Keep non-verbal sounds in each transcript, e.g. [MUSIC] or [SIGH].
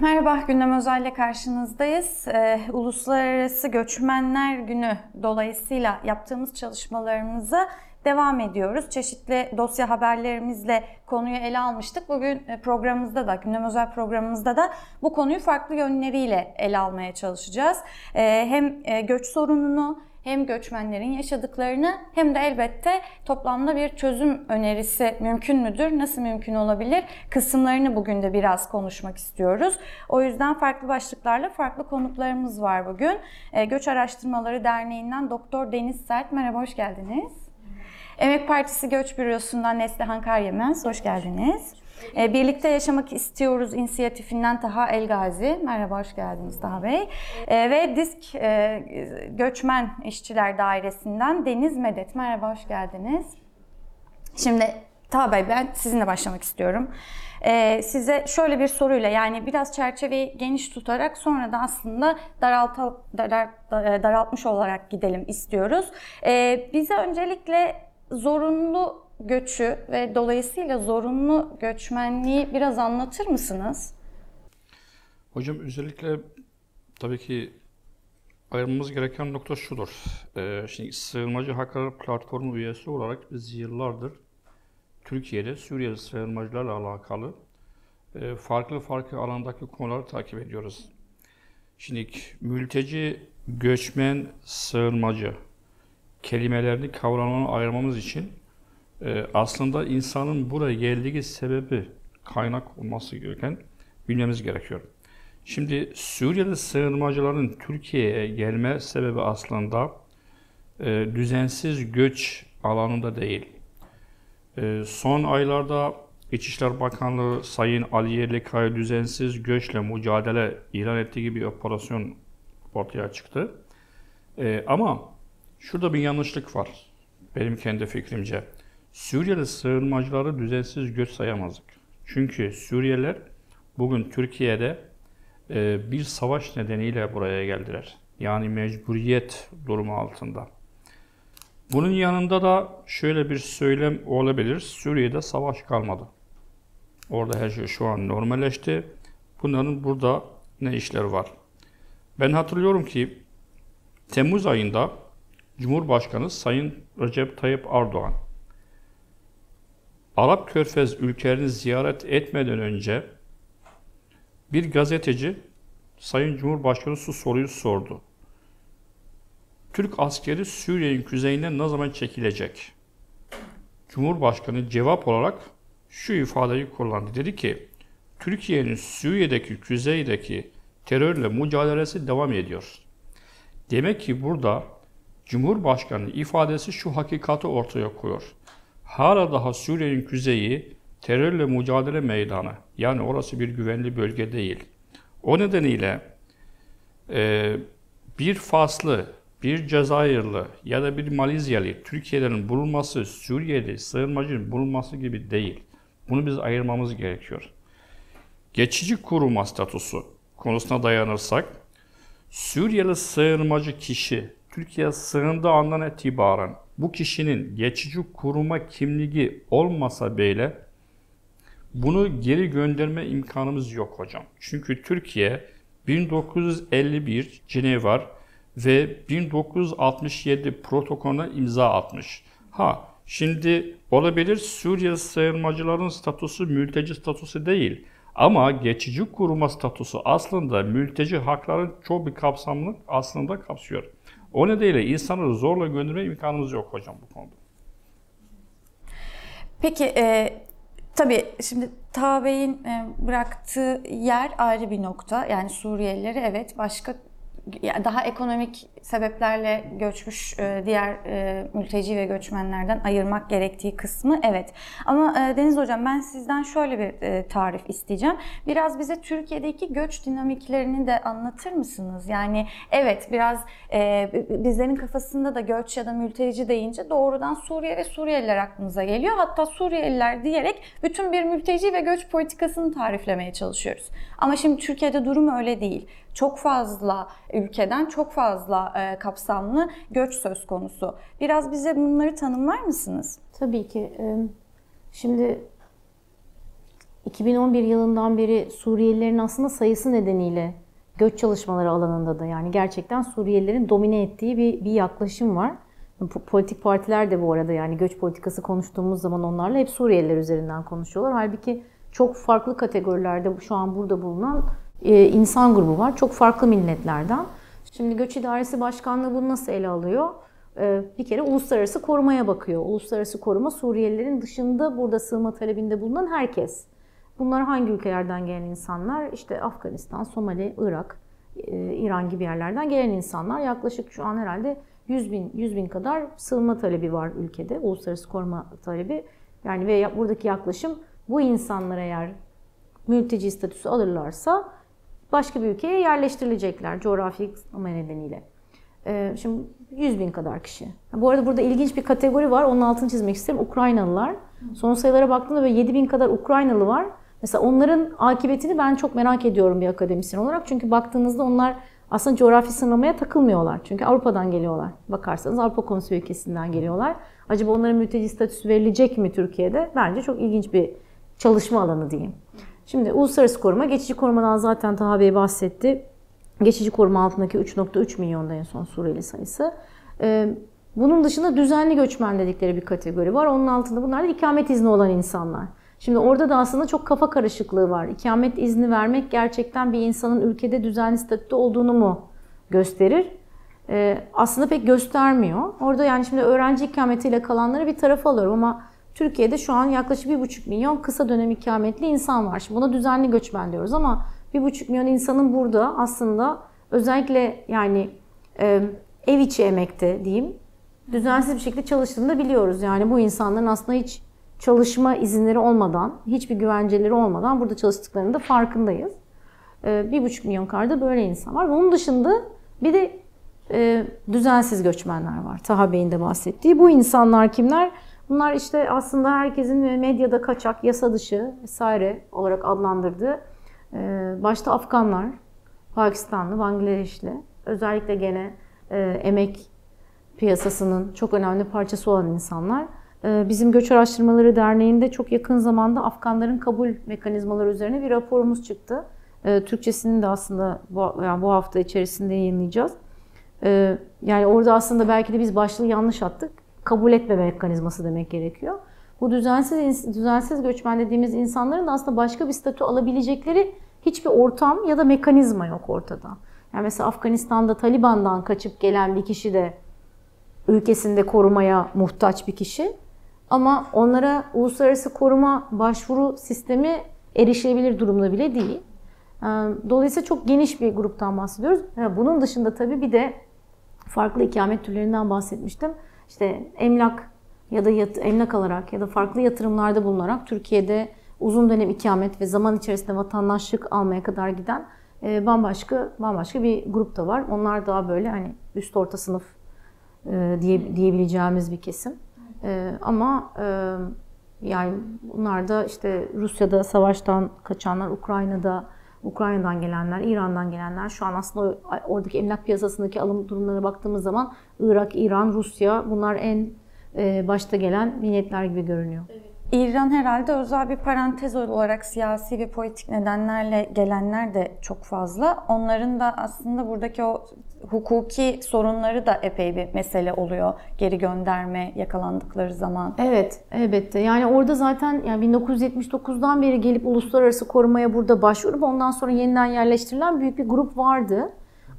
Merhaba, Gündem Özel'le karşınızdayız. Ee, Uluslararası Göçmenler Günü dolayısıyla yaptığımız çalışmalarımıza devam ediyoruz. Çeşitli dosya haberlerimizle konuyu ele almıştık. Bugün e, programımızda da, Gündem Özel programımızda da bu konuyu farklı yönleriyle ele almaya çalışacağız. Ee, hem göç sorununu hem göçmenlerin yaşadıklarını hem de elbette toplamda bir çözüm önerisi mümkün müdür? Nasıl mümkün olabilir? Kısımlarını bugün de biraz konuşmak istiyoruz. O yüzden farklı başlıklarla farklı konuklarımız var bugün. E, Göç Araştırmaları Derneği'nden Doktor Deniz Sert. Merhaba, hoş geldiniz. Emek Partisi Göç Bürosu'ndan Neslihan Karyemez, hoş geldiniz. E, Birlikte Yaşamak İstiyoruz inisiyatifinden Taha Elgazi. Merhaba, hoş geldiniz Taha Bey. E, ve Disk e, Göçmen İşçiler Dairesi'nden Deniz Medet. Merhaba, hoş geldiniz. Şimdi Taha Bey ben sizinle başlamak istiyorum. Ee, size şöyle bir soruyla yani biraz çerçeveyi geniş tutarak sonra da aslında daralta, darar, daraltmış olarak gidelim istiyoruz. Ee, bize öncelikle zorunlu göçü ve dolayısıyla zorunlu göçmenliği biraz anlatır mısınız? Hocam özellikle tabii ki ayırmamız gereken nokta şudur. Ee, şimdi Sığınmacı Hakları Platformu üyesi olarak biz yıllardır Türkiye'de Suriyeli sığınmacılarla alakalı e, farklı farklı alandaki konuları takip ediyoruz. Şimdi mülteci, göçmen, sığınmacı kelimelerini kavramını ayırmamız için e, aslında insanın buraya geldiği sebebi kaynak olması gereken bilmemiz gerekiyor. Şimdi Suriyeli sığınmacıların Türkiye'ye gelme sebebi aslında e, düzensiz göç alanında değil. E, son aylarda İçişler Bakanlığı Sayın Ali Yerlikaya düzensiz göçle mücadele ilan ettiği gibi bir operasyon ortaya çıktı. E, ama şurada bir yanlışlık var benim kendi fikrimce. Suriyeli sığınmacıları düzensiz göç sayamazdık. Çünkü Suriyeliler bugün Türkiye'de e, bir savaş nedeniyle buraya geldiler. Yani mecburiyet durumu altında. Bunun yanında da şöyle bir söylem olabilir. Suriye'de savaş kalmadı. Orada her şey şu an normalleşti. Bunların burada ne işleri var? Ben hatırlıyorum ki Temmuz ayında Cumhurbaşkanı Sayın Recep Tayyip Erdoğan Arap Körfez ülkelerini ziyaret etmeden önce bir gazeteci Sayın Cumhurbaşkanı su soruyu sordu. Türk askeri Suriye'nin kuzeyinden ne zaman çekilecek? Cumhurbaşkanı cevap olarak şu ifadeyi kullandı. Dedi ki, Türkiye'nin Suriye'deki, kuzeydeki terörle mücadelesi devam ediyor. Demek ki burada Cumhurbaşkanı ifadesi şu hakikati ortaya koyuyor. Hala daha Suriye'nin kuzeyi terörle mücadele meydanı. Yani orası bir güvenli bölge değil. O nedeniyle e, bir Faslı, bir Cezayirli ya da bir Malezyalı Türkiye'nin bulunması, Suriye'de sığınmacının bulunması gibi değil. Bunu biz ayırmamız gerekiyor. Geçici koruma statüsü konusuna dayanırsak, Suriyeli sığınmacı kişi Türkiye sığındığı andan itibaren bu kişinin geçici koruma kimliği olmasa bile bunu geri gönderme imkanımız yok hocam. Çünkü Türkiye 1951 Cenevre ve 1967 protokolüne imza atmış. Ha şimdi olabilir Suriye sığınmacıların statüsü mülteci statüsü değil. Ama geçici koruma statüsü aslında mülteci hakların çok bir kapsamını aslında kapsıyor. O nedenle insanı zorla gönderme imkanımız yok hocam bu konuda. Peki e, tabii şimdi Taha Bey'in e, bıraktığı yer ayrı bir nokta. Yani Suriyelileri evet başka daha ekonomik sebeplerle göçmüş e, diğer e, mülteci ve göçmenlerden ayırmak gerektiği kısmı evet. Ama e, Deniz Hocam ben sizden şöyle bir tarif isteyeceğim. Biraz bize Türkiye'deki göç dinamiklerini de anlatır mısınız? Yani evet biraz bizlerin kafasında da göç ya da mülteci deyince doğrudan Suriye ve Suriyeliler aklımıza geliyor. Hatta Suriyeliler diyerek bütün bir mülteci ve göç politikasını tariflemeye çalışıyoruz. Ama şimdi Türkiye'de durum öyle değil çok fazla ülkeden çok fazla e, kapsamlı göç söz konusu. Biraz bize bunları tanımlar mısınız? Tabii ki. Şimdi 2011 yılından beri Suriyelilerin aslında sayısı nedeniyle göç çalışmaları alanında da yani gerçekten Suriyelilerin domine ettiği bir, bir yaklaşım var. Politik partiler de bu arada yani göç politikası konuştuğumuz zaman onlarla hep Suriyeliler üzerinden konuşuyorlar. Halbuki çok farklı kategorilerde şu an burada bulunan e, insan grubu var. Çok farklı milletlerden. Şimdi Göç İdaresi Başkanlığı bunu nasıl ele alıyor? E, bir kere uluslararası korumaya bakıyor. Uluslararası koruma Suriyelilerin dışında burada sığınma talebinde bulunan herkes. Bunlar hangi ülkelerden gelen insanlar? İşte Afganistan, Somali, Irak, e, İran gibi yerlerden gelen insanlar. Yaklaşık şu an herhalde 100 bin, 100 bin kadar sığınma talebi var ülkede. Uluslararası koruma talebi. Yani ve buradaki yaklaşım bu insanlar eğer mülteci statüsü alırlarsa başka bir ülkeye yerleştirilecekler coğrafi kısıtlama nedeniyle. Ee, şimdi 100 bin kadar kişi. Bu arada burada ilginç bir kategori var. Onun altını çizmek isterim. Ukraynalılar. Son sayılara baktığımda böyle 7 bin kadar Ukraynalı var. Mesela onların akıbetini ben çok merak ediyorum bir akademisyen olarak. Çünkü baktığınızda onlar aslında coğrafi sınırlamaya takılmıyorlar. Çünkü Avrupa'dan geliyorlar. Bakarsanız Avrupa Konseyi ülkesinden geliyorlar. Acaba onlara mülteci statüsü verilecek mi Türkiye'de? Bence çok ilginç bir çalışma alanı diyeyim. Şimdi uluslararası koruma, geçici korumadan zaten Taha Bey bahsetti. Geçici koruma altındaki 3.3 milyonda en son Suriyeli sayısı. Ee, bunun dışında düzenli göçmen dedikleri bir kategori var. Onun altında bunlar da ikamet izni olan insanlar. Şimdi orada da aslında çok kafa karışıklığı var. İkamet izni vermek gerçekten bir insanın ülkede düzenli statüde olduğunu mu gösterir? Ee, aslında pek göstermiyor. Orada yani şimdi öğrenci ikametiyle kalanları bir tarafa alıyorum ama Türkiye'de şu an yaklaşık 1,5 milyon kısa dönem ikametli insan var. Şimdi buna düzenli göçmen diyoruz ama 1,5 milyon insanın burada aslında özellikle yani e, ev içi emekte diyeyim düzensiz bir şekilde çalıştığını da biliyoruz. Yani bu insanların aslında hiç çalışma izinleri olmadan, hiçbir güvenceleri olmadan burada çalıştıklarının da farkındayız. E, bir buçuk milyon karda böyle insan var. Onun dışında bir de e, düzensiz göçmenler var. Taha Bey'in de bahsettiği. Bu insanlar kimler? Bunlar işte aslında herkesin medyada kaçak, yasa dışı vesaire olarak adlandırdığı e, başta Afganlar, Pakistanlı, Bangladeşli, özellikle gene e, emek piyasasının çok önemli parçası olan insanlar. E, bizim Göç Araştırmaları Derneği'nde çok yakın zamanda Afganların kabul mekanizmaları üzerine bir raporumuz çıktı. Türkçesini de aslında bu, yani bu hafta içerisinde yayınlayacağız. Yani orada aslında belki de biz başlığı yanlış attık kabul etme mekanizması demek gerekiyor. Bu düzensiz düzensiz göçmen dediğimiz insanların da aslında başka bir statü alabilecekleri hiçbir ortam ya da mekanizma yok ortada. Yani mesela Afganistan'da Taliban'dan kaçıp gelen bir kişi de ülkesinde korumaya muhtaç bir kişi. Ama onlara uluslararası koruma başvuru sistemi erişilebilir durumda bile değil. Ee, dolayısıyla çok geniş bir gruptan bahsediyoruz. Bunun dışında tabii bir de farklı ikamet türlerinden bahsetmiştim işte emlak ya da yat, emlak alarak ya da farklı yatırımlarda bulunarak Türkiye'de uzun dönem ikamet ve zaman içerisinde vatandaşlık almaya kadar giden e, bambaşka bambaşka bir grup da var. Onlar daha böyle hani üst orta sınıf e, diye diyebileceğimiz bir kesim. E, ama e, yani bunlar da işte Rusya'da savaştan kaçanlar, Ukrayna'da Ukrayna'dan gelenler, İran'dan gelenler şu an aslında oradaki emlak piyasasındaki alım durumlarına baktığımız zaman Irak, İran, Rusya bunlar en e, başta gelen milletler gibi görünüyor. İran herhalde özel bir parantez olarak siyasi ve politik nedenlerle gelenler de çok fazla. Onların da aslında buradaki o hukuki sorunları da epey bir mesele oluyor. Geri gönderme yakalandıkları zaman. Evet, elbette. Yani orada zaten yani 1979'dan beri gelip uluslararası korumaya burada başvurup ondan sonra yeniden yerleştirilen büyük bir grup vardı.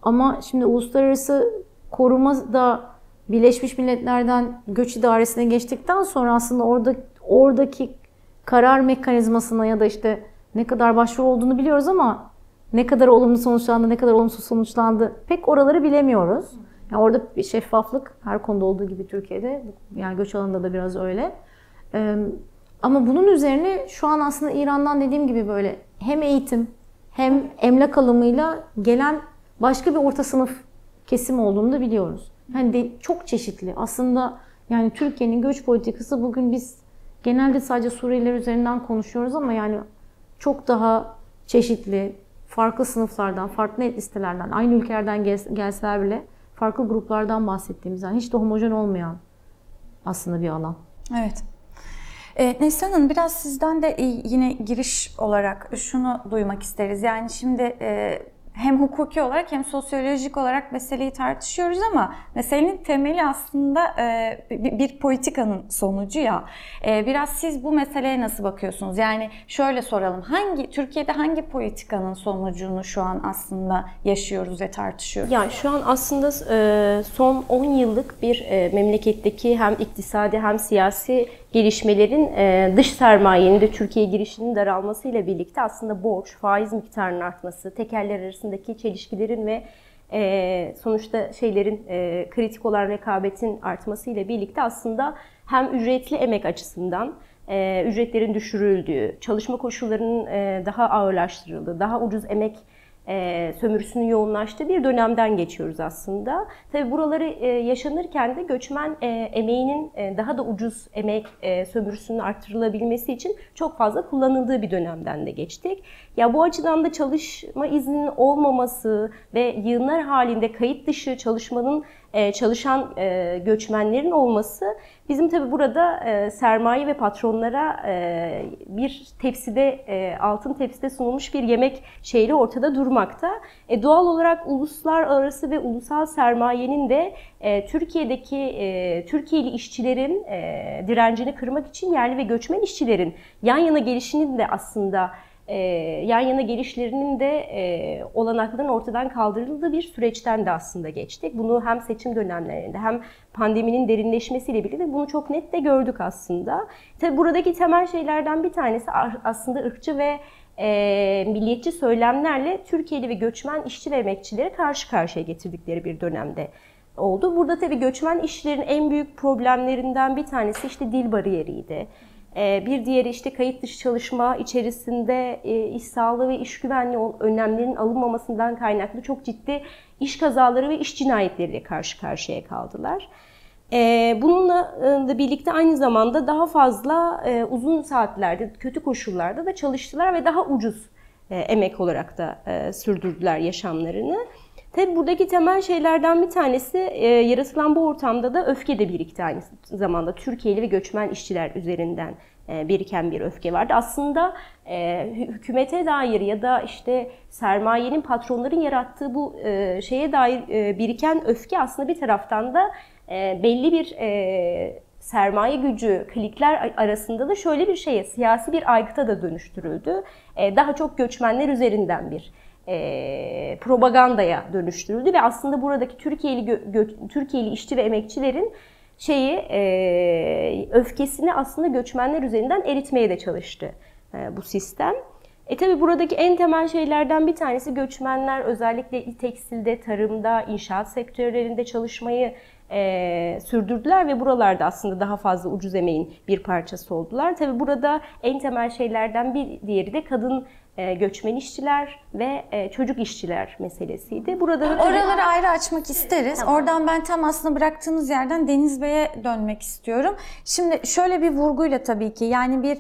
Ama şimdi uluslararası koruma da Birleşmiş Milletler'den göç idaresine geçtikten sonra aslında orada oradaki karar mekanizmasına ya da işte ne kadar başvuru olduğunu biliyoruz ama ne kadar olumlu sonuçlandı, ne kadar olumsuz sonuçlandı pek oraları bilemiyoruz. Yani orada bir şeffaflık her konuda olduğu gibi Türkiye'de yani göç alanında da biraz öyle. Ee, ama bunun üzerine şu an aslında İran'dan dediğim gibi böyle hem eğitim hem emlak alımıyla gelen başka bir orta sınıf kesim olduğunu da biliyoruz. Yani de çok çeşitli. Aslında yani Türkiye'nin göç politikası bugün biz genelde sadece Suriyeliler üzerinden konuşuyoruz ama yani çok daha çeşitli, farklı sınıflardan, farklı listelerden, aynı ülkelerden gelseler bile farklı gruplardan bahsettiğimiz yani hiç de homojen olmayan aslında bir alan. Evet. E, Neslihan Hanım biraz sizden de e, yine giriş olarak şunu duymak isteriz. Yani şimdi e, hem hukuki olarak hem sosyolojik olarak meseleyi tartışıyoruz ama meselenin temeli aslında e, bir, politikanın sonucu ya. E, biraz siz bu meseleye nasıl bakıyorsunuz? Yani şöyle soralım. Hangi Türkiye'de hangi politikanın sonucunu şu an aslında yaşıyoruz ve tartışıyoruz? Yani şu an aslında e, son 10 yıllık bir memleketteki hem iktisadi hem siyasi gelişmelerin e, dış sermayenin de Türkiye'ye girişinin daralmasıyla birlikte aslında borç, faiz miktarının artması, tekerler arasındaki çelişkilerin ve e, sonuçta şeylerin e, kritik olan rekabetin artmasıyla birlikte aslında hem ücretli emek açısından ücretlerin düşürüldüğü, çalışma koşullarının daha ağırlaştırıldığı, daha ucuz emek e, sömürüsünün yoğunlaştığı bir dönemden geçiyoruz aslında. Tabi buraları e, yaşanırken de göçmen e, emeğinin daha da ucuz emek sömürüsünün arttırılabilmesi için çok fazla kullanıldığı bir dönemden de geçtik. Ya bu açıdan da çalışma izninin olmaması ve yığınlar halinde kayıt dışı çalışmanın e, çalışan e, göçmenlerin olması bizim tabi burada e, sermaye ve patronlara bir tepside altın tepside sunulmuş bir yemek şeyle ortada durmakta. E, doğal olarak uluslararası ve ulusal sermayenin de Türkiye'deki Türkiye'li işçilerin direncini kırmak için yerli ve göçmen işçilerin yan yana gelişinin de aslında e, yan yana gelişlerinin de e, olanakların ortadan kaldırıldığı bir süreçten de aslında geçtik. Bunu hem seçim dönemlerinde hem pandeminin derinleşmesiyle birlikte bunu çok net de gördük aslında. Tabi buradaki temel şeylerden bir tanesi aslında ırkçı ve e, milliyetçi söylemlerle Türkiye'li ve göçmen işçi ve emekçileri karşı karşıya getirdikleri bir dönemde oldu. Burada tabii göçmen işçilerin en büyük problemlerinden bir tanesi işte dil bariyeriydi. Bir diğeri işte kayıt dışı çalışma içerisinde iş sağlığı ve iş güvenliği önlemlerinin alınmamasından kaynaklı çok ciddi iş kazaları ve iş cinayetleriyle karşı karşıya kaldılar. Bununla da birlikte aynı zamanda daha fazla uzun saatlerde, kötü koşullarda da çalıştılar ve daha ucuz emek olarak da sürdürdüler yaşamlarını. Tabi buradaki temel şeylerden bir tanesi e, yaratılan bu ortamda da öfke de birikti aynı zamanda. Türkiye'li ve göçmen işçiler üzerinden e, biriken bir öfke vardı. Aslında e, hükümete dair ya da işte sermayenin patronların yarattığı bu e, şeye dair e, biriken öfke aslında bir taraftan da e, belli bir e, sermaye gücü, klikler arasında da şöyle bir şeye, siyasi bir aygıta da dönüştürüldü. E, daha çok göçmenler üzerinden bir e, propagandaya dönüştürüldü ve aslında buradaki Türkiye'li gö- Türkiye'li işçi ve emekçilerin şeyi e, öfkesini aslında göçmenler üzerinden eritmeye de çalıştı e, bu sistem. E tabi buradaki en temel şeylerden bir tanesi göçmenler özellikle tekstilde, tarımda, inşaat sektörlerinde çalışmayı e, sürdürdüler ve buralarda aslında daha fazla ucuz emeğin bir parçası oldular. Tabi burada en temel şeylerden bir diğeri de kadın göçmen işçiler ve e, çocuk işçiler meselesiydi. Burada da tabii- Oraları ayrı açmak isteriz. Oradan ben tam aslında bıraktığınız yerden Deniz Bey'e dönmek istiyorum. Şimdi şöyle bir vurguyla tabii ki yani bir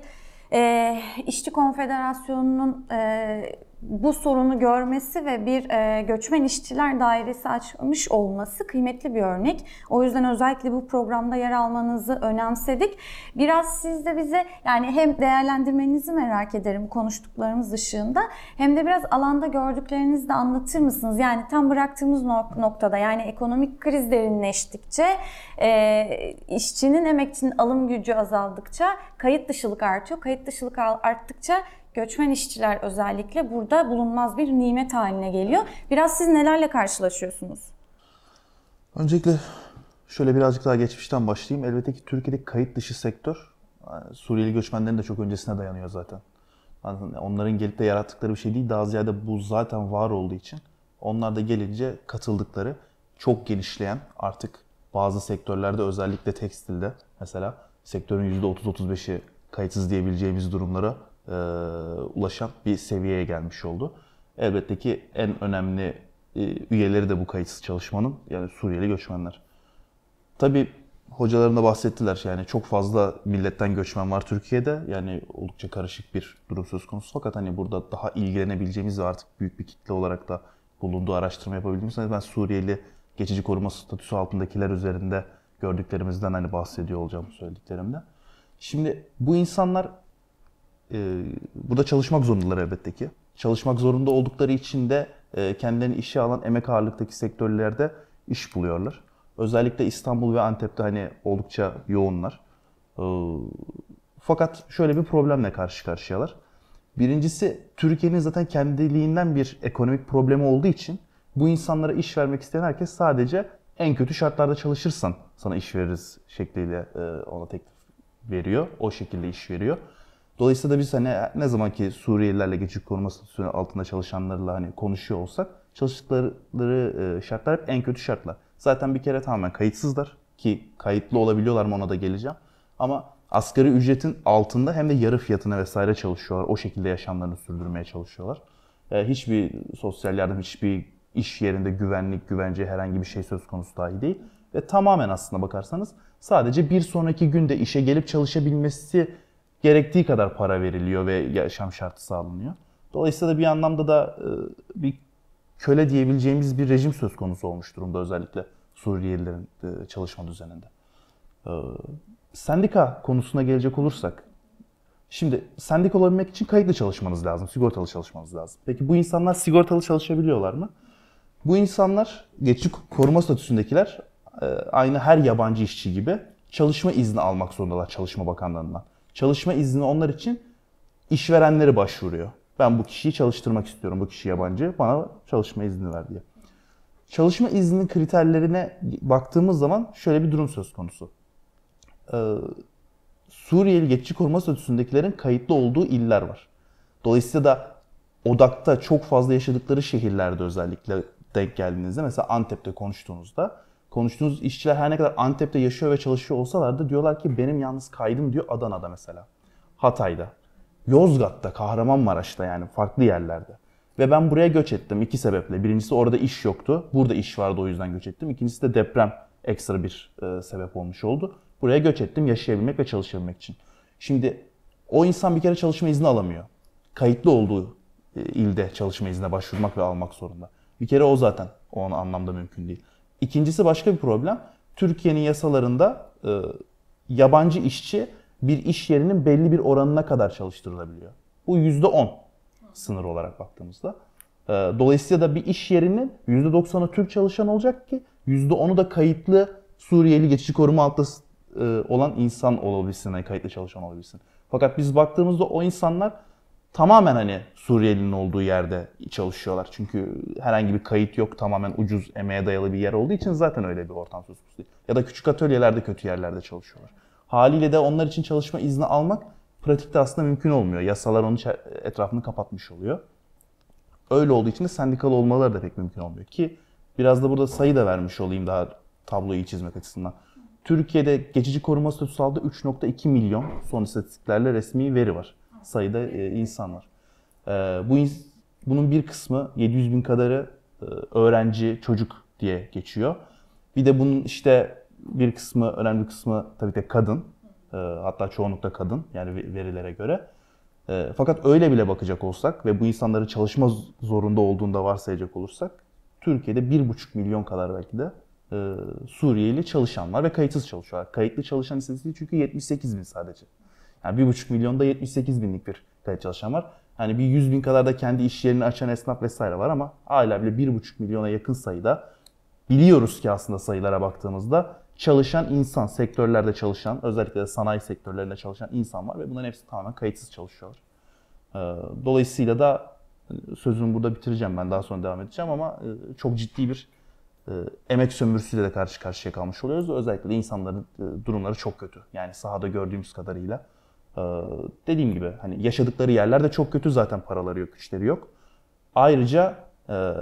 e, işçi konfederasyonunun e, bu sorunu görmesi ve bir e, göçmen işçiler dairesi açmış olması kıymetli bir örnek. O yüzden özellikle bu programda yer almanızı önemsedik. Biraz siz de bize yani hem değerlendirmenizi merak ederim konuştuklarımız ışığında hem de biraz alanda gördüklerinizi de anlatır mısınız? Yani tam bıraktığımız nok- noktada yani ekonomik kriz derinleştikçe e, işçinin emekçinin alım gücü azaldıkça kayıt dışılık artıyor. Kayıt dışılık arttıkça göçmen işçiler özellikle burada bulunmaz bir nimet haline geliyor. Biraz siz nelerle karşılaşıyorsunuz? Öncelikle şöyle birazcık daha geçmişten başlayayım. Elbette ki Türkiye'deki kayıt dışı sektör yani Suriyeli göçmenlerin de çok öncesine dayanıyor zaten. Onların gelip de yarattıkları bir şey değil. Daha ziyade bu zaten var olduğu için onlar da gelince katıldıkları çok genişleyen artık bazı sektörlerde özellikle tekstilde mesela sektörün %30-35'i kayıtsız diyebileceğimiz durumlara e, ulaşan bir seviyeye gelmiş oldu. Elbette ki en önemli e, üyeleri de bu kayıtsız çalışmanın yani Suriyeli göçmenler. Tabii hocalarım da bahsettiler yani çok fazla milletten göçmen var Türkiye'de. Yani oldukça karışık bir durum söz konusu. Fakat hani burada daha ilgilenebileceğimiz ve artık büyük bir kitle olarak da bulunduğu araştırma yapabildiğimiz ben Suriyeli geçici koruma statüsü altındakiler üzerinde gördüklerimizden hani bahsediyor olacağım söylediklerimde. Şimdi bu insanlar e, burada çalışmak zorundalar elbette ki. Çalışmak zorunda oldukları için de e, kendilerini işe alan emek ağırlıktaki sektörlerde iş buluyorlar. Özellikle İstanbul ve Antep'te hani oldukça yoğunlar. E, fakat şöyle bir problemle karşı karşıyalar. Birincisi Türkiye'nin zaten kendiliğinden bir ekonomik problemi olduğu için bu insanlara iş vermek isteyen herkes sadece en kötü şartlarda çalışırsan sana iş veririz şekliyle e, ona teklif veriyor. O şekilde iş veriyor. Dolayısıyla da biz hani ne zaman ki Suriyelilerle geçici koruma statüsü altında çalışanlarla hani konuşuyor olsak çalıştıkları e, şartlar hep en kötü şartlar. Zaten bir kere tamamen kayıtsızlar ki kayıtlı olabiliyorlar mı ona da geleceğim. Ama asgari ücretin altında hem de yarı fiyatına vesaire çalışıyorlar. O şekilde yaşamlarını sürdürmeye çalışıyorlar. E, hiçbir sosyal yardım, hiçbir iş yerinde güvenlik, güvence herhangi bir şey söz konusu dahi değil. Ve tamamen aslında bakarsanız sadece bir sonraki günde işe gelip çalışabilmesi gerektiği kadar para veriliyor ve yaşam şartı sağlanıyor. Dolayısıyla da bir anlamda da e, bir köle diyebileceğimiz bir rejim söz konusu olmuş durumda özellikle Suriyelilerin e, çalışma düzeninde. E, Sendika konusuna gelecek olursak, şimdi sendika olabilmek için kayıtlı çalışmanız lazım, sigortalı çalışmanız lazım. Peki bu insanlar sigortalı çalışabiliyorlar mı? Bu insanlar geçici koruma statüsündekiler aynı her yabancı işçi gibi çalışma izni almak zorundalar Çalışma Bakanlığı'ndan. Çalışma izni onlar için işverenleri başvuruyor. Ben bu kişiyi çalıştırmak istiyorum, bu kişi yabancı, bana çalışma izni ver diye. Çalışma izni kriterlerine baktığımız zaman şöyle bir durum söz konusu. Ee, Suriyeli geçici koruma statüsündekilerin kayıtlı olduğu iller var. Dolayısıyla da odakta çok fazla yaşadıkları şehirlerde özellikle denk geldiğinizde mesela Antep'te konuştuğunuzda konuştuğunuz işçiler her ne kadar Antep'te yaşıyor ve çalışıyor olsalar da diyorlar ki benim yalnız kaydım diyor Adana'da mesela. Hatay'da. Yozgat'ta, Kahramanmaraş'ta yani farklı yerlerde. Ve ben buraya göç ettim iki sebeple. Birincisi orada iş yoktu. Burada iş vardı o yüzden göç ettim. İkincisi de deprem ekstra bir e, sebep olmuş oldu. Buraya göç ettim yaşayabilmek ve çalışabilmek için. Şimdi o insan bir kere çalışma izni alamıyor. Kayıtlı olduğu e, ilde çalışma iznine başvurmak ve almak zorunda. Bir kere o zaten o anlamda mümkün değil. İkincisi başka bir problem. Türkiye'nin yasalarında e, yabancı işçi bir iş yerinin belli bir oranına kadar çalıştırılabiliyor. Bu %10 sınır olarak baktığımızda. E, dolayısıyla da bir iş yerinin %90'ı Türk çalışan olacak ki %10'u da kayıtlı Suriyeli geçici koruma altında e, olan insan olabilsin, kayıtlı çalışan olabilsin. Fakat biz baktığımızda o insanlar tamamen hani Suriyelinin olduğu yerde çalışıyorlar. Çünkü herhangi bir kayıt yok. Tamamen ucuz emeğe dayalı bir yer olduğu için zaten öyle bir ortam söz konusu. Ya da küçük atölyelerde kötü yerlerde çalışıyorlar. Haliyle de onlar için çalışma izni almak pratikte aslında mümkün olmuyor. Yasalar onun etrafını kapatmış oluyor. Öyle olduğu için de sendikalı olmaları da pek mümkün olmuyor. Ki biraz da burada sayı da vermiş olayım daha tabloyu iyi çizmek açısından. Türkiye'de geçici koruma statüsü aldı 3.2 milyon son istatistiklerle resmi veri var sayıda e, insan var. E, bu bunun bir kısmı 700 bin kadarı e, öğrenci, çocuk diye geçiyor. Bir de bunun işte bir kısmı, önemli kısmı tabii ki kadın. Hatta çoğunlukla kadın yani verilere göre. Fakat öyle bile bakacak olsak ve bu insanların çalışma zorunda olduğunda varsayacak olursak Türkiye'de 1,5 milyon kadar belki de Suriyeli çalışan var ve kayıtsız çalışıyorlar. Kayıtlı çalışan istatistiği çünkü 78 bin sadece. Yani 1,5 milyonda 78 binlik bir kayıt çalışan var. Hani bir 100 bin kadar da kendi iş yerini açan esnaf vesaire var ama hala bile 1,5 milyona yakın sayıda biliyoruz ki aslında sayılara baktığımızda çalışan insan, sektörlerde çalışan, özellikle de sanayi sektörlerinde çalışan insan var ve bunların hepsi tamamen kayıtsız çalışıyorlar. Ee, dolayısıyla da hani sözümü burada bitireceğim ben daha sonra devam edeceğim ama e, çok ciddi bir e, emek sömürüsüyle de karşı karşıya kalmış oluyoruz. Özellikle de insanların e, durumları çok kötü. Yani sahada gördüğümüz kadarıyla. Ee, dediğim gibi hani yaşadıkları yerlerde çok kötü zaten paraları yok, güçleri yok. Ayrıca e,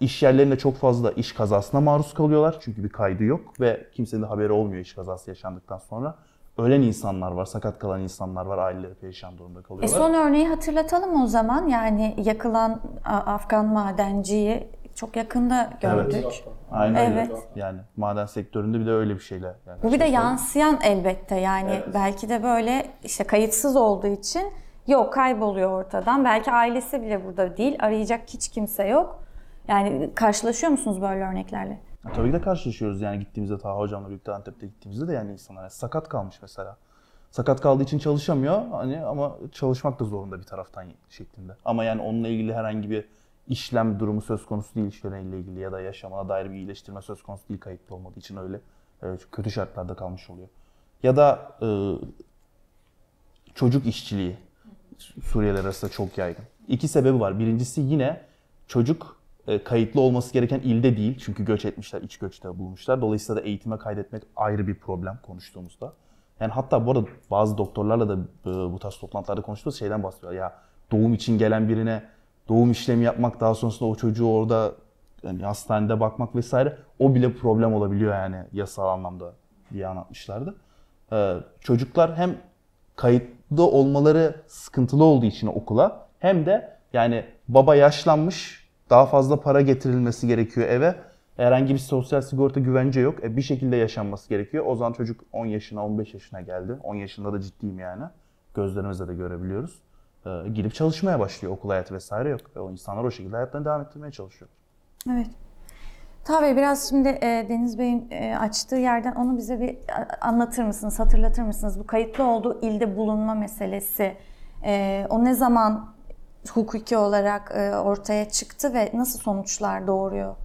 iş yerlerinde çok fazla iş kazasına maruz kalıyorlar. Çünkü bir kaydı yok ve kimsenin de haberi olmuyor iş kazası yaşandıktan sonra. Ölen insanlar var, sakat kalan insanlar var, aileleri perişan durumda E kalıyorlar. son örneği hatırlatalım o zaman. Yani yakılan Afgan madenciyi çok yakında gördük. Evet. Aynen öyle. Evet. Yani maden sektöründe bir de öyle bir şeyle. Yani Bu bir de şey- yansıyan elbette yani belki de böyle işte kayıtsız olduğu için yok kayboluyor ortadan. Belki ailesi bile burada değil. Arayacak hiç kimse yok. Yani karşılaşıyor musunuz böyle örneklerle? Tabii ki de karşılaşıyoruz yani gittiğimizde Taha Hocam'la birlikte Antep'te gittiğimizde de yani insanlar yani sakat kalmış mesela. Sakat kaldığı için çalışamıyor hani ama çalışmak da zorunda bir taraftan şeklinde. Ama yani onunla ilgili herhangi bir işlem durumu söz konusu değil işverenle ilgili ya da yaşamına dair bir iyileştirme söz konusu değil kayıtlı olmadığı için öyle e, çok kötü şartlarda kalmış oluyor. Ya da e, çocuk işçiliği Suriyeliler arasında çok yaygın. İki sebebi var. Birincisi yine çocuk e, kayıtlı olması gereken ilde değil. Çünkü göç etmişler, iç göçte bulunmuşlar. Dolayısıyla da eğitime kaydetmek ayrı bir problem konuştuğumuzda. Yani hatta bu arada bazı doktorlarla da e, bu tarz toplantılarda konuştuğumuz şeyden bahsediyorlar. Ya doğum için gelen birine doğum işlemi yapmak, daha sonrasında o çocuğu orada yani hastanede bakmak vesaire o bile problem olabiliyor yani yasal anlamda diye anlatmışlardı. Ee, çocuklar hem kayıtlı olmaları sıkıntılı olduğu için okula hem de yani baba yaşlanmış daha fazla para getirilmesi gerekiyor eve. Herhangi bir sosyal sigorta güvence yok. E, bir şekilde yaşanması gerekiyor. O zaman çocuk 10 yaşına 15 yaşına geldi. 10 yaşında da ciddiyim yani. Gözlerimizle de görebiliyoruz. Ee, gidip çalışmaya başlıyor. Okul hayatı vesaire yok. E, o insanlar o şekilde hayatlarını devam ettirmeye çalışıyor. Evet. Bey biraz şimdi e, Deniz Bey'in e, açtığı yerden onu bize bir anlatır mısınız, hatırlatır mısınız? Bu kayıtlı olduğu ilde bulunma meselesi, e, o ne zaman hukuki olarak e, ortaya çıktı ve nasıl sonuçlar doğuruyor?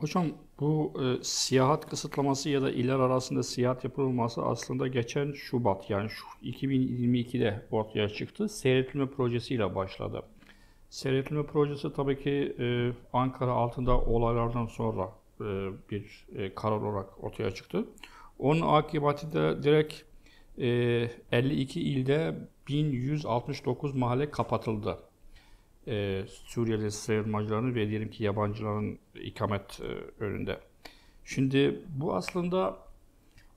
Hocam bu e, siyahat kısıtlaması ya da iller arasında siyahat yapılması aslında geçen Şubat yani şu 2022'de ortaya çıktı. Seyretilme projesiyle başladı. Seyretilme projesi tabii ki e, Ankara altında olaylardan sonra e, bir e, karar olarak ortaya çıktı. Onun akıbetinde direkt e, 52 ilde 1169 mahalle kapatıldı e, Suriyeli sığınmacıların ve diyelim ki yabancıların ikamet e, önünde. Şimdi bu aslında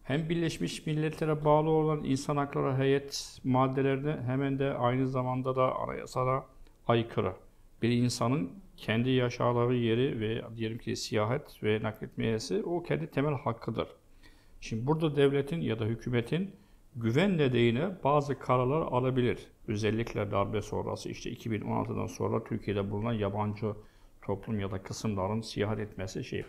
hem Birleşmiş Milletler'e bağlı olan insan hakları heyet maddelerine hemen de aynı zamanda da anayasada aykırı. Bir insanın kendi yaşadığı yeri ve diyelim ki siyahet ve nakletmeyesi o kendi temel hakkıdır. Şimdi burada devletin ya da hükümetin güven nedeniyle bazı kararlar alabilir. Özellikle darbe sonrası işte 2016'dan sonra Türkiye'de bulunan yabancı toplum ya da kısımların siyahat etmesi şey.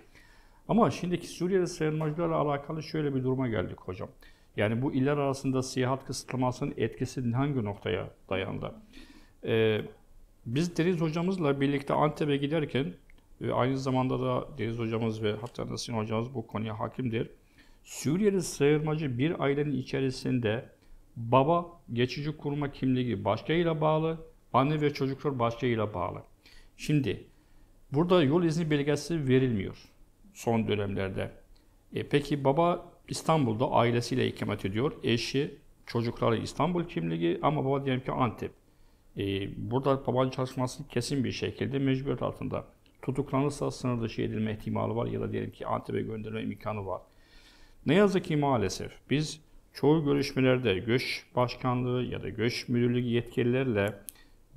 Ama şimdiki Suriyeli sığınmacılarla alakalı şöyle bir duruma geldik hocam. Yani bu iller arasında siyahat kısıtlamasının etkisi hangi noktaya dayandı? Ee, biz Deniz hocamızla birlikte Antep'e giderken ve aynı zamanda da Deniz hocamız ve hatta Nasin hocamız bu konuya hakimdir. Suriyeli sığınmacı bir ailenin içerisinde baba geçici kurma kimliği başkayla bağlı, anne ve çocuklar başkayla bağlı. Şimdi burada yol izni belgesi verilmiyor son dönemlerde. E, peki baba İstanbul'da ailesiyle ikamet ediyor. Eşi, çocukları İstanbul kimliği ama baba diyelim ki Antep. E, burada babanın çalışması kesin bir şekilde mecburiyet altında. Tutuklanırsa sınır dışı edilme ihtimali var ya da diyelim ki Antep'e gönderme imkanı var. Ne yazık ki maalesef biz çoğu görüşmelerde göç başkanlığı ya da göç müdürlüğü yetkililerle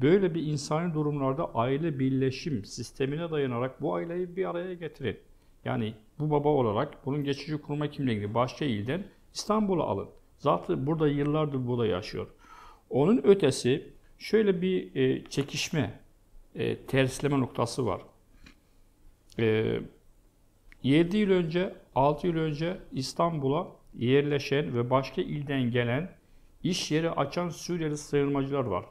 böyle bir insani durumlarda aile birleşim sistemine dayanarak bu aileyi bir araya getirin. Yani bu baba olarak bunun geçici kurma kimliğini başka ilden İstanbul'a alın. Zaten burada yıllardır burada yaşıyor. Onun ötesi şöyle bir e, çekişme, e, tersleme noktası var. E, 7 yıl önce, 6 yıl önce İstanbul'a yerleşen ve başka ilden gelen iş yeri açan Suriyeli sığınmacılar var.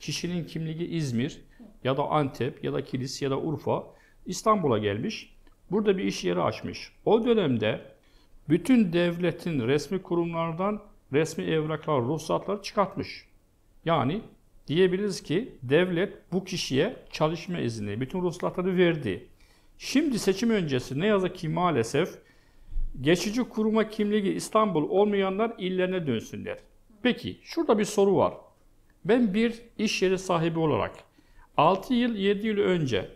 Kişinin kimliği İzmir ya da Antep ya da Kilis ya da Urfa İstanbul'a gelmiş. Burada bir iş yeri açmış. O dönemde bütün devletin resmi kurumlardan resmi evraklar, ruhsatlar çıkartmış. Yani diyebiliriz ki devlet bu kişiye çalışma izni, bütün ruhsatları verdi. Şimdi seçim öncesi ne yazık ki maalesef geçici kuruma kimliği İstanbul olmayanlar illerine dönsünler. Peki şurada bir soru var. Ben bir iş yeri sahibi olarak 6 yıl 7 yıl önce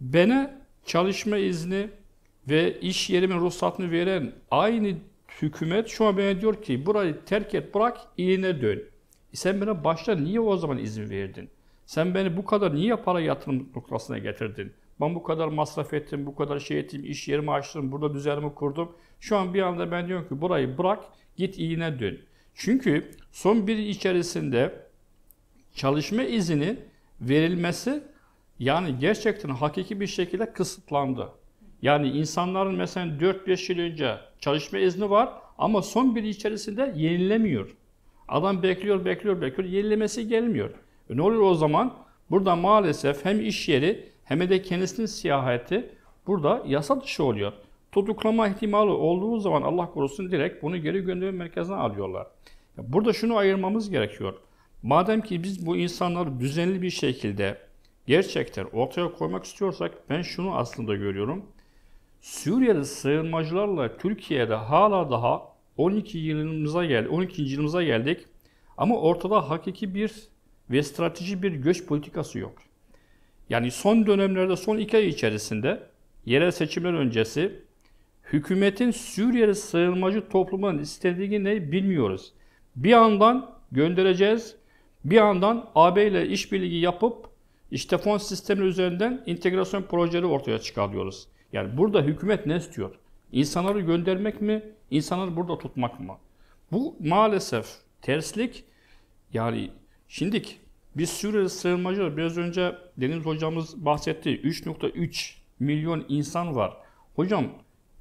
bana çalışma izni ve iş yerimin ruhsatını veren aynı hükümet şu an bana diyor ki burayı terk et bırak iline dön. Sen bana başta niye o zaman izin verdin? Sen beni bu kadar niye para yatırım noktasına getirdin? Ben bu kadar masraf ettim, bu kadar şey ettim, iş yerimi açtım, burada düzenimi kurdum. Şu an bir anda ben diyorum ki burayı bırak, git iyine dön. Çünkü son bir içerisinde çalışma izni verilmesi yani gerçekten hakiki bir şekilde kısıtlandı. Yani insanların mesela 4-5 yıl önce çalışma izni var ama son bir içerisinde yenilemiyor. Adam bekliyor, bekliyor, bekliyor. Yenilemesi gelmiyor. E ne oluyor o zaman? Burada maalesef hem iş yeri hem de kendisinin siyahati burada yasa dışı oluyor. Tutuklama ihtimali olduğu zaman Allah korusun direkt bunu geri gönderme merkezine alıyorlar. Burada şunu ayırmamız gerekiyor. Madem ki biz bu insanları düzenli bir şekilde gerçekten ortaya koymak istiyorsak ben şunu aslında görüyorum. Suriyeli sığınmacılarla Türkiye'de hala daha 12 yılımıza gel 12. yılımıza geldik ama ortada hakiki bir ve strateji bir göç politikası yok. Yani son dönemlerde son iki ay içerisinde yerel seçimler öncesi hükümetin Suriyeli sığınmacı toplumunun istediği ne bilmiyoruz. Bir yandan göndereceğiz, bir yandan AB ile işbirliği yapıp işte fon sistemi üzerinden integrasyon projeleri ortaya çıkarıyoruz. Yani burada hükümet ne istiyor? İnsanları göndermek mi, insanları burada tutmak mı? Bu maalesef terslik. Yani şimdik biz Suriyeli sığınmacı biraz önce Deniz hocamız bahsetti. 3.3 milyon insan var. Hocam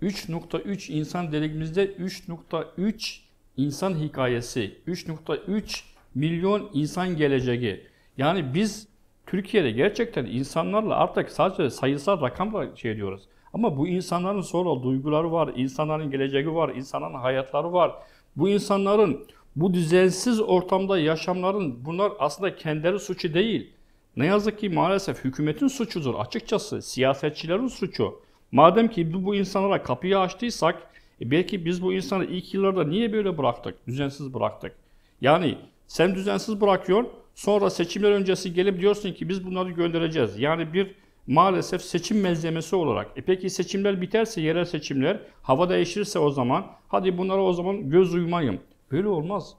3.3 insan dediğimizde 3.3 insan hikayesi, 3.3 milyon insan geleceği. Yani biz Türkiye'de gerçekten insanlarla artık sadece sayısal rakamla şey diyoruz. Ama bu insanların sonra duyguları var, insanların geleceği var, insanların hayatları var. Bu insanların bu düzensiz ortamda yaşamların bunlar aslında kendileri suçu değil. Ne yazık ki maalesef hükümetin suçudur açıkçası, siyasetçilerin suçu. Madem ki bu, bu insanlara kapıyı açtıysak, e belki biz bu insanı ilk yıllarda niye böyle bıraktık, düzensiz bıraktık? Yani sen düzensiz bırakıyorsun, sonra seçimler öncesi gelip diyorsun ki biz bunları göndereceğiz. Yani bir maalesef seçim malzemesi olarak. E peki seçimler biterse, yerel seçimler, hava değişirse o zaman, hadi bunlara o zaman göz uymayın. Böyle olmaz.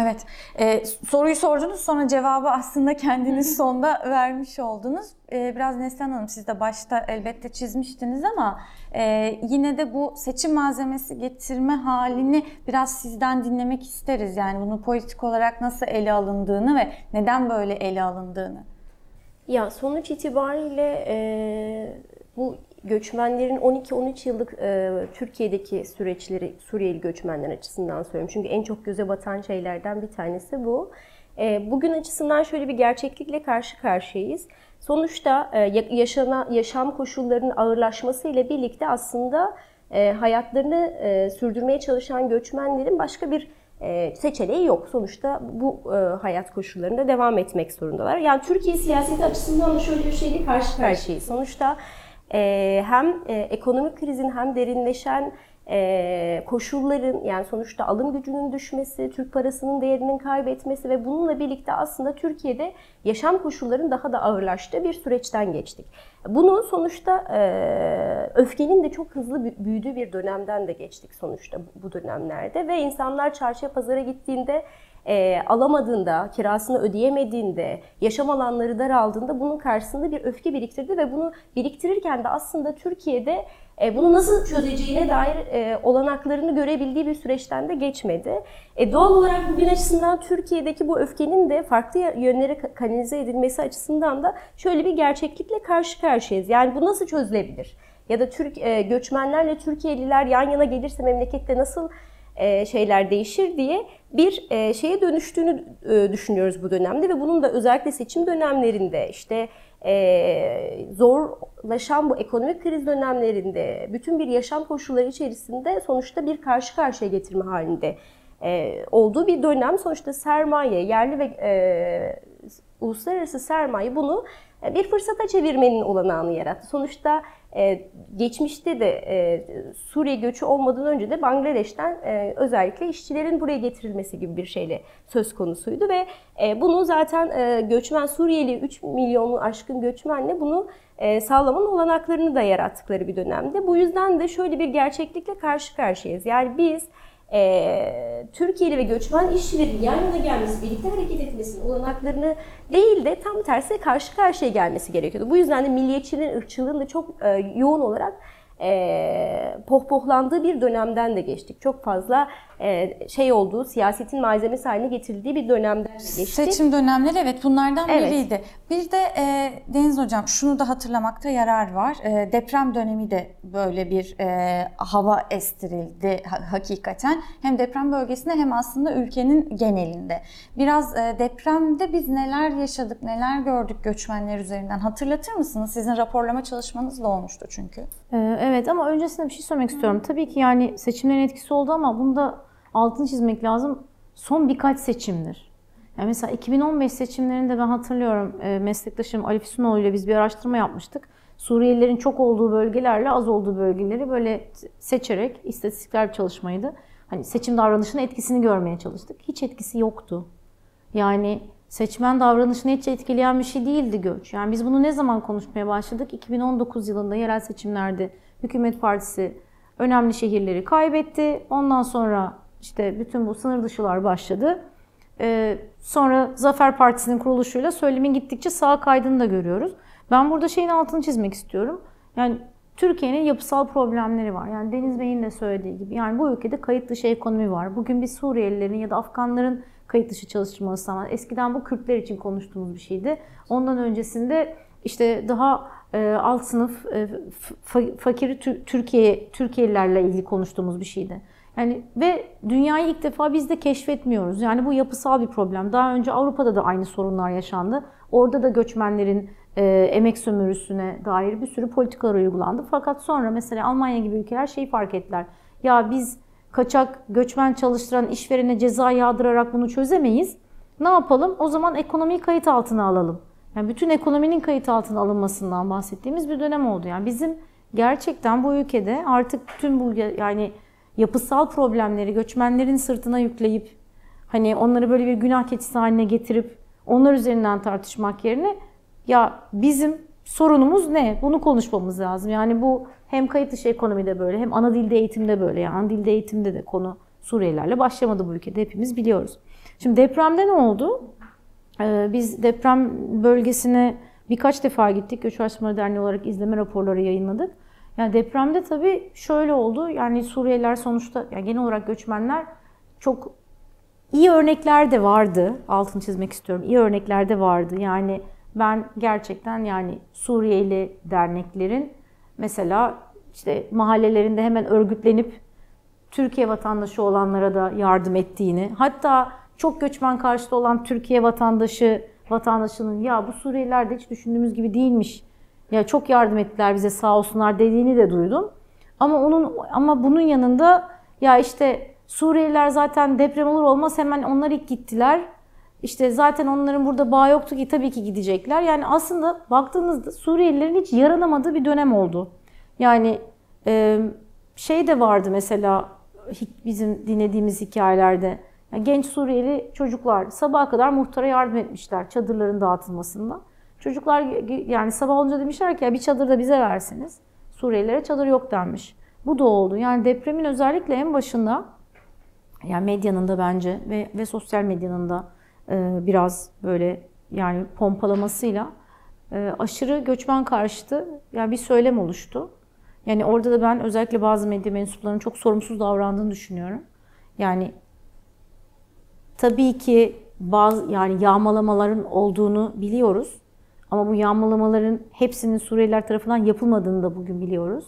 Evet, e, soruyu sordunuz sonra cevabı aslında kendiniz sonda vermiş oldunuz. E, biraz Neslihan Hanım siz de başta elbette çizmiştiniz ama e, yine de bu seçim malzemesi getirme halini biraz sizden dinlemek isteriz. Yani bunu politik olarak nasıl ele alındığını ve neden böyle ele alındığını. Ya sonuç itibariyle e, bu göçmenlerin 12-13 yıllık e, Türkiye'deki süreçleri Suriyeli göçmenler açısından söylüyorum. Çünkü en çok göze batan şeylerden bir tanesi bu. E, bugün açısından şöyle bir gerçeklikle karşı karşıyayız. Sonuçta e, yaşana, yaşam koşullarının ağırlaşması ile birlikte aslında e, hayatlarını e, sürdürmeye çalışan göçmenlerin başka bir e, seçeneği yok. Sonuçta bu e, hayat koşullarında devam etmek zorundalar. Yani Türkiye siyaseti açısından da şöyle bir şeyle karşı karşıyayız. Sonuçta e, hem e, ekonomik krizin hem derinleşen e, koşulların yani sonuçta alım gücünün düşmesi, Türk parasının değerinin kaybetmesi ve bununla birlikte aslında Türkiye'de yaşam koşullarının daha da ağırlaştığı bir süreçten geçtik. Bunu sonuçta e, öfkenin de çok hızlı büyüdüğü bir dönemden de geçtik sonuçta bu dönemlerde ve insanlar çarşıya pazara gittiğinde e, alamadığında, kirasını ödeyemediğinde, yaşam alanları daraldığında bunun karşısında bir öfke biriktirdi ve bunu biriktirirken de aslında Türkiye'de e, bunu nasıl çözeceğine dair e, olanaklarını görebildiği bir süreçten de geçmedi. E, doğal olarak bugün açısından Türkiye'deki bu öfkenin de farklı yönlere kanalize edilmesi açısından da şöyle bir gerçeklikle karşı karşıyayız. Yani bu nasıl çözülebilir? Ya da Türk e, göçmenlerle Türkiye'liler yan yana gelirse memlekette nasıl şeyler değişir diye bir e, şeye dönüştüğünü e, düşünüyoruz bu dönemde ve bunun da özellikle seçim dönemlerinde işte zorlaşan bu ekonomik kriz dönemlerinde bütün bir yaşam koşulları içerisinde sonuçta bir karşı karşıya getirme halinde olduğu bir dönem. Sonuçta sermaye, yerli ve uluslararası sermaye bunu bir fırsata çevirmenin olanağını yarattı. Sonuçta ee, geçmişte de e, Suriye göçü olmadan önce de Bangladeş'ten e, özellikle işçilerin buraya getirilmesi gibi bir şeyle söz konusuydu ve e, bunu zaten göçmen Suriyeli 3 milyonu aşkın göçmenle bunu sağlamanın olanaklarını da yarattıkları bir dönemde. Bu yüzden de şöyle bir gerçeklikle karşı karşıyayız. Yani biz e, Türkiye'li ve göçmen işçilerin yan yana gelmesi, birlikte hareket etmesinin olanaklarını değil de tam tersi karşı karşıya gelmesi gerekiyordu. Bu yüzden de milliyetçiliğin, ırkçılığın da çok e, yoğun olarak e, pohpohlandığı bir dönemden de geçtik. Çok fazla şey olduğu, siyasetin malzemesi haline getirildiği bir dönemden geçti. Seçim dönemleri evet bunlardan Evet. biriydi. Bir de e, Deniz Hocam şunu da hatırlamakta yarar var. E, deprem dönemi de böyle bir e, hava estirildi ha- hakikaten. Hem deprem bölgesinde hem aslında ülkenin genelinde. Biraz e, depremde biz neler yaşadık, neler gördük göçmenler üzerinden hatırlatır mısınız? Sizin raporlama çalışmanız da olmuştu çünkü. Ee, Evet ama öncesinde bir şey söylemek istiyorum. Tabii ki yani seçimlerin etkisi oldu ama bunda altını çizmek lazım. Son birkaç seçimdir. Yani mesela 2015 seçimlerinde ben hatırlıyorum e, meslektaşım Ali Füsunoğlu ile biz bir araştırma yapmıştık. Suriyelilerin çok olduğu bölgelerle az olduğu bölgeleri böyle seçerek istatistikler bir çalışmaydı. Hani seçim davranışının etkisini görmeye çalıştık. Hiç etkisi yoktu. Yani seçmen davranışını hiç etkileyen bir şey değildi göç. Yani biz bunu ne zaman konuşmaya başladık? 2019 yılında yerel seçimlerde hükümet partisi önemli şehirleri kaybetti. Ondan sonra işte bütün bu sınır dışılar başladı. Ee, sonra Zafer Partisi'nin kuruluşuyla söylemin gittikçe sağa kaydığını da görüyoruz. Ben burada şeyin altını çizmek istiyorum. Yani Türkiye'nin yapısal problemleri var. Yani Deniz Bey'in de söylediği gibi. Yani bu ülkede kayıt dışı ekonomi var. Bugün biz Suriyelilerin ya da Afganların kayıt dışı çalıştırması var. Eskiden bu Kürtler için konuştuğumuz bir şeydi. Ondan öncesinde işte daha e, alt sınıf e, fa- fakiri Tü- Türkiye Türkiye'lilerle ilgili konuştuğumuz bir şeydi. Yani ve dünyayı ilk defa biz de keşfetmiyoruz. Yani bu yapısal bir problem. Daha önce Avrupa'da da aynı sorunlar yaşandı. Orada da göçmenlerin e, emek sömürüsüne dair bir sürü politikalar uygulandı. Fakat sonra mesela Almanya gibi ülkeler şeyi fark ettiler. Ya biz kaçak göçmen çalıştıran işverene ceza yağdırarak bunu çözemeyiz. Ne yapalım? O zaman ekonomiyi kayıt altına alalım. Yani bütün ekonominin kayıt altına alınmasından bahsettiğimiz bir dönem oldu. Yani bizim gerçekten bu ülkede artık tüm bu yani yapısal problemleri göçmenlerin sırtına yükleyip hani onları böyle bir günah keçisi haline getirip onlar üzerinden tartışmak yerine ya bizim sorunumuz ne? Bunu konuşmamız lazım. Yani bu hem kayıt dışı ekonomide böyle hem ana dilde eğitimde böyle. Yani ana dilde eğitimde de konu Suriyelilerle başlamadı bu ülkede hepimiz biliyoruz. Şimdi depremde ne oldu? Ee, biz deprem bölgesine birkaç defa gittik. Göç Araştırmaları Derneği olarak izleme raporları yayınladık. Yani depremde tabii şöyle oldu. Yani Suriyeliler sonuçta yani genel olarak göçmenler çok iyi örnekler de vardı. Altını çizmek istiyorum. İyi örnekler de vardı. Yani ben gerçekten yani Suriyeli derneklerin mesela işte mahallelerinde hemen örgütlenip Türkiye vatandaşı olanlara da yardım ettiğini, hatta çok göçmen karşıtı olan Türkiye vatandaşı vatandaşının ya bu Suriyeliler de hiç düşündüğümüz gibi değilmiş. Ya çok yardım ettiler bize sağ olsunlar dediğini de duydum. Ama onun ama bunun yanında ya işte Suriyeliler zaten deprem olur olmaz hemen onlar ilk gittiler. İşte zaten onların burada bağ yoktu ki tabii ki gidecekler. Yani aslında baktığınızda Suriyelilerin hiç yaranamadığı bir dönem oldu. Yani e, şey de vardı mesela bizim dinlediğimiz hikayelerde. Genç Suriyeli çocuklar sabaha kadar muhtara yardım etmişler çadırların dağıtılmasında. Çocuklar yani sabah olunca demişler ki ya bir çadır da bize verseniz. Suriyelilere çadır yok denmiş. Bu da oldu. Yani depremin özellikle en başında yani medyanın da bence ve, ve sosyal medyanın da e, biraz böyle yani pompalamasıyla e, aşırı göçmen karşıtı yani bir söylem oluştu. Yani orada da ben özellikle bazı medya mensuplarının çok sorumsuz davrandığını düşünüyorum. Yani tabii ki bazı yani yağmalamaların olduğunu biliyoruz. Ama bu yağmalamaların hepsinin Suriyeliler tarafından yapılmadığını da bugün biliyoruz.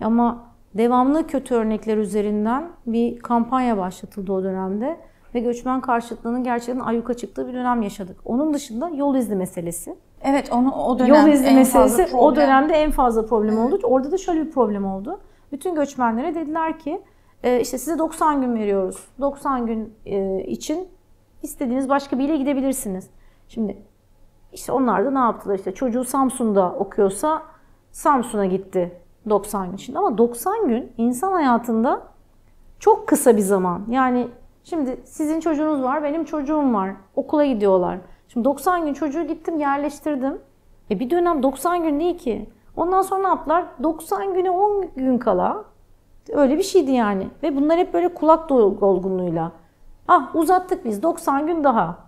Ama devamlı kötü örnekler üzerinden bir kampanya başlatıldı o dönemde ve göçmen karşıtlığının gerçekten ayyuka çıktığı bir dönem yaşadık. Onun dışında yol izni meselesi. Evet onu o dönem Yol izni en fazla meselesi o problem. dönemde en fazla problem oldu. Orada da şöyle bir problem oldu. Bütün göçmenlere dediler ki e, işte size 90 gün veriyoruz. 90 gün e, için istediğiniz başka bir ile gidebilirsiniz. Şimdi işte onlar da ne yaptılar işte çocuğu Samsun'da okuyorsa Samsun'a gitti 90 gün için. Ama 90 gün insan hayatında çok kısa bir zaman. Yani şimdi sizin çocuğunuz var, benim çocuğum var. Okula gidiyorlar. Şimdi 90 gün çocuğu gittim yerleştirdim. E bir dönem 90 gün değil ki. Ondan sonra ne yaptılar? 90 güne 10 gün kala öyle bir şeydi yani. Ve bunlar hep böyle kulak dolgunluğuyla. Ah uzattık biz 90 gün daha.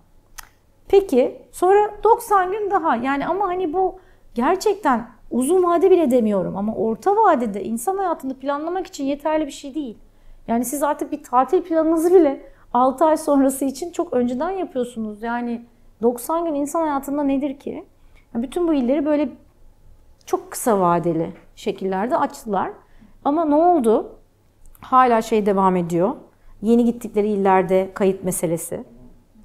Peki sonra 90 gün daha. Yani ama hani bu gerçekten uzun vade bile demiyorum ama orta vadede insan hayatını planlamak için yeterli bir şey değil. Yani siz artık bir tatil planınızı bile 6 ay sonrası için çok önceden yapıyorsunuz. Yani 90 gün insan hayatında nedir ki? Bütün bu illeri böyle çok kısa vadeli şekillerde açtılar. Ama ne oldu? Hala şey devam ediyor. Yeni gittikleri illerde kayıt meselesi.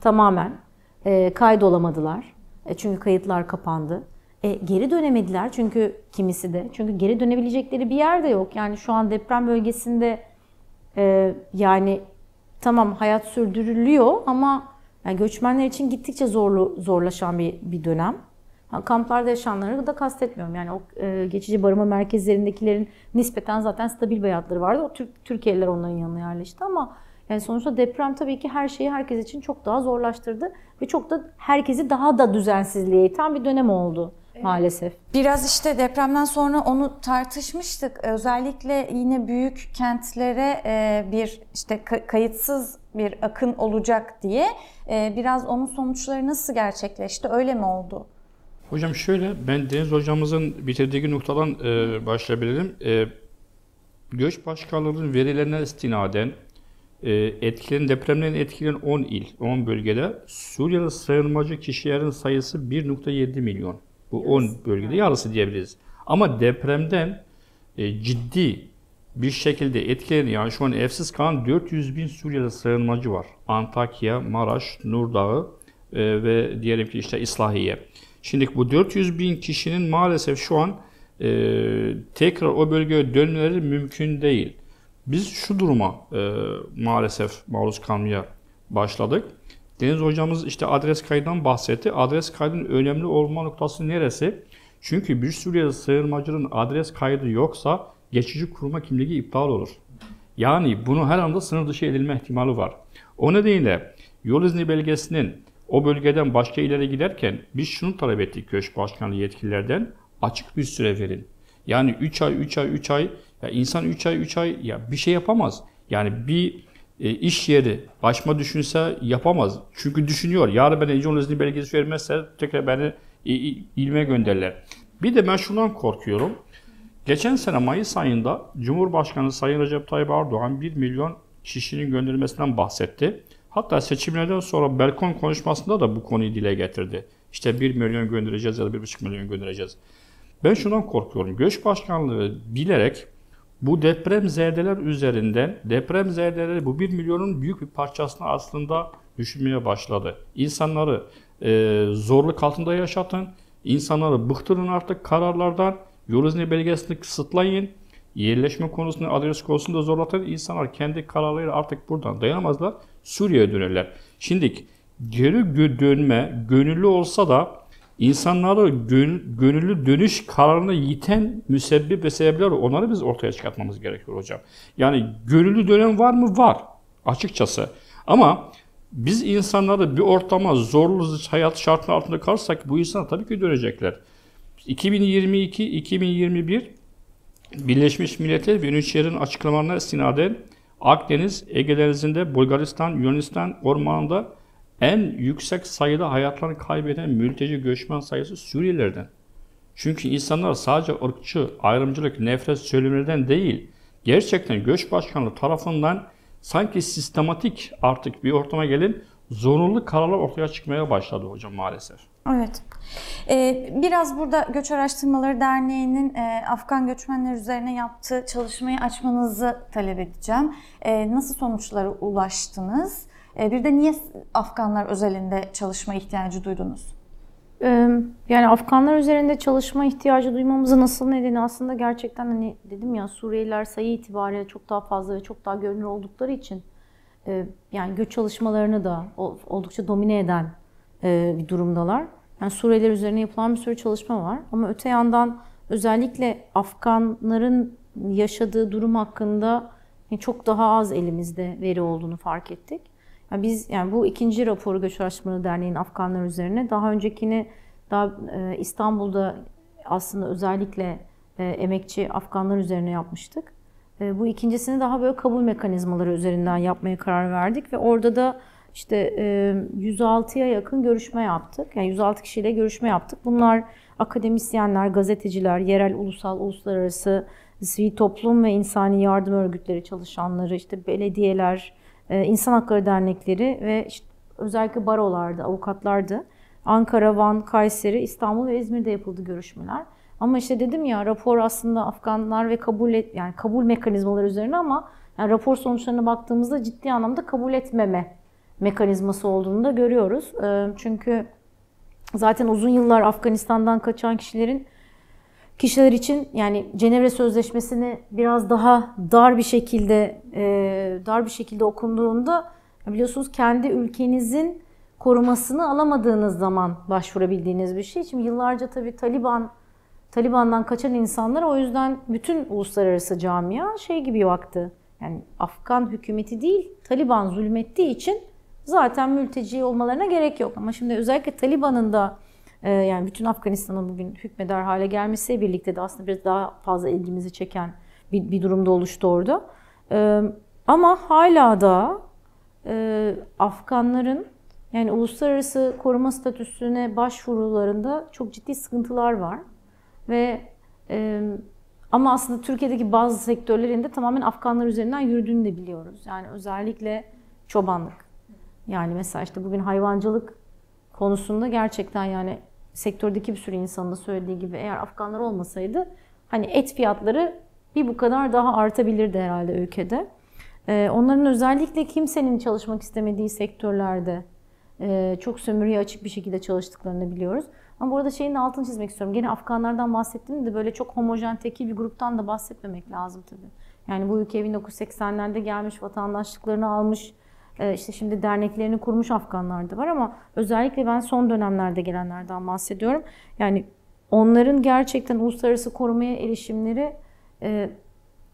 Tamamen. E, kaydolamadılar. E, çünkü kayıtlar kapandı. E, geri dönemediler çünkü kimisi de. Çünkü geri dönebilecekleri bir yer de yok. Yani şu an deprem bölgesinde e, yani tamam hayat sürdürülüyor ama yani göçmenler için gittikçe zorlu zorlaşan bir, bir dönem. Ha, kamplarda yaşayanları da kastetmiyorum. Yani o e, geçici barınma merkezlerindekilerin nispeten zaten stabil bir hayatları vardı. O Türk, Türkiye'liler onların yanına yerleşti ama yani sonuçta deprem tabii ki her şeyi herkes için çok daha zorlaştırdı ve çok da herkesi daha da düzensizliğe iten bir dönem oldu maalesef. Biraz işte depremden sonra onu tartışmıştık. Özellikle yine büyük kentlere e, bir işte ka- kayıtsız bir akın olacak diye e, biraz onun sonuçları nasıl gerçekleşti? Öyle mi oldu? Hocam şöyle, ben Deniz hocamızın bitirdiği noktadan e, başlayabilirim. Göç Başkanlığı'nın verilerine istinaden e, etkilen, depremlerin etkilen 10 il, 10 bölgede Suriyeli sığınmacı kişilerin sayısı 1.7 milyon. Bu 10 bölgede yarısı diyebiliriz. Ama depremden e, ciddi bir şekilde etkilenen, yani şu an evsiz kalan 400 bin Suriyeli sığınmacı var. Antakya, Maraş, Nurdağı e, ve diyelim ki işte İslahiye. Şimdi bu 400 bin kişinin maalesef şu an e, tekrar o bölgeye dönmeleri mümkün değil. Biz şu duruma e, maalesef maruz kalmaya başladık. Deniz hocamız işte adres kaydından bahsetti. Adres kaydının önemli olma noktası neresi? Çünkü bir Suriyeli sığınmacının adres kaydı yoksa geçici kurma kimliği iptal olur. Yani bunu her anda sınır dışı edilme ihtimali var. O nedenle yol izni belgesinin o bölgeden başka ilere giderken biz şunu talep ettik Köşk Başkanlığı yetkililerden açık bir süre verin. Yani 3 ay, 3 ay, 3 ay ya insan 3 ay, 3 ay ya bir şey yapamaz. Yani bir e, iş yeri başıma düşünse yapamaz. Çünkü düşünüyor. Yarın ben yol izni belgesi vermezse tekrar beni ilme gönderirler. Bir de ben şundan korkuyorum. Geçen sene Mayıs ayında Cumhurbaşkanı Sayın Recep Tayyip Erdoğan 1 milyon kişinin gönderilmesinden bahsetti. Hatta seçimlerden sonra balkon konuşmasında da bu konuyu dile getirdi. İşte 1 milyon göndereceğiz ya da 1,5 milyon göndereceğiz. Ben şundan korkuyorum. Göç Başkanlığı bilerek bu deprem zerdeler üzerinden deprem zerdeleri bu 1 milyonun büyük bir parçasını aslında düşünmeye başladı. İnsanları e, zorluk altında yaşatın, insanları bıktırın artık kararlardan, yol izni belgesini kısıtlayın, yerleşme konusunda, adres konusunda zorlatın. İnsanlar kendi kararlarıyla artık buradan dayanamazlar. Suriye'ye dönerler. Şimdi geri dönme gönüllü olsa da insanları gönüllü dönüş kararına yiten müsebbip ve sebepler onları biz ortaya çıkartmamız gerekiyor hocam. Yani gönüllü dönem var mı? Var. Açıkçası. Ama biz insanları bir ortama zorlu hayat şartları altında kalırsak bu insanlar tabii ki dönecekler. 2022-2021 Birleşmiş Milletler ve UNHCR'ın açıklamalarına istinaden Akdeniz, Ege Denizi'nde, Bulgaristan, Yunanistan ormanında en yüksek sayıda hayatlarını kaybeden mülteci göçmen sayısı Suriyelilerden. Çünkü insanlar sadece ırkçı, ayrımcılık, nefret söylemlerden değil, gerçekten göç başkanlığı tarafından sanki sistematik artık bir ortama gelin zorunlu kararlar ortaya çıkmaya başladı hocam maalesef. Evet. Ee, biraz burada Göç Araştırmaları Derneği'nin e, Afgan göçmenler üzerine yaptığı çalışmayı açmanızı talep edeceğim. E, nasıl sonuçlara ulaştınız? E, bir de niye Afganlar özelinde çalışma ihtiyacı duydunuz? Yani Afganlar üzerinde çalışma ihtiyacı duymamızın nasıl nedeni aslında gerçekten hani dedim ya Suriyeliler sayı itibariyle çok daha fazla ve çok daha görünür oldukları için yani göç çalışmalarını da oldukça domine eden bir durumdalar. Yani Suriyeliler üzerine yapılan bir sürü çalışma var. Ama öte yandan özellikle Afganların yaşadığı durum hakkında çok daha az elimizde veri olduğunu fark ettik. Biz yani bu ikinci raporu Göç Araştırmaları Derneği'nin Afganlar üzerine daha öncekini daha e, İstanbul'da aslında özellikle e, emekçi Afganlar üzerine yapmıştık. E, bu ikincisini daha böyle kabul mekanizmaları üzerinden yapmaya karar verdik ve orada da işte 106'ya yakın görüşme yaptık. Yani 106 kişiyle görüşme yaptık. Bunlar akademisyenler, gazeteciler, yerel, ulusal, uluslararası sivil toplum ve insani yardım örgütleri çalışanları, işte belediyeler, e, insan hakları dernekleri ve işte özellikle barolardı, avukatlardı. Ankara, Van, Kayseri, İstanbul ve İzmir'de yapıldı görüşmeler. Ama işte dedim ya rapor aslında Afganlar ve kabul et, yani kabul mekanizmaları üzerine ama yani rapor sonuçlarına baktığımızda ciddi anlamda kabul etmeme mekanizması olduğunu da görüyoruz. E, çünkü zaten uzun yıllar Afganistan'dan kaçan kişilerin kişiler için yani Cenevre Sözleşmesi'ni biraz daha dar bir şekilde e, dar bir şekilde okunduğunda biliyorsunuz kendi ülkenizin korumasını alamadığınız zaman başvurabildiğiniz bir şey. Şimdi yıllarca tabii Taliban Taliban'dan kaçan insanlar o yüzden bütün uluslararası camia şey gibi baktı. Yani Afgan hükümeti değil, Taliban zulmettiği için zaten mülteci olmalarına gerek yok. Ama şimdi özellikle Taliban'ın da yani bütün Afganistan'ın bugün hükmeder hale gelmesiyle birlikte de aslında biraz daha fazla ilgimizi çeken bir, bir durumda oluştu orada. E, ama hala da e, Afganların yani uluslararası koruma statüsüne başvurularında çok ciddi sıkıntılar var. Ve e, ama aslında Türkiye'deki bazı sektörlerin de tamamen Afganlar üzerinden yürüdüğünü de biliyoruz. Yani özellikle çobanlık. Yani mesela işte bugün hayvancılık konusunda gerçekten yani sektördeki bir sürü insanın da söylediği gibi eğer Afganlar olmasaydı hani et fiyatları bir bu kadar daha artabilirdi herhalde ülkede. Ee, onların özellikle kimsenin çalışmak istemediği sektörlerde e, çok sömürüye açık bir şekilde çalıştıklarını biliyoruz. Ama bu arada şeyin altını çizmek istiyorum. Gene Afganlardan bahsettiğimde de böyle çok homojen tekil bir gruptan da bahsetmemek lazım tabii. Yani bu ülkeye 1980'lerde gelmiş, vatandaşlıklarını almış, işte şimdi derneklerini kurmuş Afganlar da var ama özellikle ben son dönemlerde gelenlerden bahsediyorum. Yani onların gerçekten uluslararası korumaya erişimleri e,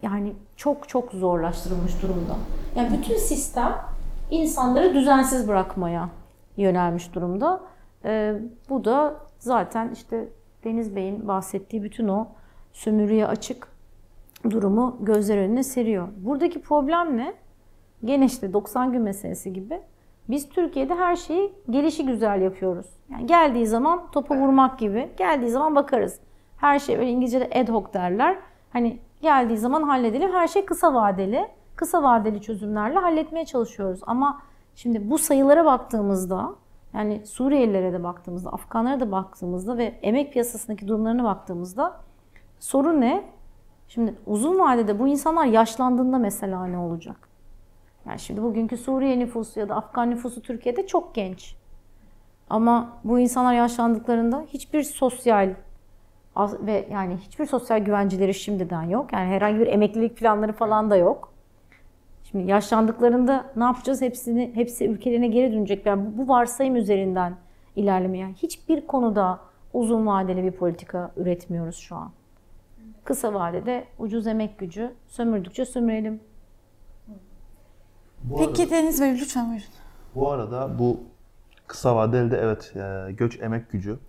yani çok çok zorlaştırılmış durumda. Yani bütün sistem insanları düzensiz bırakmaya yönelmiş durumda. E, bu da zaten işte Deniz Bey'in bahsettiği bütün o sömürüye açık durumu gözler önüne seriyor. Buradaki problem ne? Gene işte 90 gün meselesi gibi. Biz Türkiye'de her şeyi gelişi güzel yapıyoruz. Yani geldiği zaman topa vurmak gibi. Geldiği zaman bakarız. Her şey öyle İngilizce'de ad hoc derler. Hani geldiği zaman halledelim. Her şey kısa vadeli. Kısa vadeli çözümlerle halletmeye çalışıyoruz. Ama şimdi bu sayılara baktığımızda yani Suriyelilere de baktığımızda, Afganlara da baktığımızda ve emek piyasasındaki durumlarına baktığımızda sorun ne? Şimdi uzun vadede bu insanlar yaşlandığında mesela ne olacak? Yani şimdi bugünkü Suriye nüfusu ya da Afgan nüfusu Türkiye'de çok genç. Ama bu insanlar yaşlandıklarında hiçbir sosyal ve yani hiçbir sosyal güvenceleri şimdiden yok. Yani herhangi bir emeklilik planları falan da yok. Şimdi yaşlandıklarında ne yapacağız? Hepsini hepsi ülkelerine geri dönecek. Yani bu varsayım üzerinden ilerlemeye. Yani hiçbir konuda uzun vadeli bir politika üretmiyoruz şu an. Kısa vadede ucuz emek gücü sömürdükçe sömürelim. Bu Peki arada, Deniz Bey lütfen buyurun. bu arada bu kısa vadeli de evet e, göç emek gücü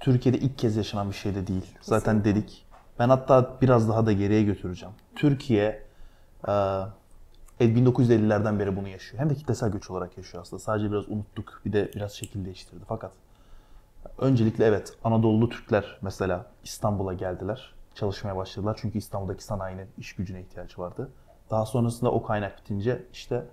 Türkiye'de ilk kez yaşanan bir şey de değil. Zaten dedik. Ben hatta biraz daha da geriye götüreceğim. Türkiye e, 1950'lerden beri bunu yaşıyor. Hem de kitlesel göç olarak yaşıyor aslında. Sadece biraz unuttuk. Bir de biraz şekil değiştirdi. Fakat öncelikle evet Anadolu Türkler mesela İstanbul'a geldiler. Çalışmaya başladılar. Çünkü İstanbul'daki sanayinin iş gücüne ihtiyacı vardı. Daha sonrasında o kaynak bitince işte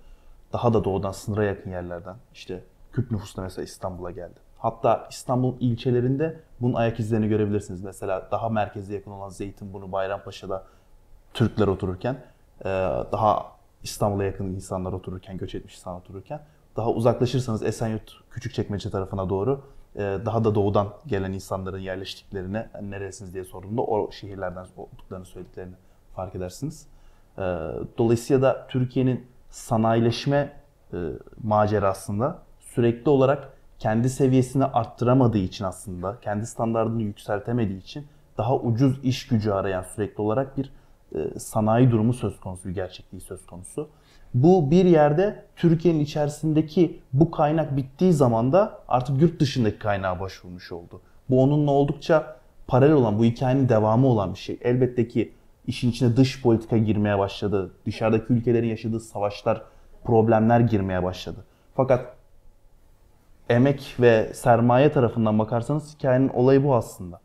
daha da doğudan sınıra yakın yerlerden işte Kürt nüfus da mesela İstanbul'a geldi. Hatta İstanbul ilçelerinde bunun ayak izlerini görebilirsiniz. Mesela daha merkeze yakın olan Zeytinburnu, Bayrampaşa'da Türkler otururken daha İstanbul'a yakın insanlar otururken, göç etmiş insanlar otururken daha uzaklaşırsanız Esenyurt, Küçükçekmece tarafına doğru daha da doğudan gelen insanların yerleştiklerine yani neresiniz diye sorduğumda o şehirlerden olduklarını söylediklerini fark edersiniz. Dolayısıyla da Türkiye'nin sanayileşme macerasında sürekli olarak kendi seviyesini arttıramadığı için aslında, kendi standartını yükseltemediği için daha ucuz iş gücü arayan sürekli olarak bir sanayi durumu söz konusu, bir gerçekliği söz konusu. Bu bir yerde Türkiye'nin içerisindeki bu kaynak bittiği zaman da artık yurt dışındaki kaynağa başvurmuş oldu. Bu onunla oldukça paralel olan, bu hikayenin devamı olan bir şey. Elbette ki işin içine dış politika girmeye başladı. Dışarıdaki ülkelerin yaşadığı savaşlar, problemler girmeye başladı. Fakat emek ve sermaye tarafından bakarsanız hikayenin olayı bu aslında.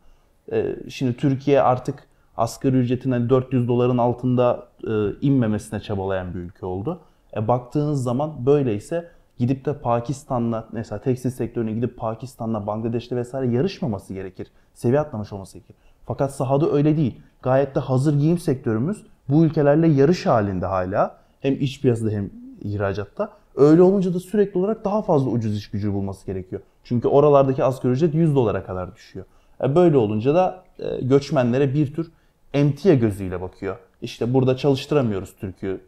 Şimdi Türkiye artık asgari ücretin hani 400 doların altında e, inmemesine çabalayan bir ülke oldu. E, baktığınız zaman böyleyse gidip de Pakistan'la mesela tekstil sektörüne gidip Pakistan'la Bangladeş'te vesaire yarışmaması gerekir. Seviye atlamış olması gerekir. Fakat sahada öyle değil. Gayet de hazır giyim sektörümüz bu ülkelerle yarış halinde hala. Hem iç piyasada hem ihracatta. Öyle olunca da sürekli olarak daha fazla ucuz iş gücü bulması gerekiyor. Çünkü oralardaki asgari ücret 100 dolara kadar düşüyor. E böyle olunca da e, göçmenlere bir tür emtia gözüyle bakıyor. İşte burada çalıştıramıyoruz Türkiye e,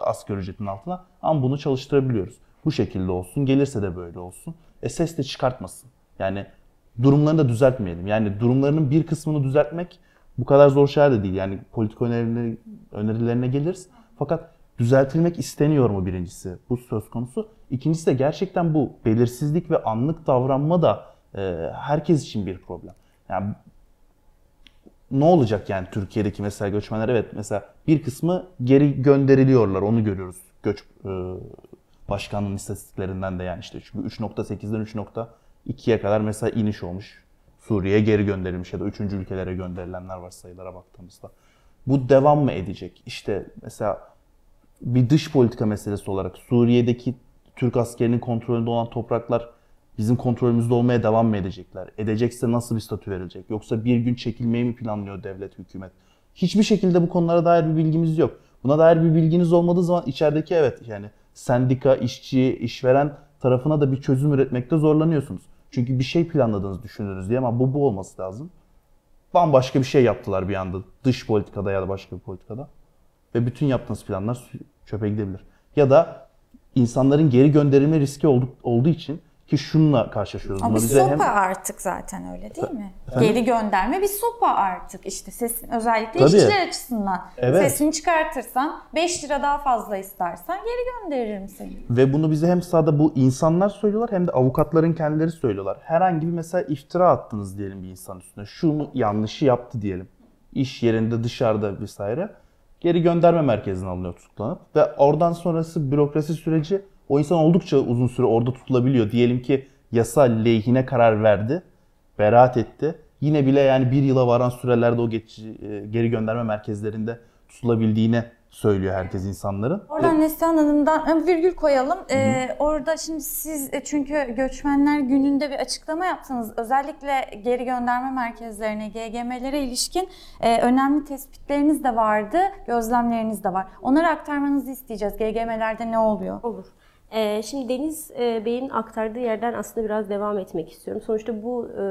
asgari ücretin altına ama bunu çalıştırabiliyoruz. Bu şekilde olsun, gelirse de böyle olsun. E ses de çıkartmasın. Yani durumlarını da düzeltmeyelim. Yani durumlarının bir kısmını düzeltmek bu kadar zor şeyler de değil. Yani politik önerilerine, önerilerine geliriz. Fakat düzeltilmek isteniyor mu birincisi? Bu söz konusu. İkincisi de gerçekten bu belirsizlik ve anlık davranma da e, herkes için bir problem. Yani ne olacak yani Türkiye'deki mesela göçmenler evet mesela bir kısmı geri gönderiliyorlar onu görüyoruz göç e, başkanlığın istatistiklerinden de yani işte çünkü 3.8'den 3.2'ye kadar mesela iniş olmuş. Suriye'ye geri gönderilmiş ya da üçüncü ülkelere gönderilenler var sayılara baktığımızda. Bu devam mı edecek? İşte mesela bir dış politika meselesi olarak Suriye'deki Türk askerinin kontrolünde olan topraklar bizim kontrolümüzde olmaya devam mı edecekler? Edecekse nasıl bir statü verilecek? Yoksa bir gün çekilmeyi mi planlıyor devlet, hükümet? Hiçbir şekilde bu konulara dair bir bilgimiz yok. Buna dair bir bilginiz olmadığı zaman içerideki evet yani sendika, işçi, işveren tarafına da bir çözüm üretmekte zorlanıyorsunuz. Çünkü bir şey planladığınızı düşünürüz diye ama bu bu olması lazım. Bambaşka bir şey yaptılar bir anda dış politikada ya da başka bir politikada. Ve bütün yaptığınız planlar çöpe gidebilir. Ya da insanların geri gönderilme riski olduğu için ki şununla karşılaşıyoruz. Ama bir bize sopa hem- artık zaten öyle değil mi? Efendim? Geri gönderme bir sopa artık işte sesin özellikle Tabii. işçiler açısından. Evet. Sesini çıkartırsan 5 lira daha fazla istersen geri gönderirim seni. Ve bunu bize hem sahada bu insanlar söylüyorlar hem de avukatların kendileri söylüyorlar. Herhangi bir mesela iftira attınız diyelim bir insan üstüne. Şunu yanlışı yaptı diyelim. İş yerinde dışarıda vesaire. Geri gönderme merkezine alınıyor tutuklanıp. Ve oradan sonrası bürokrasi süreci o insan oldukça uzun süre orada tutulabiliyor. Diyelim ki yasa lehine karar verdi. Beraat etti. Yine bile yani bir yıla varan sürelerde o geçici, e, geri gönderme merkezlerinde tutulabildiğine söylüyor herkes insanların. Oradan Neslihan Hanım'dan e, virgül koyalım. Ee, orada şimdi siz e, çünkü göçmenler gününde bir açıklama yaptınız. Özellikle geri gönderme merkezlerine, GGM'lere ilişkin e, önemli tespitleriniz de vardı, gözlemleriniz de var. Onları aktarmanızı isteyeceğiz. GGM'lerde ne oluyor? Olur. Ee, şimdi Deniz e, Bey'in aktardığı yerden aslında biraz devam etmek istiyorum. Sonuçta bu e,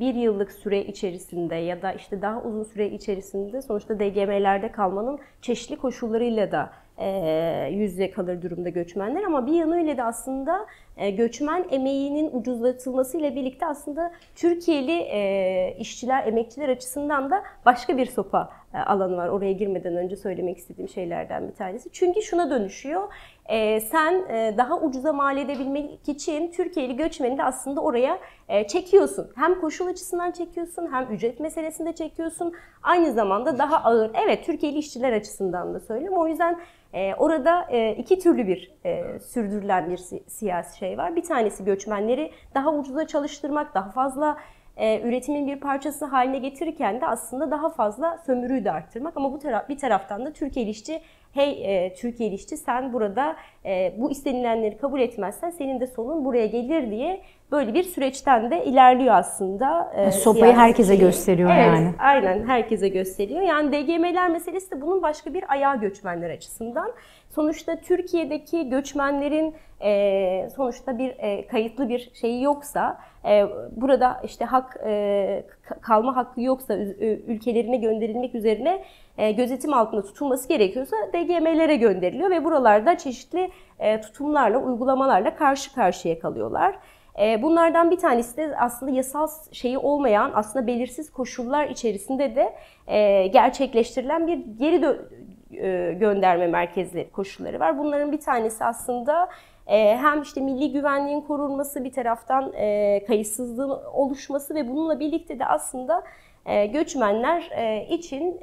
bir yıllık süre içerisinde ya da işte daha uzun süre içerisinde sonuçta DGM'lerde kalmanın çeşitli koşullarıyla da e, kalır durumda göçmenler ama bir yanıyla da aslında e, göçmen emeğinin ucuzlatılmasıyla birlikte aslında Türkiye'li e, işçiler, emekçiler açısından da başka bir sopa e, alanı var. Oraya girmeden önce söylemek istediğim şeylerden bir tanesi. Çünkü şuna dönüşüyor. E, sen e, daha ucuza mal edebilmek için Türkiye'li göçmeni de aslında oraya e, çekiyorsun. Hem koşul açısından çekiyorsun hem ücret meselesinde çekiyorsun. Aynı zamanda daha ağır. Evet Türkiye'li işçiler açısından da söyleyeyim. O yüzden e, orada e, iki türlü bir e, sürdürülen bir si- siyasi şey var. Bir tanesi göçmenleri daha ucuza çalıştırmak, daha fazla e, üretimin bir parçası haline getirirken de aslında daha fazla sömürüyü de arttırmak. Ama bu taraf, bir taraftan da Türkiye işçi, hey e, Türkiye işçi sen burada e, bu istenilenleri kabul etmezsen senin de sonun buraya gelir diye böyle bir süreçten de ilerliyor aslında. e, Sopayı herkese şeyi. gösteriyor evet, yani. Aynen herkese gösteriyor. Yani DGM'ler meselesi de bunun başka bir ayağı göçmenler açısından. Sonuçta Türkiye'deki göçmenlerin e, sonuçta bir e, kayıtlı bir şeyi yoksa, e, burada işte hak e, kalma hakkı yoksa ülkelerine gönderilmek üzerine e, gözetim altında tutulması gerekiyorsa DGM'lere gönderiliyor ve buralarda çeşitli e, tutumlarla, uygulamalarla karşı karşıya kalıyorlar. E, Bunlardan bir tanesi de aslında yasal şeyi olmayan, aslında belirsiz koşullar içerisinde de gerçekleştirilen bir geri gönderme merkezleri koşulları var. Bunların bir tanesi aslında hem işte milli güvenliğin korunması bir taraftan e, kayıtsızlığın oluşması ve bununla birlikte de aslında e, göçmenler e, için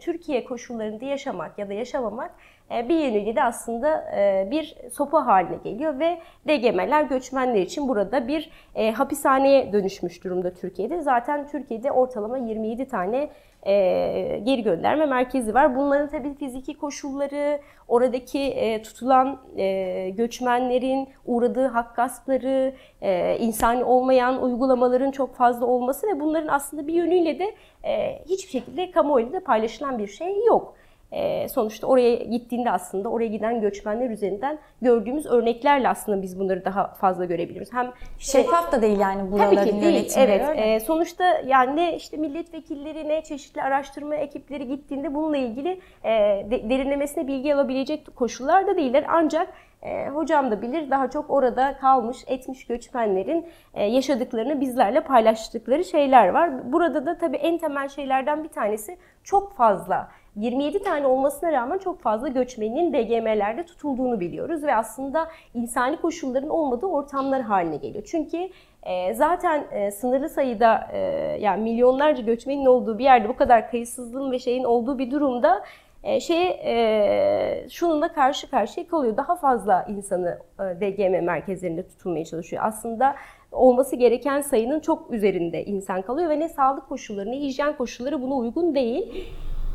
Türkiye koşullarında yaşamak ya da yaşamamak bir yönüyle de aslında bir sopa haline geliyor ve DGM'ler göçmenler için burada bir hapishaneye dönüşmüş durumda Türkiye'de. Zaten Türkiye'de ortalama 27 tane e, geri gönderme merkezi var. Bunların tabii fiziki koşulları, oradaki e, tutulan e, göçmenlerin uğradığı hak gaspları, e, insani olmayan uygulamaların çok fazla olması ve bunların aslında bir yönüyle de e, hiçbir şekilde kamuoyuyla da paylaşılan bir şey yok. E, sonuçta oraya gittiğinde aslında oraya giden göçmenler üzerinden gördüğümüz örneklerle aslında biz bunları daha fazla görebiliyoruz. Hem işte- Şeffaf da değil yani buraların Tabii ki değil. Evet. öyle mi? E, sonuçta yani ne işte milletvekilleri ne çeşitli araştırma ekipleri gittiğinde bununla ilgili e, de- derinlemesine bilgi alabilecek koşullarda değiller. Ancak e, hocam da bilir daha çok orada kalmış, etmiş göçmenlerin e, yaşadıklarını bizlerle paylaştıkları şeyler var. Burada da tabii en temel şeylerden bir tanesi çok fazla 27 tane olmasına rağmen çok fazla göçmenin DGM'lerde tutulduğunu biliyoruz ve aslında insani koşulların olmadığı ortamlar haline geliyor. Çünkü e, zaten e, sınırlı sayıda e, yani milyonlarca göçmenin olduğu bir yerde bu kadar kayıtsızlığın ve şeyin olduğu bir durumda e, şeye e, şununla karşı karşıya kalıyor. Daha fazla insanı e, DGM merkezlerinde tutulmaya çalışıyor. Aslında olması gereken sayının çok üzerinde insan kalıyor ve ne sağlık koşulları ne hijyen koşulları buna uygun değil.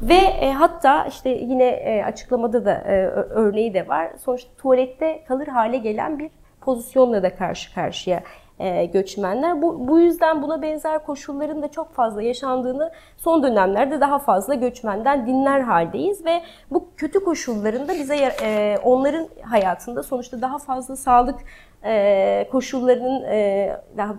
Ve e, hatta işte yine e, açıklamada da e, örneği de var. Sonuçta tuvalette kalır hale gelen bir pozisyonla da karşı karşıya e, göçmenler. Bu, bu yüzden buna benzer koşulların da çok fazla yaşandığını son dönemlerde daha fazla göçmenden dinler haldeyiz ve bu kötü koşulların da bize e, onların hayatında sonuçta daha fazla sağlık e, koşullarının e, daha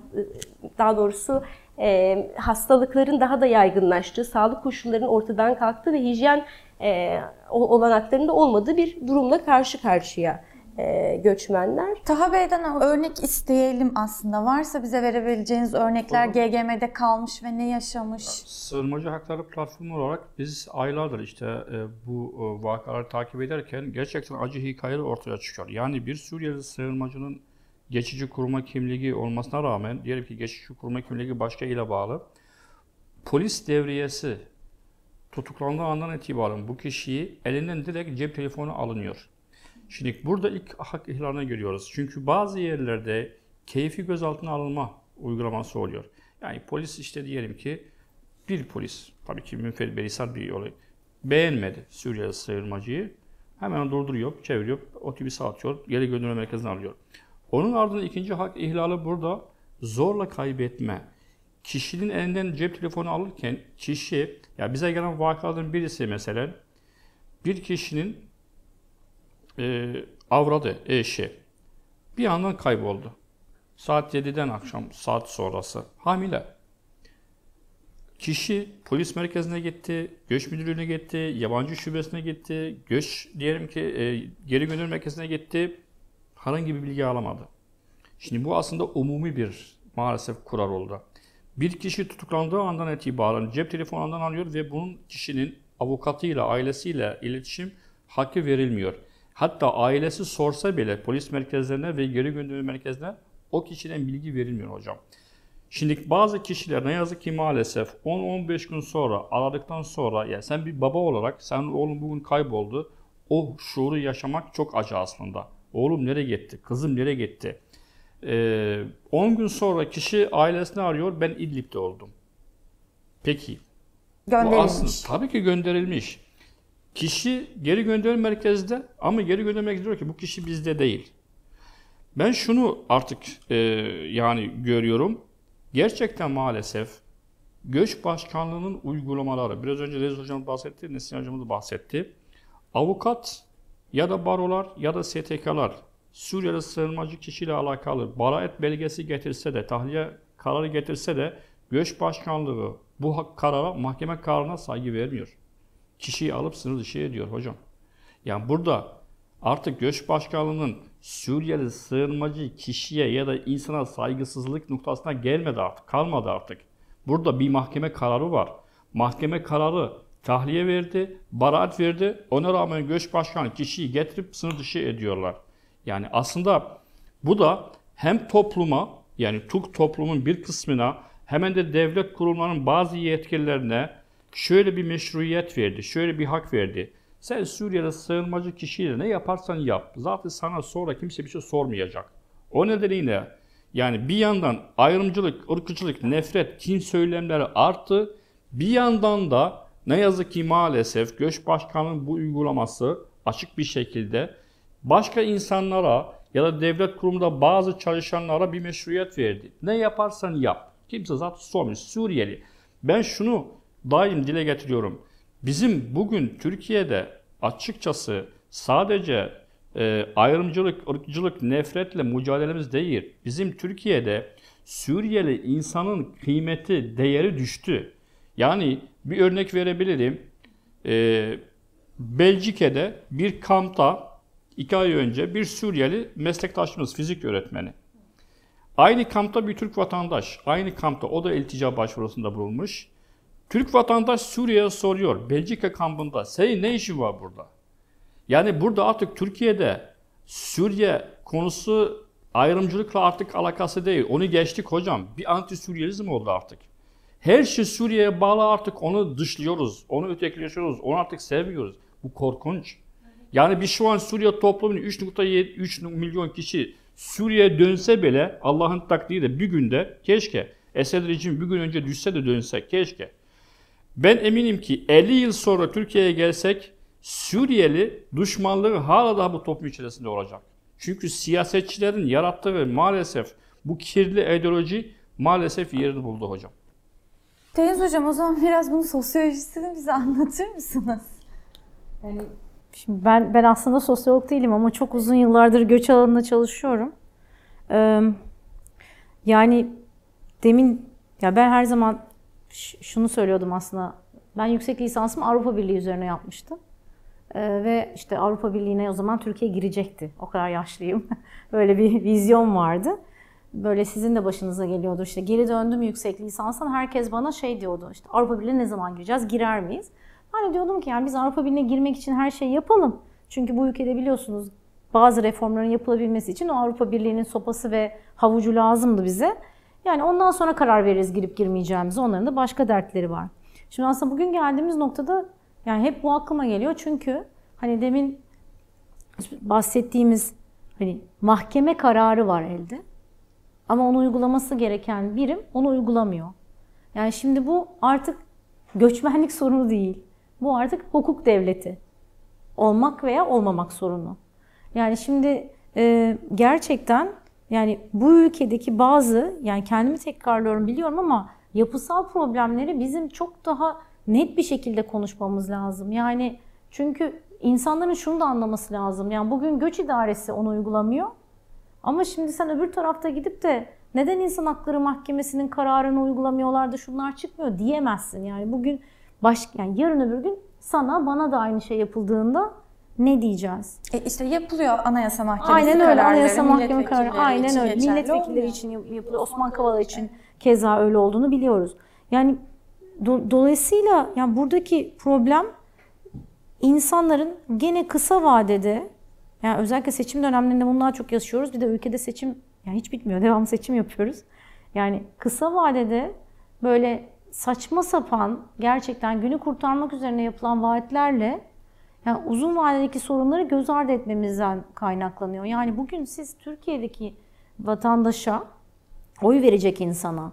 daha doğrusu e, hastalıkların daha da yaygınlaştığı, sağlık koşullarının ortadan kalktığı ve hijyen e, olanaklarında olmadığı bir durumla karşı karşıya e, göçmenler. Taha Bey'den örnek isteyelim aslında. Varsa bize verebileceğiniz örnekler GGM'de kalmış ve ne yaşamış? Sığınmacı Hakları Platformu olarak biz aylardır işte e, bu e, vakaları takip ederken gerçekten acı hikayeler ortaya çıkıyor. Yani bir Suriyeli sığınmacının geçici kurma kimliği olmasına rağmen diyelim ki geçici kurma kimliği başka ile bağlı. Polis devriyesi tutuklandığı andan itibaren bu kişiyi elinden direkt cep telefonu alınıyor. Şimdi burada ilk hak ihlaline giriyoruz. Çünkü bazı yerlerde keyfi gözaltına alınma uygulaması oluyor. Yani polis işte diyelim ki bir polis, tabii ki münferit belisar bir olay, beğenmedi Suriyeli sığınmacıyı. Hemen durduruyor, çeviriyor, otobüse atıyor, geri gönderme merkezine alıyor. Onun ardından ikinci hak ihlali burada zorla kaybetme. Kişinin elinden cep telefonu alırken kişi, ya bize gelen vakaların birisi mesela bir kişinin e, avradı, eşi bir yandan kayboldu. Saat 7'den akşam saat sonrası hamile. Kişi polis merkezine gitti, göç müdürlüğüne gitti, yabancı şubesine gitti, göç diyelim ki e, geri gönderme merkezine gitti. Herhangi bir bilgi alamadı. Şimdi bu aslında umumi bir maalesef kural oldu. Bir kişi tutuklandığı andan itibaren cep telefonundan alıyor ve bunun kişinin avukatıyla, ailesiyle iletişim hakkı verilmiyor. Hatta ailesi sorsa bile polis merkezlerine ve geri gönderme merkezine o kişiden bilgi verilmiyor hocam. Şimdi bazı kişiler ne yazık ki maalesef 10-15 gün sonra aradıktan sonra ya sen bir baba olarak sen oğlum bugün kayboldu. O şuuru yaşamak çok acı aslında. Oğlum nereye gitti? Kızım nereye gitti? Ee, 10 gün sonra kişi ailesini arıyor. Ben İdlib'de oldum. Peki. Bu Gönderilmiş. aslında tabii ki gönderilmiş. Kişi geri gönderim merkezde ama geri gönderim merkezi diyor ki bu kişi bizde değil. Ben şunu artık e, yani görüyorum. Gerçekten maalesef Göç Başkanlığı'nın uygulamaları, biraz önce Reis Hocam bahsetti, Nesin Hocamız da bahsetti. Avukat ya da barolar ya da STK'lar Suriyeli sığınmacı kişiyle alakalı baraat belgesi getirse de, tahliye kararı getirse de Göç Başkanlığı bu karara, mahkeme kararına saygı vermiyor. Kişiyi alıp sınır dışı ediyor hocam. Yani burada artık Göç Başkanlığı'nın Suriyeli sığınmacı kişiye ya da insana saygısızlık noktasına gelmedi artık, kalmadı artık. Burada bir mahkeme kararı var. Mahkeme kararı tahliye verdi, baraat verdi. Ona rağmen Göç Başkanı kişiyi getirip sınır dışı ediyorlar. Yani aslında bu da hem topluma yani Türk toplumun bir kısmına hemen de devlet kurumlarının bazı yetkililerine şöyle bir meşruiyet verdi, şöyle bir hak verdi. Sen Suriye'de sığınmacı kişiyle ne yaparsan yap. Zaten sana sonra kimse bir şey sormayacak. O nedeniyle yani bir yandan ayrımcılık, ırkçılık, nefret, kin söylemleri arttı. Bir yandan da ne yazık ki maalesef Göç Başkanı'nın bu uygulaması açık bir şekilde başka insanlara ya da devlet kurumunda bazı çalışanlara bir meşruiyet verdi. Ne yaparsan yap. Kimse zaten sormuyor. Suriyeli. Ben şunu daim dile getiriyorum. Bizim bugün Türkiye'de açıkçası sadece e, ayrımcılık, ırkçılık, nefretle mücadelemiz değil. Bizim Türkiye'de Suriyeli insanın kıymeti, değeri düştü. Yani bir örnek verebilirim. E, Belçika'da bir kampta iki ay önce bir Suriyeli meslektaşımız, fizik öğretmeni. Aynı kampta bir Türk vatandaş, aynı kampta o da iltica başvurusunda bulunmuş. Türk vatandaş Suriye'ye soruyor, Belçika kampında senin ne işin var burada? Yani burada artık Türkiye'de Suriye konusu ayrımcılıkla artık alakası değil. Onu geçtik hocam. Bir anti-Suriyelizm oldu artık. Her şey Suriye'ye bağlı artık onu dışlıyoruz. Onu ötekileşiyoruz. Onu artık sevmiyoruz. Bu korkunç. Yani bir şu an Suriye toplumunun 3.3 milyon kişi Suriye'ye dönse bile Allah'ın takdiri bir günde keşke Esed rejim bir gün önce düşse de dönsek keşke. Ben eminim ki 50 yıl sonra Türkiye'ye gelsek Suriyeli düşmanlığı hala daha bu toplum içerisinde olacak. Çünkü siyasetçilerin yarattığı ve maalesef bu kirli ideoloji maalesef yerini buldu hocam. Deniz Hocam o zaman biraz bunun sosyolojisini bize anlatır mısınız? Yani şimdi ben ben aslında sosyolog değilim ama çok uzun yıllardır göç alanında çalışıyorum. Ee, yani demin ya ben her zaman şunu söylüyordum aslında. Ben yüksek lisansımı Avrupa Birliği üzerine yapmıştım. Ee, ve işte Avrupa Birliği'ne o zaman Türkiye girecekti. O kadar yaşlıyım. [LAUGHS] Böyle bir vizyon vardı. Böyle sizin de başınıza geliyordur. İşte geri döndüm yüksek lisanstan herkes bana şey diyordu. İşte Avrupa Birliği'ne ne zaman gireceğiz? Girer miyiz? Ben de diyordum ki yani biz Avrupa Birliği'ne girmek için her şeyi yapalım. Çünkü bu ülkede biliyorsunuz bazı reformların yapılabilmesi için o Avrupa Birliği'nin sopası ve havucu lazımdı bize. Yani ondan sonra karar veririz girip girmeyeceğimizi. Onların da başka dertleri var. Şimdi aslında bugün geldiğimiz noktada yani hep bu aklıma geliyor. Çünkü hani demin bahsettiğimiz hani mahkeme kararı var elde. Ama onu uygulaması gereken birim onu uygulamıyor. Yani şimdi bu artık göçmenlik [LAUGHS] sorunu değil. Bu artık hukuk devleti. Olmak veya olmamak sorunu. Yani şimdi e, gerçekten yani bu ülkedeki bazı yani kendimi tekrarlıyorum biliyorum ama yapısal problemleri bizim çok daha net bir şekilde konuşmamız lazım. Yani çünkü insanların şunu da anlaması lazım. Yani bugün göç idaresi onu uygulamıyor. Ama şimdi sen öbür tarafta gidip de neden insan hakları mahkemesinin kararını uygulamıyorlar da şunlar çıkmıyor diyemezsin. Yani bugün baş yani yarın öbür gün sana bana da aynı şey yapıldığında ne diyeceğiz? E işte yapılıyor Anayasa Mahkemesi Aynen öyle. Anayasa Mahkeme kararı. Aynen öyle. Milletvekilleri için yap- yapılıyor. Osman Kavala için keza öyle olduğunu biliyoruz. Yani do- dolayısıyla yani buradaki problem insanların gene kısa vadede yani özellikle seçim dönemlerinde bunu daha çok yaşıyoruz. Bir de ülkede seçim yani hiç bitmiyor. [LAUGHS] Devamlı seçim yapıyoruz. Yani kısa vadede böyle saçma sapan gerçekten günü kurtarmak üzerine yapılan vaatlerle yani uzun vadedeki sorunları göz ardı etmemizden kaynaklanıyor. Yani bugün siz Türkiye'deki vatandaşa oy verecek insana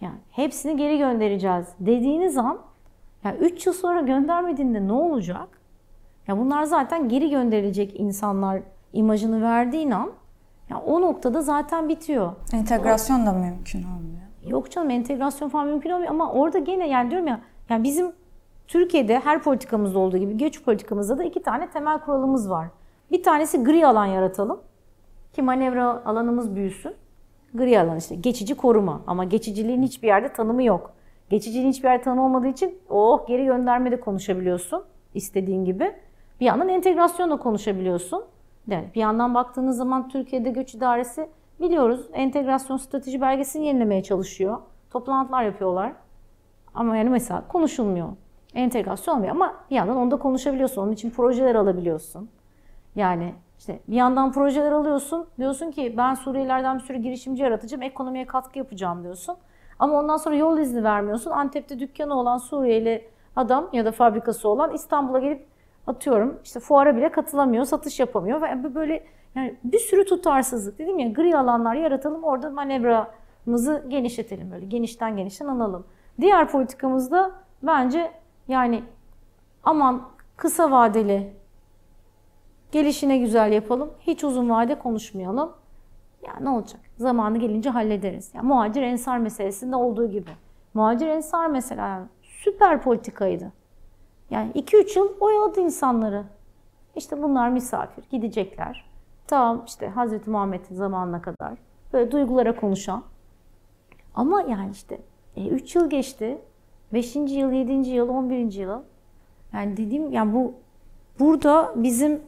yani hepsini geri göndereceğiz dediğiniz an ya 3 yıl sonra göndermediğinde ne olacak? Ya bunlar zaten geri gönderilecek insanlar imajını verdiğin an ya o noktada zaten bitiyor. Entegrasyon da mümkün olmuyor. Yok canım entegrasyon falan mümkün olmuyor ama orada gene yani diyorum ya yani bizim Türkiye'de her politikamızda olduğu gibi göç politikamızda da iki tane temel kuralımız var. Bir tanesi gri alan yaratalım ki manevra alanımız büyüsün. Gri alan işte geçici koruma ama geçiciliğin hiçbir yerde tanımı yok. Geçiciliğin hiçbir yerde tanımı olmadığı için oh geri gönderme de konuşabiliyorsun istediğin gibi. Bir yandan entegrasyonla konuşabiliyorsun. Yani bir yandan baktığınız zaman Türkiye'de göç idaresi biliyoruz entegrasyon strateji belgesini yenilemeye çalışıyor. Toplantılar yapıyorlar. Ama yani mesela konuşulmuyor. Entegrasyon olmuyor ama bir yandan onda konuşabiliyorsun. Onun için projeler alabiliyorsun. Yani işte bir yandan projeler alıyorsun. Diyorsun ki ben Suriyelilerden bir sürü girişimci yaratacağım. Ekonomiye katkı yapacağım diyorsun. Ama ondan sonra yol izni vermiyorsun. Antep'te dükkanı olan Suriyeli adam ya da fabrikası olan İstanbul'a gelip atıyorum işte fuara bile katılamıyor, satış yapamıyor ve böyle yani bir sürü tutarsızlık dedim ya gri alanlar yaratalım orada manevramızı genişletelim böyle genişten genişten alalım. Diğer politikamızda bence yani aman kısa vadeli gelişine güzel yapalım. Hiç uzun vade konuşmayalım. Ya ne olacak? Zamanı gelince hallederiz. Ya muhacir ensar meselesinde olduğu gibi. Muhacir ensar mesela süper politikaydı. Yani 2-3 yıl oyaladı insanları. İşte bunlar misafir, gidecekler. Tamam işte Hazreti Muhammed'in zamanına kadar böyle duygulara konuşan. Ama yani işte 3 yıl geçti. 5. yıl, 7. yıl, 11. yıl. Yani dediğim yani bu burada bizim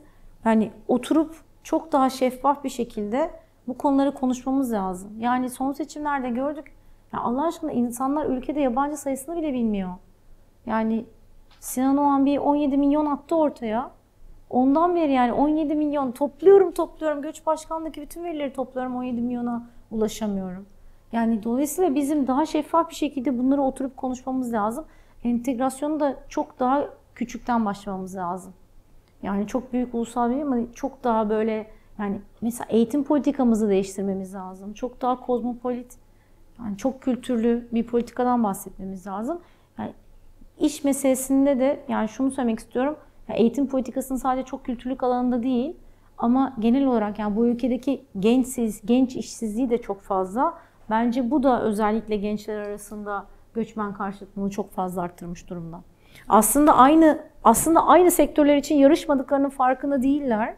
yani oturup çok daha şeffaf bir şekilde bu konuları konuşmamız lazım. Yani son seçimlerde gördük. Ya Allah aşkına insanlar ülkede yabancı sayısını bile bilmiyor. Yani Sinan Oğan bir 17 milyon attı ortaya. Ondan beri yani 17 milyon topluyorum topluyorum. Göç başkanlığı bütün verileri topluyorum 17 milyona ulaşamıyorum. Yani dolayısıyla bizim daha şeffaf bir şekilde bunları oturup konuşmamız lazım. Entegrasyonu da çok daha küçükten başlamamız lazım. Yani çok büyük ulusal bir ama çok daha böyle yani mesela eğitim politikamızı değiştirmemiz lazım. Çok daha kozmopolit, yani çok kültürlü bir politikadan bahsetmemiz lazım. İş meselesinde de yani şunu söylemek istiyorum. Eğitim politikasının sadece çok kültürlük alanında değil ama genel olarak yani bu ülkedeki gençsiz, genç işsizliği de çok fazla. Bence bu da özellikle gençler arasında göçmen karşıtlığını çok fazla arttırmış durumda. Aslında aynı aslında aynı sektörler için yarışmadıklarının farkında değiller.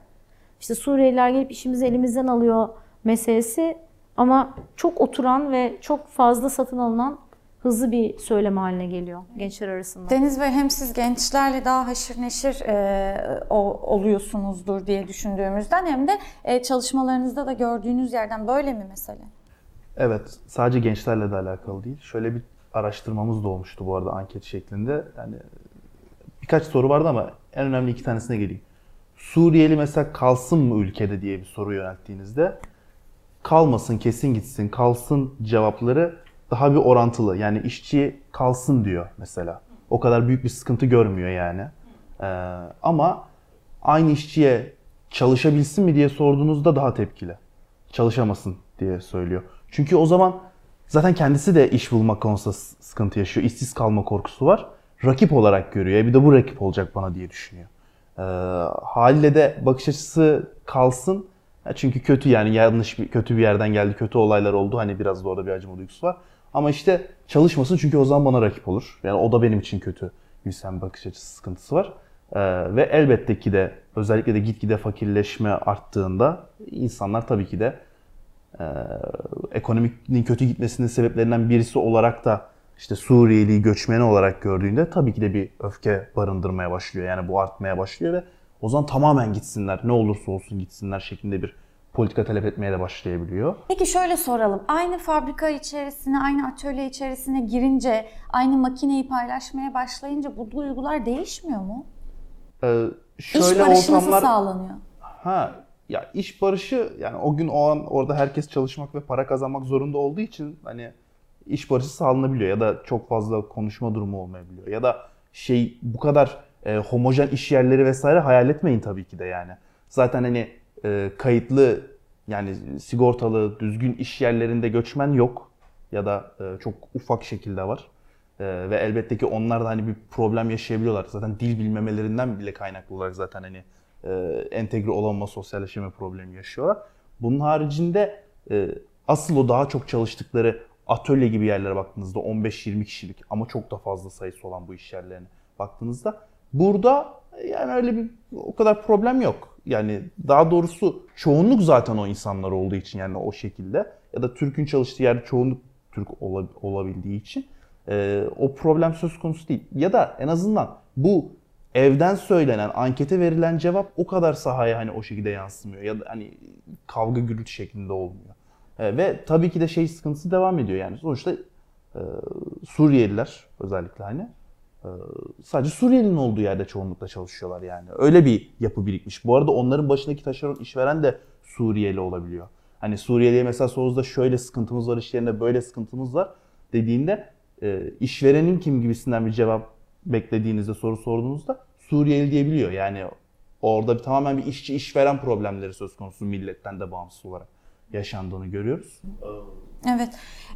İşte Suriyeliler gelip işimizi elimizden alıyor meselesi ama çok oturan ve çok fazla satın alınan hızlı bir söylem haline geliyor gençler arasında. Deniz Bey hem siz gençlerle daha haşır neşir e, o, oluyorsunuzdur diye düşündüğümüzden hem de e, çalışmalarınızda da gördüğünüz yerden böyle mi mesele? Evet, sadece gençlerle de alakalı değil. Şöyle bir araştırmamız da olmuştu bu arada anket şeklinde. Yani birkaç soru vardı ama en önemli iki tanesine geleyim. Suriyeli mesela kalsın mı ülkede diye bir soru yönelttiğinizde kalmasın, kesin gitsin, kalsın cevapları daha bir orantılı. Yani işçi kalsın diyor mesela. O kadar büyük bir sıkıntı görmüyor yani. Ee, ama aynı işçiye çalışabilsin mi diye sorduğunuzda daha tepkili. Çalışamasın diye söylüyor. Çünkü o zaman zaten kendisi de iş bulmak konusunda sıkıntı yaşıyor. İşsiz kalma korkusu var. Rakip olarak görüyor. E bir de bu rakip olacak bana diye düşünüyor. Ee, haliyle de bakış açısı kalsın. Çünkü kötü yani yanlış bir kötü bir yerden geldi, kötü olaylar oldu. Hani biraz da orada bir acıma duygusu var. Ama işte çalışmasın çünkü o zaman bana rakip olur. Yani o da benim için kötü bir sen bakış açısı sıkıntısı var. Ee, ve elbette ki de özellikle de gitgide fakirleşme arttığında insanlar tabii ki de e, ekonominin kötü gitmesinin sebeplerinden birisi olarak da işte Suriyeli göçmeni olarak gördüğünde tabii ki de bir öfke barındırmaya başlıyor. Yani bu artmaya başlıyor ve o zaman tamamen gitsinler, ne olursa olsun gitsinler şeklinde bir politika talep etmeye de başlayabiliyor. Peki şöyle soralım. Aynı fabrika içerisine, aynı atölye içerisine girince, aynı makineyi paylaşmaya başlayınca bu duygular değişmiyor mu? Ee, İş şöyle barışı nasıl ortamlar sağlanıyor? ha ya iş barışı yani o gün o an orada herkes çalışmak ve para kazanmak zorunda olduğu için hani iş barışı sağlanabiliyor ya da çok fazla konuşma durumu olmayabiliyor ya da şey bu kadar e, homojen iş yerleri vesaire hayal etmeyin tabii ki de yani. Zaten hani e, kayıtlı yani sigortalı düzgün iş yerlerinde göçmen yok ya da e, çok ufak şekilde var. E, ve elbette ki onlar da hani bir problem yaşayabiliyorlar. Zaten dil bilmemelerinden bile kaynaklı olarak zaten hani e, entegre olamama, sosyalleşme problemi yaşıyorlar. Bunun haricinde e, asıl o daha çok çalıştıkları atölye gibi yerlere baktığınızda 15-20 kişilik ama çok da fazla sayısı olan bu iş yerlerine baktığınızda burada yani öyle bir o kadar problem yok. Yani daha doğrusu çoğunluk zaten o insanlar olduğu için yani o şekilde ya da Türk'ün çalıştığı yerde çoğunluk Türk olabildiği için e, o problem söz konusu değil. Ya da en azından bu evden söylenen, ankete verilen cevap o kadar sahaya hani o şekilde yansımıyor ya da hani kavga gürültü şeklinde olmuyor. E, ve tabii ki de şey sıkıntısı devam ediyor yani sonuçta e, Suriyeliler özellikle hani sadece Suriyelinin olduğu yerde çoğunlukla çalışıyorlar yani. Öyle bir yapı birikmiş. Bu arada onların başındaki taşeron işveren de Suriyeli olabiliyor. Hani Suriyeli'ye mesela sorduğunuzda şöyle sıkıntımız var iş yerinde böyle sıkıntımız var dediğinde e, işverenin kim gibisinden bir cevap beklediğinizde soru sorduğunuzda Suriyeli diyebiliyor. Yani orada tamamen bir işçi işveren problemleri söz konusu milletten de bağımsız olarak yaşandığını görüyoruz. Evet.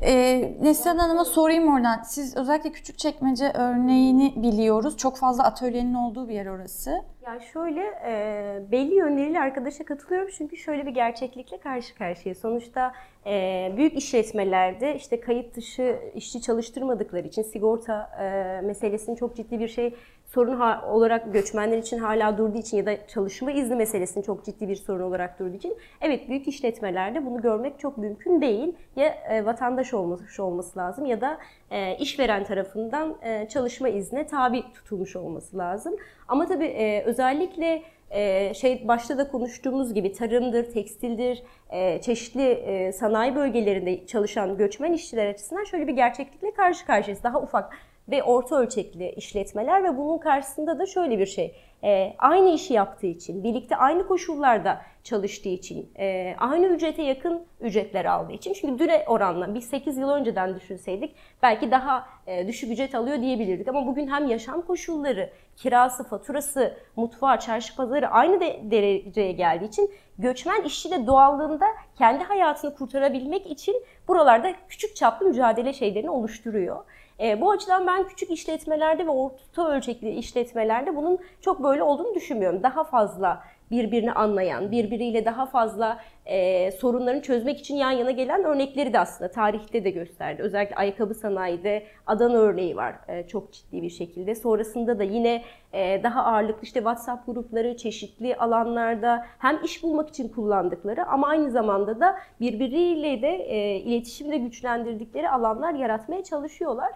Ee, Neslihan Hanım'a sorayım oradan. Siz özellikle Küçükçekmece örneğini biliyoruz. Çok fazla atölyenin olduğu bir yer orası. Ya şöyle e, belli yönleriyle arkadaşa katılıyorum çünkü şöyle bir gerçeklikle karşı karşıya. Sonuçta e, büyük işletmelerde işte kayıt dışı işçi çalıştırmadıkları için sigorta e, meselesinin çok ciddi bir şey sorun olarak göçmenler için hala durduğu için ya da çalışma izni meselesinin çok ciddi bir sorun olarak durduğu için evet büyük işletmelerde bunu görmek çok mümkün değil. Ya e, vatandaş olması olması lazım ya da e, işveren tarafından e, çalışma iznine tabi tutulmuş olması lazım. Ama tabii e, özellikle e, şey başta da konuştuğumuz gibi tarımdır, tekstildir, e, çeşitli e, sanayi bölgelerinde çalışan göçmen işçiler açısından şöyle bir gerçeklikle karşı karşıyayız. Daha ufak ve orta ölçekli işletmeler ve bunun karşısında da şöyle bir şey. e, aynı işi yaptığı için, birlikte aynı koşullarda çalıştığı için, e, aynı ücrete yakın ücretler aldığı için. Çünkü düre oranla biz 8 yıl önceden düşünseydik belki daha e, düşük ücret alıyor diyebilirdik. Ama bugün hem yaşam koşulları, kirası, faturası, mutfağı, çarşı pazarı aynı de, dereceye geldiği için göçmen işçi de doğallığında kendi hayatını kurtarabilmek için buralarda küçük çaplı mücadele şeylerini oluşturuyor. E, bu açıdan ben küçük işletmelerde ve orta ölçekli işletmelerde bunun çok böyle olduğunu düşünmüyorum. Daha fazla birbirini anlayan, birbiriyle daha fazla e, sorunlarını çözmek için yan yana gelen örnekleri de aslında tarihte de gösterdi. Özellikle ayakkabı sanayide Adana örneği var e, çok ciddi bir şekilde. Sonrasında da yine e, daha ağırlıklı işte WhatsApp grupları çeşitli alanlarda hem iş bulmak için kullandıkları ama aynı zamanda da birbiriyle de e, iletişimde güçlendirdikleri alanlar yaratmaya çalışıyorlar.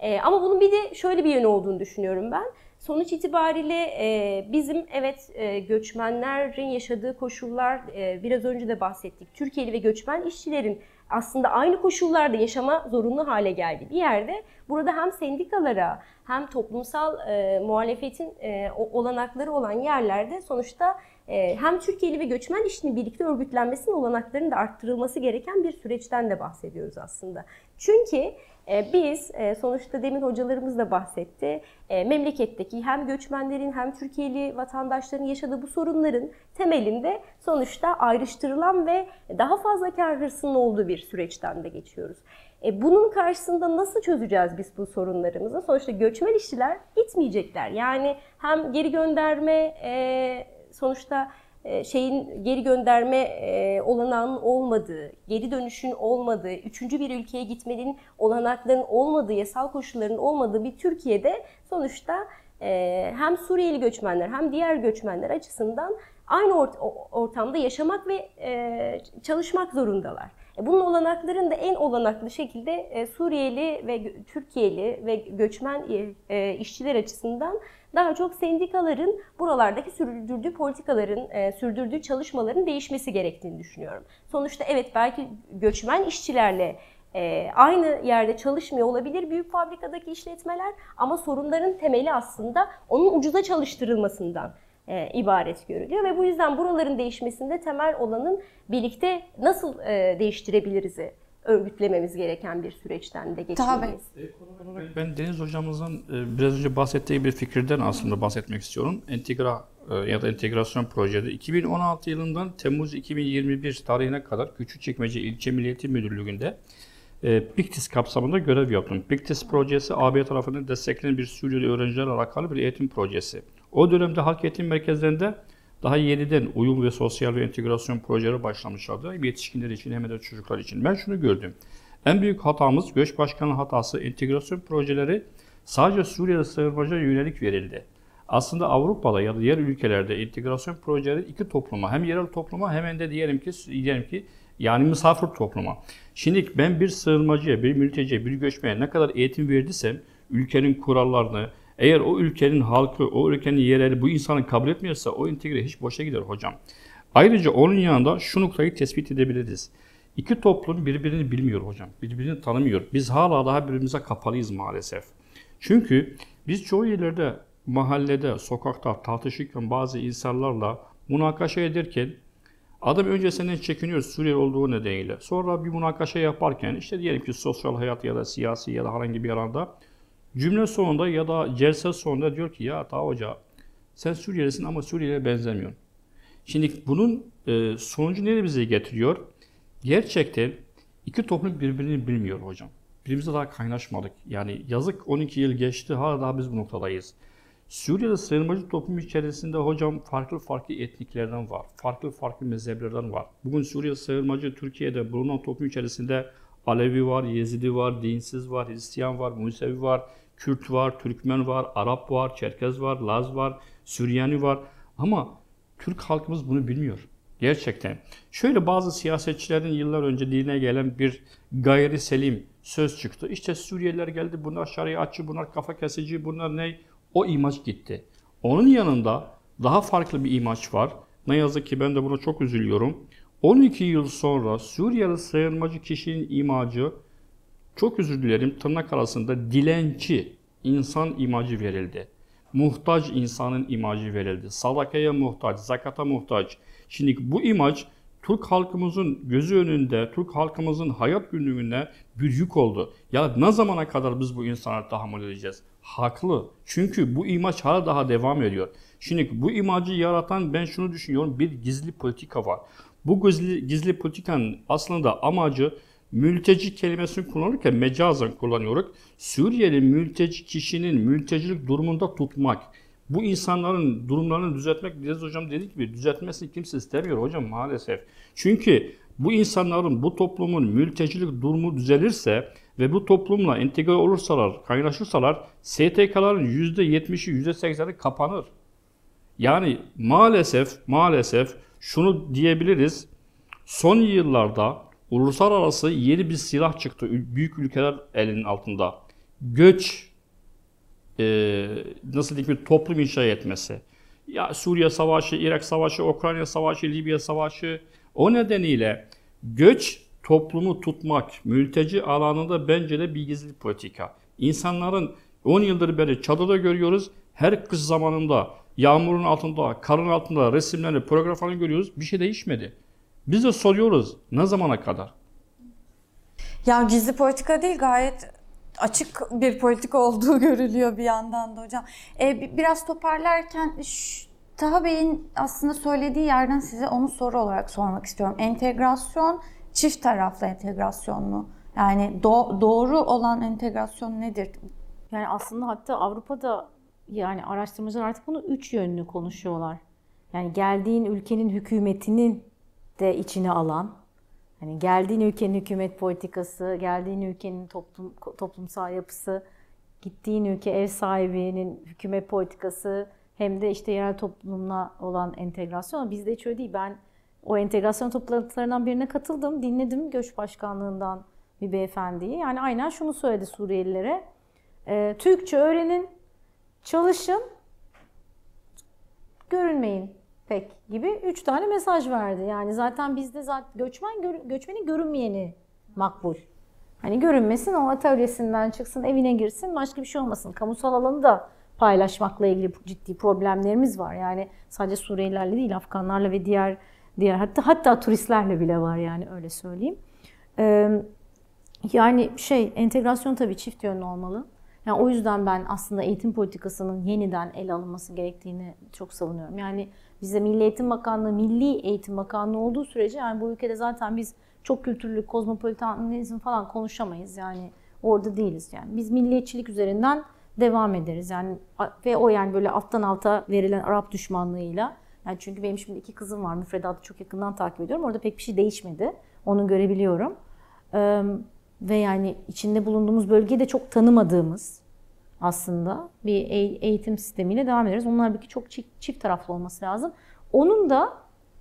E, ama bunun bir de şöyle bir yönü olduğunu düşünüyorum ben. Sonuç itibariyle e, bizim evet e, göçmenlerin yaşadığı koşullar e, biraz önce de bahsettik. Türkiye'li ve göçmen işçilerin aslında aynı koşullarda yaşama zorunlu hale geldi bir yerde. Burada hem sendikalara hem toplumsal e, muhalefetin e, o- olanakları olan yerlerde sonuçta e, hem Türkiye'li ve göçmen işçinin birlikte örgütlenmesinin olanaklarının da arttırılması gereken bir süreçten de bahsediyoruz aslında. Çünkü biz e, sonuçta demin hocalarımız da bahsetti. E, memleketteki hem göçmenlerin hem Türkiye'li vatandaşların yaşadığı bu sorunların temelinde sonuçta ayrıştırılan ve daha fazla kar hırsının olduğu bir süreçten de geçiyoruz. E, bunun karşısında nasıl çözeceğiz biz bu sorunlarımızı? Sonuçta göçmen işçiler gitmeyecekler. Yani hem geri gönderme e, sonuçta e, şeyin geri gönderme e, olanağının olmadığı, geri dönüşün olmadığı, üçüncü bir ülkeye gitmenin olanaklarının olmadığı, yasal koşulların olmadığı bir Türkiye'de sonuçta e, hem Suriyeli göçmenler hem diğer göçmenler açısından aynı ortamda yaşamak ve e, çalışmak zorundalar. E, Bunun olanaklarını da en olanaklı şekilde e, Suriyeli ve Türkiye'li ve göçmen e, e, işçiler açısından daha çok sendikaların buralardaki sürdürdüğü politikaların, e, sürdürdüğü çalışmaların değişmesi gerektiğini düşünüyorum. Sonuçta evet belki göçmen işçilerle e, aynı yerde çalışmıyor olabilir büyük fabrikadaki işletmeler ama sorunların temeli aslında onun ucuza çalıştırılmasından e, ibaret görülüyor ve bu yüzden buraların değişmesinde temel olanın birlikte nasıl e, değiştirebiliriz'i örgütlememiz gereken bir süreçten de Tabii. geçmeliyiz. Ben Deniz hocamızın e, biraz önce bahsettiği bir fikirden aslında bahsetmek istiyorum. Entegra e, ya da entegrasyon projede 2016 yılından Temmuz 2021 tarihine kadar Küçükçekmece İlçe Milliyeti Müdürlüğü'nde e, PIKTİS kapsamında görev yaptım. PIKTİS projesi AB tarafından desteklenen bir Suriyeli öğrencilerle alakalı bir eğitim projesi. O dönemde halk eğitim merkezlerinde daha yeniden uyum ve sosyal ve entegrasyon projeleri başlamışlardı. Hem yetişkinler için hem de çocuklar için. Ben şunu gördüm. En büyük hatamız, göç başkanı hatası, entegrasyon projeleri sadece Suriye'de sığınmacıya yönelik verildi. Aslında Avrupa'da ya da diğer ülkelerde entegrasyon projeleri iki topluma, hem yerel topluma hem de diyelim ki diyelim ki yani misafir topluma. Şimdi ben bir sığınmacıya, bir mülteciye, bir göçmeye ne kadar eğitim verdiysem ülkenin kurallarını, eğer o ülkenin halkı, o ülkenin yereli bu insanı kabul etmiyorsa o entegre hiç boşa gider hocam. Ayrıca onun yanında şu noktayı tespit edebiliriz. İki toplum birbirini bilmiyor hocam. Birbirini tanımıyor. Biz hala daha birbirimize kapalıyız maalesef. Çünkü biz çoğu yerlerde mahallede, sokakta tartışırken bazı insanlarla münakaşa ederken adam önce senden çekiniyor Suriyeli olduğu nedeniyle. Sonra bir münakaşa yaparken işte diyelim ki sosyal hayat ya da siyasi ya da herhangi bir alanda cümle sonunda ya da celse sonunda diyor ki ya ta hoca Sen Suriyelisin ama Suriyeli'ye benzemiyorsun. Şimdi bunun e, sonucu nereye bize getiriyor? Gerçekten iki toplum birbirini bilmiyor hocam. Birbirimize daha kaynaşmadık. Yani yazık 12 yıl geçti hala daha biz bu noktadayız. Suriye'de sığınmacı toplum içerisinde hocam farklı farklı etniklerden var. Farklı farklı mezheplerden var. Bugün Suriye sığınmacı Türkiye'de bulunan toplum içerisinde Alevi var, Yezidi var, dinsiz var, Hristiyan var, Musevi var, Kürt var, Türkmen var, Arap var, Çerkez var, Laz var, Süryani var. Ama Türk halkımız bunu bilmiyor. Gerçekten. Şöyle bazı siyasetçilerin yıllar önce diline gelen bir gayri selim söz çıktı. İşte Suriyeliler geldi, bunlar şeriatçı, bunlar kafa kesici, bunlar ne? O imaj gitti. Onun yanında daha farklı bir imaj var. Ne yazık ki ben de buna çok üzülüyorum. 12 yıl sonra Suriyeli sığınmacı kişinin imajı çok özür dilerim tırnak arasında dilenci insan imajı verildi. Muhtaç insanın imajı verildi. Sadakaya muhtaç, zakata muhtaç. Şimdi bu imaj Türk halkımızın gözü önünde, Türk halkımızın hayat günlüğüne bir yük oldu. Ya ne zamana kadar biz bu insanlara tahammül edeceğiz? Haklı. Çünkü bu imaj hala daha devam ediyor. Şimdi bu imajı yaratan ben şunu düşünüyorum. Bir gizli politika var. Bu gizli, gizli politikanın aslında amacı mülteci kelimesini kullanırken mecazen kullanıyoruz. Suriyeli mülteci kişinin mültecilik durumunda tutmak. Bu insanların durumlarını düzeltmek, Deniz Hocam dedi gibi düzeltmesini kimse istemiyor hocam maalesef. Çünkü bu insanların, bu toplumun mültecilik durumu düzelirse ve bu toplumla entegre olursalar, kaynaşırsalar STK'ların %70'i, %80'i kapanır. Yani maalesef, maalesef şunu diyebiliriz. Son yıllarda uluslararası yeni bir silah çıktı büyük ülkeler elinin altında. Göç e, nasıl diyeyim toplum inşa etmesi. Ya Suriye Savaşı, Irak Savaşı, Ukrayna Savaşı, Libya Savaşı o nedeniyle göç toplumu tutmak mülteci alanında bence de bir gizli politika. İnsanların 10 yıldır beri çadırda görüyoruz. Her kış zamanında yağmurun altında, karın altında resimlerini, programlarını görüyoruz. Bir şey değişmedi. Biz de soruyoruz ne zamana kadar? Ya gizli politika değil gayet açık bir politika olduğu [LAUGHS] görülüyor bir yandan da hocam. Ee, bi- biraz toparlarken Taha Bey'in aslında söylediği yerden size onu soru olarak sormak istiyorum. Entegrasyon çift taraflı entegrasyon mu? Yani do- doğru olan entegrasyon nedir? Yani aslında hatta Avrupa'da yani araştırmacılar artık bunu üç yönlü konuşuyorlar. Yani geldiğin ülkenin hükümetinin de içine alan, hani geldiğin ülkenin hükümet politikası, geldiğin ülkenin toplum toplumsal yapısı, gittiğin ülke ev sahibinin hükümet politikası hem de işte yerel toplumla olan entegrasyon. Bizde hiç öyle değil. Ben o entegrasyon toplantılarından birine katıldım, dinledim Göç Başkanlığından bir beyefendiyi. Yani aynen şunu söyledi Suriyelilere. Ee, Türkçe öğrenin, çalışın, görünmeyin pek gibi üç tane mesaj verdi. Yani zaten bizde zaten göçmen göçmenin görünmeyeni makbul. Hani görünmesin, o atölyesinden çıksın, evine girsin, başka bir şey olmasın. Kamusal alanı da paylaşmakla ilgili ciddi problemlerimiz var. Yani sadece Suriyelilerle değil, Afganlarla ve diğer diğer hatta hatta turistlerle bile var yani öyle söyleyeyim. Ee, yani şey entegrasyon tabii çift yönlü olmalı. Yani o yüzden ben aslında eğitim politikasının yeniden ele alınması gerektiğini çok savunuyorum. Yani bizde Milli Eğitim Bakanlığı, Milli Eğitim Bakanlığı olduğu sürece yani bu ülkede zaten biz çok kültürlü, kozmopolitanizm falan konuşamayız. Yani orada değiliz yani. Biz milliyetçilik üzerinden devam ederiz. Yani ve o yani böyle alttan alta verilen Arap düşmanlığıyla yani çünkü benim şimdi iki kızım var. Müfredatı çok yakından takip ediyorum. Orada pek bir şey değişmedi. Onu görebiliyorum. Ve yani içinde bulunduğumuz bölgeyi de çok tanımadığımız aslında bir eğ- eğitim sistemiyle devam ederiz. Onlar belki çok çift, çift taraflı olması lazım. Onun da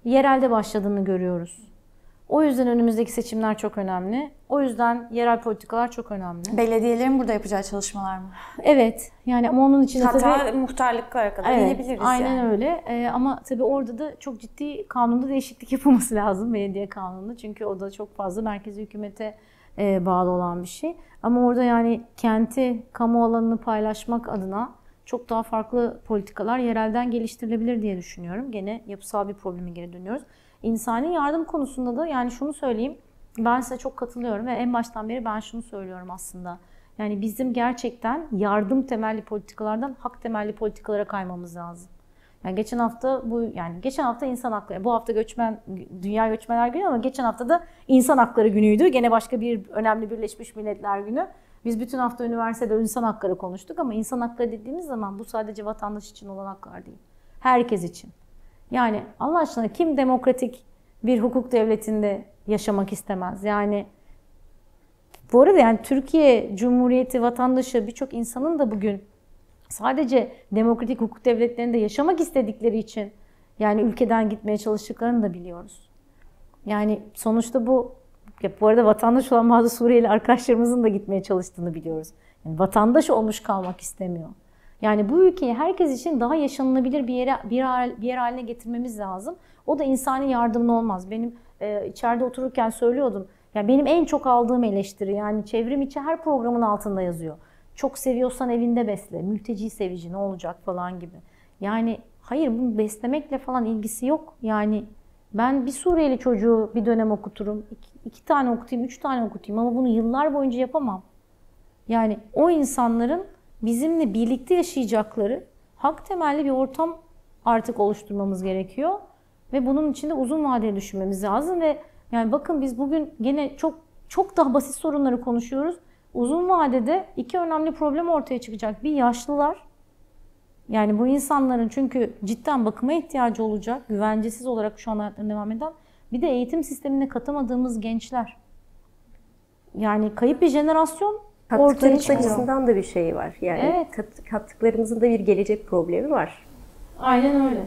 yerelde başladığını görüyoruz. O yüzden önümüzdeki seçimler çok önemli. O yüzden yerel politikalar çok önemli. Belediyelerin burada yapacağı çalışmalar mı? Evet. Yani ama onun için de tabii Hatta muhtarlıklara kadar Evet, inebiliriz aynen yani. öyle. Ee, ama tabii orada da çok ciddi kanunda değişiklik [LAUGHS] yapılması lazım belediye kanununda. Çünkü o da çok fazla merkezi hükümete bağlı olan bir şey. Ama orada yani kenti, kamu alanını paylaşmak adına çok daha farklı politikalar yerelden geliştirilebilir diye düşünüyorum. Gene yapısal bir probleme geri dönüyoruz. İnsani yardım konusunda da yani şunu söyleyeyim. Ben size çok katılıyorum ve en baştan beri ben şunu söylüyorum aslında. Yani bizim gerçekten yardım temelli politikalardan hak temelli politikalara kaymamız lazım. Yani geçen hafta bu yani geçen hafta insan hakları, bu hafta göçmen Dünya Göçmenler Günü ama geçen hafta da insan hakları günüydü. Gene başka bir önemli Birleşmiş Milletler Günü. Biz bütün hafta üniversitede insan hakları konuştuk ama insan hakları dediğimiz zaman bu sadece vatandaş için olan haklar değil. Herkes için. Yani Allah aşkına kim demokratik bir hukuk devletinde yaşamak istemez? Yani bu arada yani Türkiye Cumhuriyeti vatandaşı birçok insanın da bugün sadece demokratik hukuk devletlerinde yaşamak istedikleri için yani ülkeden gitmeye çalıştıklarını da biliyoruz. Yani sonuçta bu ya bu arada vatandaş olan bazı Suriyeli arkadaşlarımızın da gitmeye çalıştığını biliyoruz. Yani vatandaş olmuş kalmak istemiyor. Yani bu ülkeyi herkes için daha yaşanılabilir bir yere bir, bir yer haline getirmemiz lazım. O da insani yardımla olmaz. Benim e, içeride otururken söylüyordum. Ya benim en çok aldığım eleştiri yani çevrim içi her programın altında yazıyor. Çok seviyorsan evinde besle. Mülteci sevici ne olacak falan gibi. Yani hayır bunun beslemekle falan ilgisi yok. Yani ben bir Suriyeli çocuğu bir dönem okuturum. iki, iki tane okutayım, üç tane okutayım ama bunu yıllar boyunca yapamam. Yani o insanların bizimle birlikte yaşayacakları hak temelli bir ortam artık oluşturmamız gerekiyor. Ve bunun için de uzun vadeli düşünmemiz lazım ve yani bakın biz bugün gene çok çok daha basit sorunları konuşuyoruz. Uzun vadede iki önemli problem ortaya çıkacak. Bir yaşlılar. Yani bu insanların çünkü cidden bakıma ihtiyacı olacak. Güvencesiz olarak şu an hayatlarına devam eden. Bir de eğitim sistemine katamadığımız gençler. Yani kayıp bir jenerasyon ortaya çıkıyor. açısından da bir şey var. Yani Evet. kat- kattıklarımızın da bir gelecek problemi var. Aynen öyle.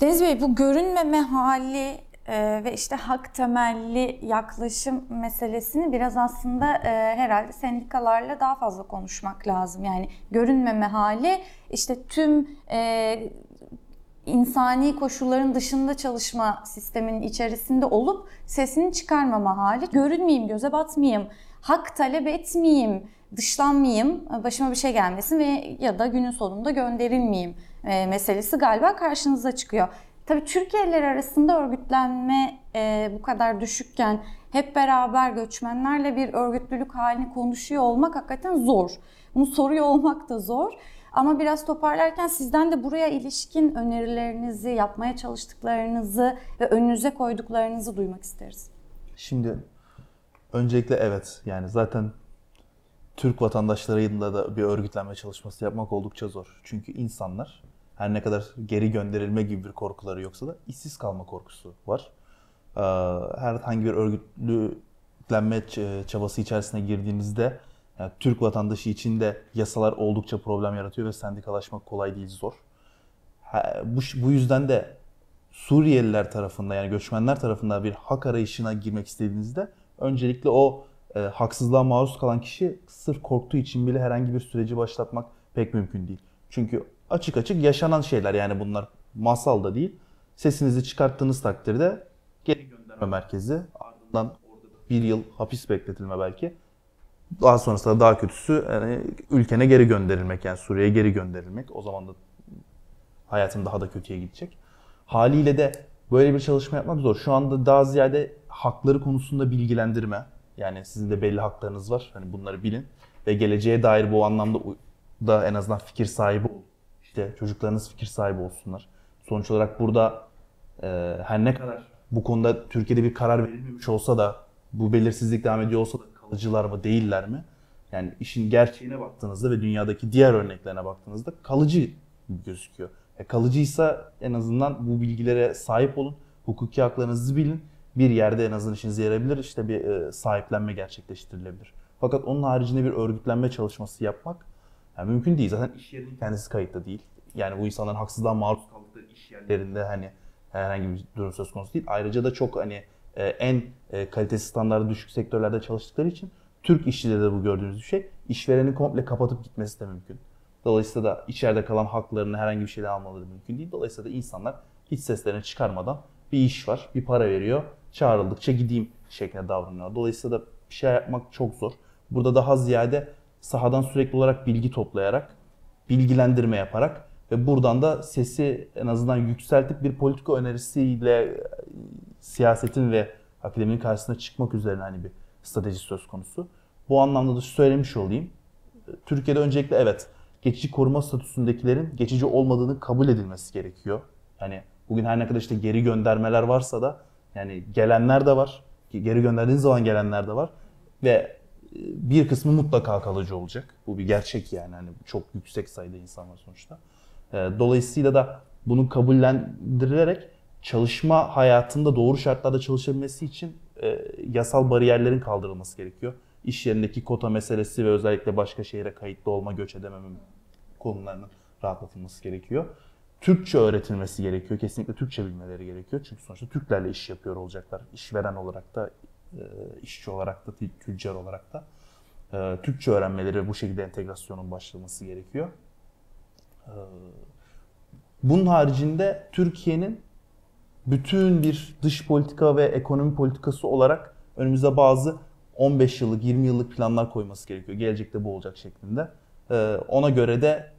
Deniz Bey bu görünmeme hali e, ve işte hak temelli yaklaşım meselesini biraz aslında e, herhalde sendikalarla daha fazla konuşmak lazım. Yani görünmeme hali işte tüm e, insani koşulların dışında çalışma sisteminin içerisinde olup sesini çıkarmama hali. Görünmeyeyim, göze batmayayım, hak talep etmeyeyim, dışlanmayayım, başıma bir şey gelmesin ve ya da günün sonunda gönderilmeyeyim e, meselesi galiba karşınıza çıkıyor. Tabii Türkiye'liler arasında örgütlenme e, bu kadar düşükken hep beraber göçmenlerle bir örgütlülük halini konuşuyor olmak hakikaten zor. Bunu soruyor olmak da zor. Ama biraz toparlarken sizden de buraya ilişkin önerilerinizi, yapmaya çalıştıklarınızı ve önünüze koyduklarınızı duymak isteriz. Şimdi öncelikle evet yani zaten Türk vatandaşlarıyla da bir örgütlenme çalışması yapmak oldukça zor. Çünkü insanlar her ne kadar geri gönderilme gibi bir korkuları yoksa da işsiz kalma korkusu var. Ee, Herhangi bir örgütlenme ç- çabası içerisine girdiğimizde yani Türk vatandaşı için de yasalar oldukça problem yaratıyor ve sendikalaşmak kolay değil, zor. Bu, bu yüzden de Suriyeliler tarafında yani göçmenler tarafından bir hak arayışına girmek istediğinizde öncelikle o e, haksızlığa maruz kalan kişi sırf korktuğu için bile herhangi bir süreci başlatmak pek mümkün değil. Çünkü açık açık yaşanan şeyler yani bunlar masal da değil. Sesinizi çıkarttığınız takdirde geri gönderme merkezi ardından bir yıl hapis bekletilme belki. Daha sonrasında daha kötüsü yani ülkene geri gönderilmek yani Suriye'ye geri gönderilmek. O zaman da hayatın daha da kötüye gidecek. Haliyle de böyle bir çalışma yapmak zor. Şu anda daha ziyade hakları konusunda bilgilendirme. Yani sizin de belli haklarınız var. Hani bunları bilin. Ve geleceğe dair bu anlamda da en azından fikir sahibi olun. İşte çocuklarınız fikir sahibi olsunlar. Sonuç olarak burada e, her ne kadar bu konuda Türkiye'de bir karar verilmemiş olsa da bu belirsizlik devam ediyor olsa da kalıcılar mı değiller mi? Yani işin gerçeğine baktığınızda ve dünyadaki diğer örneklerine baktığınızda kalıcı gözüküyor. E, kalıcıysa en azından bu bilgilere sahip olun. Hukuki haklarınızı bilin. Bir yerde en azından işinize yarayabilir. İşte bir e, sahiplenme gerçekleştirilebilir. Fakat onun haricinde bir örgütlenme çalışması yapmak yani mümkün değil. Zaten iş yerinin kendisi kayıtlı değil. Yani bu insanların haksızlığa maruz kaldıkları iş yerlerinde hani herhangi bir durum söz konusu değil. Ayrıca da çok hani e, en e, kalitesi standartı düşük sektörlerde çalıştıkları için Türk işçide de bu gördüğünüz bir şey. İşvereni komple kapatıp gitmesi de mümkün. Dolayısıyla da içeride kalan haklarını herhangi bir şeyden almaları mümkün değil. Dolayısıyla da insanlar hiç seslerini çıkarmadan bir iş var, bir para veriyor, çağrıldıkça gideyim şeklinde davranıyor. Dolayısıyla da bir şey yapmak çok zor. Burada daha ziyade sahadan sürekli olarak bilgi toplayarak, bilgilendirme yaparak ve buradan da sesi en azından yükseltip bir politika önerisiyle e, siyasetin ve akademinin karşısına çıkmak üzerine hani bir strateji söz konusu. Bu anlamda da söylemiş olayım. Türkiye'de öncelikle evet geçici koruma statüsündekilerin geçici olmadığını kabul edilmesi gerekiyor. Yani bugün her ne kadar işte geri göndermeler varsa da yani gelenler de var. Geri gönderdiğiniz zaman gelenler de var. Ve e, bir kısmı mutlaka kalıcı olacak. Bu bir gerçek yani. Hani çok yüksek sayıda insan var sonuçta. E, Dolayısıyla da bunu kabullendirilerek çalışma hayatında doğru şartlarda çalışabilmesi için e, yasal bariyerlerin kaldırılması gerekiyor. İş yerindeki kota meselesi ve özellikle başka şehre kayıtlı olma, göç edememe konularının rahatlatılması gerekiyor. Türkçe öğretilmesi gerekiyor. Kesinlikle Türkçe bilmeleri gerekiyor. Çünkü sonuçta Türklerle iş yapıyor olacaklar. İşveren olarak da, işçi olarak da, tüccar olarak da. E, Türkçe öğrenmeleri ve bu şekilde entegrasyonun başlaması gerekiyor. E, Bunun haricinde Türkiye'nin bütün bir dış politika ve ekonomi politikası olarak önümüze bazı 15 yıllık, 20 yıllık planlar koyması gerekiyor. Gelecekte bu olacak şeklinde. Ona göre de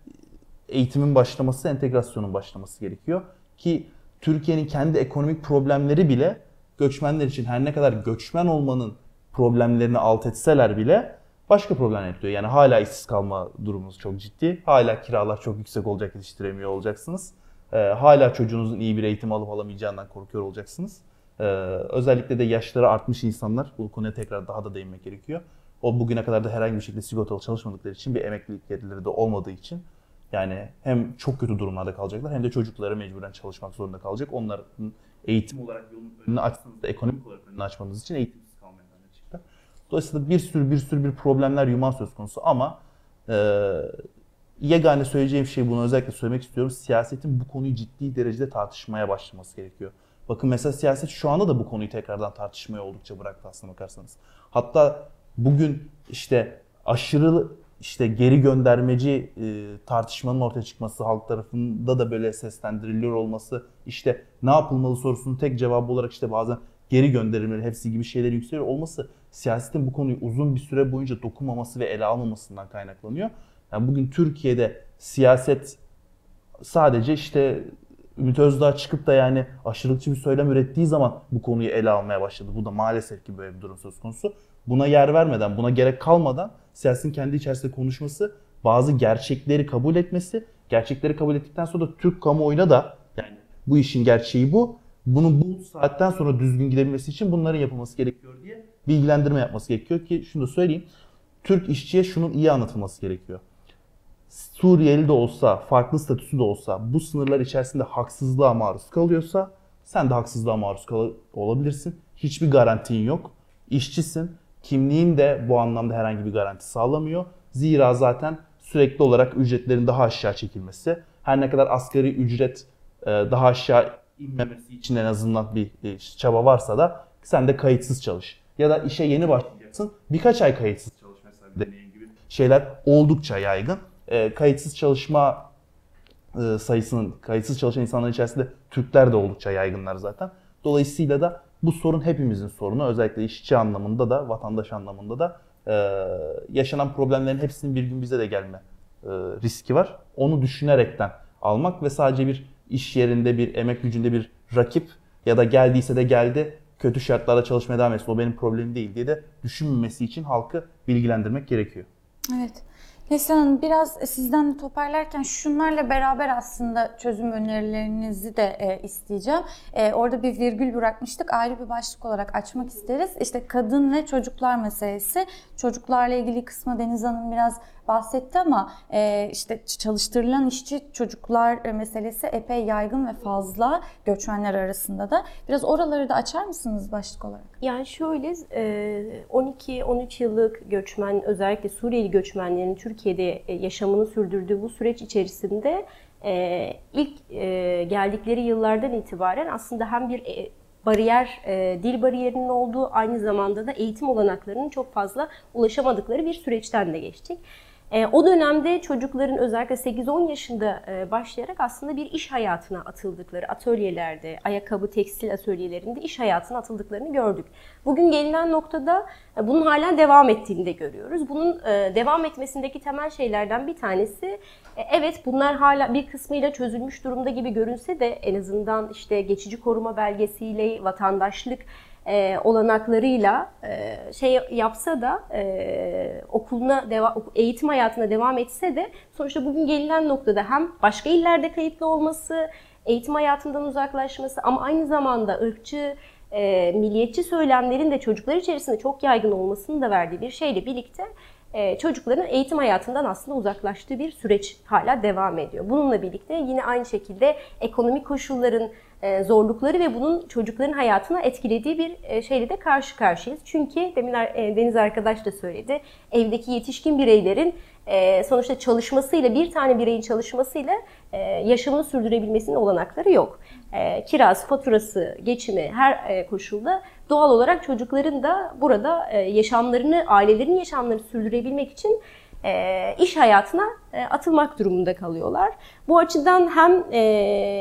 eğitimin başlaması, entegrasyonun başlaması gerekiyor. Ki Türkiye'nin kendi ekonomik problemleri bile göçmenler için her ne kadar göçmen olmanın problemlerini alt etseler bile başka problem yaratıyor. Yani hala işsiz kalma durumunuz çok ciddi. Hala kiralar çok yüksek olacak, yetiştiremiyor olacaksınız. Ee, hala çocuğunuzun iyi bir eğitim alıp alamayacağından korkuyor olacaksınız. Ee, özellikle de yaşları artmış insanlar, bu konuya tekrar daha da değinmek gerekiyor. O bugüne kadar da herhangi bir şekilde sigortalı çalışmadıkları için bir emeklilik gelirleri de olmadığı için yani hem çok kötü durumlarda kalacaklar hem de çocuklara mecburen çalışmak zorunda kalacak. Onların eğitim olarak yolun önünü açsanız da ekonomik olarak önünü açmanız için eğitimsiz kalmaya çıktı. Dolayısıyla bir sürü bir sürü bir problemler yuman söz konusu ama e, yegane söyleyeceğim şey bunu özellikle söylemek istiyorum. Siyasetin bu konuyu ciddi derecede tartışmaya başlaması gerekiyor. Bakın mesela siyaset şu anda da bu konuyu tekrardan tartışmaya oldukça bıraktı aslına bakarsanız. Hatta bugün işte aşırı işte geri göndermeci e, tartışmanın ortaya çıkması, halk tarafında da böyle seslendiriliyor olması, işte ne yapılmalı sorusunun tek cevabı olarak işte bazen geri gönderilmeleri hepsi gibi şeyler yükseliyor olması siyasetin bu konuyu uzun bir süre boyunca dokunmaması ve ele almamasından kaynaklanıyor. Yani bugün Türkiye'de siyaset sadece işte Ümit Özdağ çıkıp da yani aşırılıkçı bir söylem ürettiği zaman bu konuyu ele almaya başladı. Bu da maalesef ki böyle bir durum söz konusu. Buna yer vermeden, buna gerek kalmadan siyasetin kendi içerisinde konuşması, bazı gerçekleri kabul etmesi, gerçekleri kabul ettikten sonra da Türk kamuoyuna da yani bu işin gerçeği bu. Bunun bu saatten sonra düzgün gidebilmesi için bunların yapılması gerekiyor diye bilgilendirme yapması gerekiyor ki şunu da söyleyeyim. Türk işçiye şunun iyi anlatılması gerekiyor. Suriyeli de olsa, farklı statüsü de olsa bu sınırlar içerisinde haksızlığa maruz kalıyorsa sen de haksızlığa maruz kal- olabilirsin. Hiçbir garantin yok. İşçisin. Kimliğin de bu anlamda herhangi bir garanti sağlamıyor. Zira zaten sürekli olarak ücretlerin daha aşağı çekilmesi, her ne kadar asgari ücret e, daha aşağı inmemesi için en azından bir çaba varsa da sen de kayıtsız çalış. Ya da işe yeni başlayacaksın, birkaç ay kayıtsız çalış mesela gibi şeyler oldukça yaygın. E, kayıtsız çalışma e, sayısının, kayıtsız çalışan insanların içerisinde Türkler de oldukça yaygınlar zaten. Dolayısıyla da bu sorun hepimizin sorunu. Özellikle işçi anlamında da, vatandaş anlamında da e, yaşanan problemlerin hepsinin bir gün bize de gelme e, riski var. Onu düşünerekten almak ve sadece bir iş yerinde bir emek gücünde bir rakip ya da geldiyse de geldi kötü şartlarda çalışmaya devam etsin o benim problemim değil diye de düşünmemesi için halkı bilgilendirmek gerekiyor. Evet. Neslihan Hanım biraz sizden de toparlarken şunlarla beraber aslında çözüm önerilerinizi de e, isteyeceğim. E, orada bir virgül bırakmıştık. Ayrı bir başlık olarak açmak isteriz. İşte kadın ve çocuklar meselesi. Çocuklarla ilgili kısmı Deniz Hanım biraz bahsetti ama e, işte çalıştırılan işçi çocuklar e, meselesi epey yaygın ve fazla göçmenler arasında da. Biraz oraları da açar mısınız başlık olarak? Yani şöyle e, 12-13 yıllık göçmen özellikle Suriyeli göçmenlerin Türkiye'de e, yaşamını sürdürdüğü bu süreç içerisinde e, ilk e, geldikleri yıllardan itibaren aslında hem bir e, bariyer, e, dil bariyerinin olduğu aynı zamanda da eğitim olanaklarının çok fazla ulaşamadıkları bir süreçten de geçtik. E, o dönemde çocukların özellikle 8-10 yaşında e, başlayarak aslında bir iş hayatına atıldıkları atölyelerde, ayakkabı, tekstil atölyelerinde iş hayatına atıldıklarını gördük. Bugün gelinen noktada e, bunun hala devam ettiğini de görüyoruz. Bunun e, devam etmesindeki temel şeylerden bir tanesi, e, evet bunlar hala bir kısmıyla çözülmüş durumda gibi görünse de en azından işte geçici koruma belgesiyle vatandaşlık e, olanaklarıyla e, şey yapsa da e, okuluna deva, eğitim hayatına devam etse de sonuçta bugün gelinen noktada hem başka illerde kayıtlı olması, eğitim hayatından uzaklaşması ama aynı zamanda ırkçı, e, milliyetçi söylemlerin de çocuklar içerisinde çok yaygın olmasını da verdiği bir şeyle birlikte e, çocukların eğitim hayatından aslında uzaklaştığı bir süreç hala devam ediyor. Bununla birlikte yine aynı şekilde ekonomik koşulların zorlukları ve bunun çocukların hayatına etkilediği bir e, şeyle de karşı karşıyayız. Çünkü demin e, Deniz arkadaş da söyledi, evdeki yetişkin bireylerin e, sonuçta çalışmasıyla, bir tane bireyin çalışmasıyla e, yaşamını sürdürebilmesinin olanakları yok. E, kirası, faturası, geçimi her e, koşulda doğal olarak çocukların da burada e, yaşamlarını, ailelerin yaşamlarını sürdürebilmek için e, iş hayatına e, atılmak durumunda kalıyorlar. Bu açıdan hem e,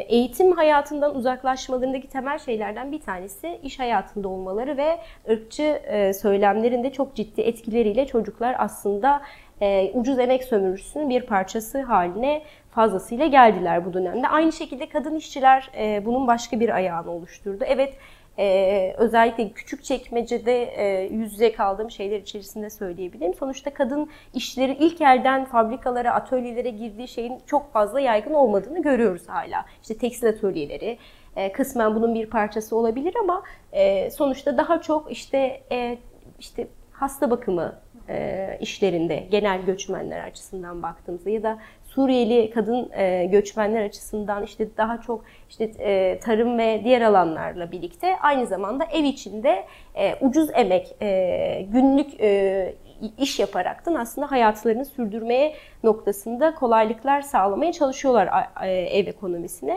eğitim hayatından uzaklaşmalarındaki temel şeylerden bir tanesi iş hayatında olmaları ve ırkçı e, söylemlerin çok ciddi etkileriyle çocuklar aslında e, ucuz emek sömürüsünün bir parçası haline fazlasıyla geldiler bu dönemde. Aynı şekilde kadın işçiler e, bunun başka bir ayağını oluşturdu. Evet ee, özellikle küçük çekmecede e, yüz yüze kaldığım şeyler içerisinde söyleyebilirim. Sonuçta kadın işleri ilk elden fabrikalara, atölyelere girdiği şeyin çok fazla yaygın olmadığını görüyoruz hala. İşte tekstil atölyeleri e, kısmen bunun bir parçası olabilir ama e, sonuçta daha çok işte e, işte hasta bakımı e, işlerinde genel göçmenler açısından baktığımızda ya da Suriyeli kadın e, göçmenler açısından işte daha çok işte e, tarım ve diğer alanlarla birlikte aynı zamanda ev içinde e, ucuz emek, e, günlük e, iş yaparaktan aslında hayatlarını sürdürmeye noktasında kolaylıklar sağlamaya çalışıyorlar e, ev ekonomisine.